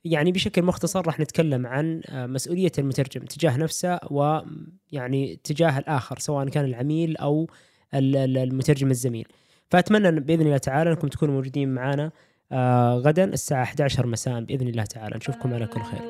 يعني بشكل مختصر راح نتكلم عن آه، مسؤولية المترجم تجاه نفسه ويعني تجاه الآخر سواء كان العميل ال- المترجم الزميل. فأتمنى أن بإذن الله تعالى أنكم تكونوا موجودين معنا آه، غدا الساعة 11 مساء بإذن الله تعالى. نشوفكم على كل خير.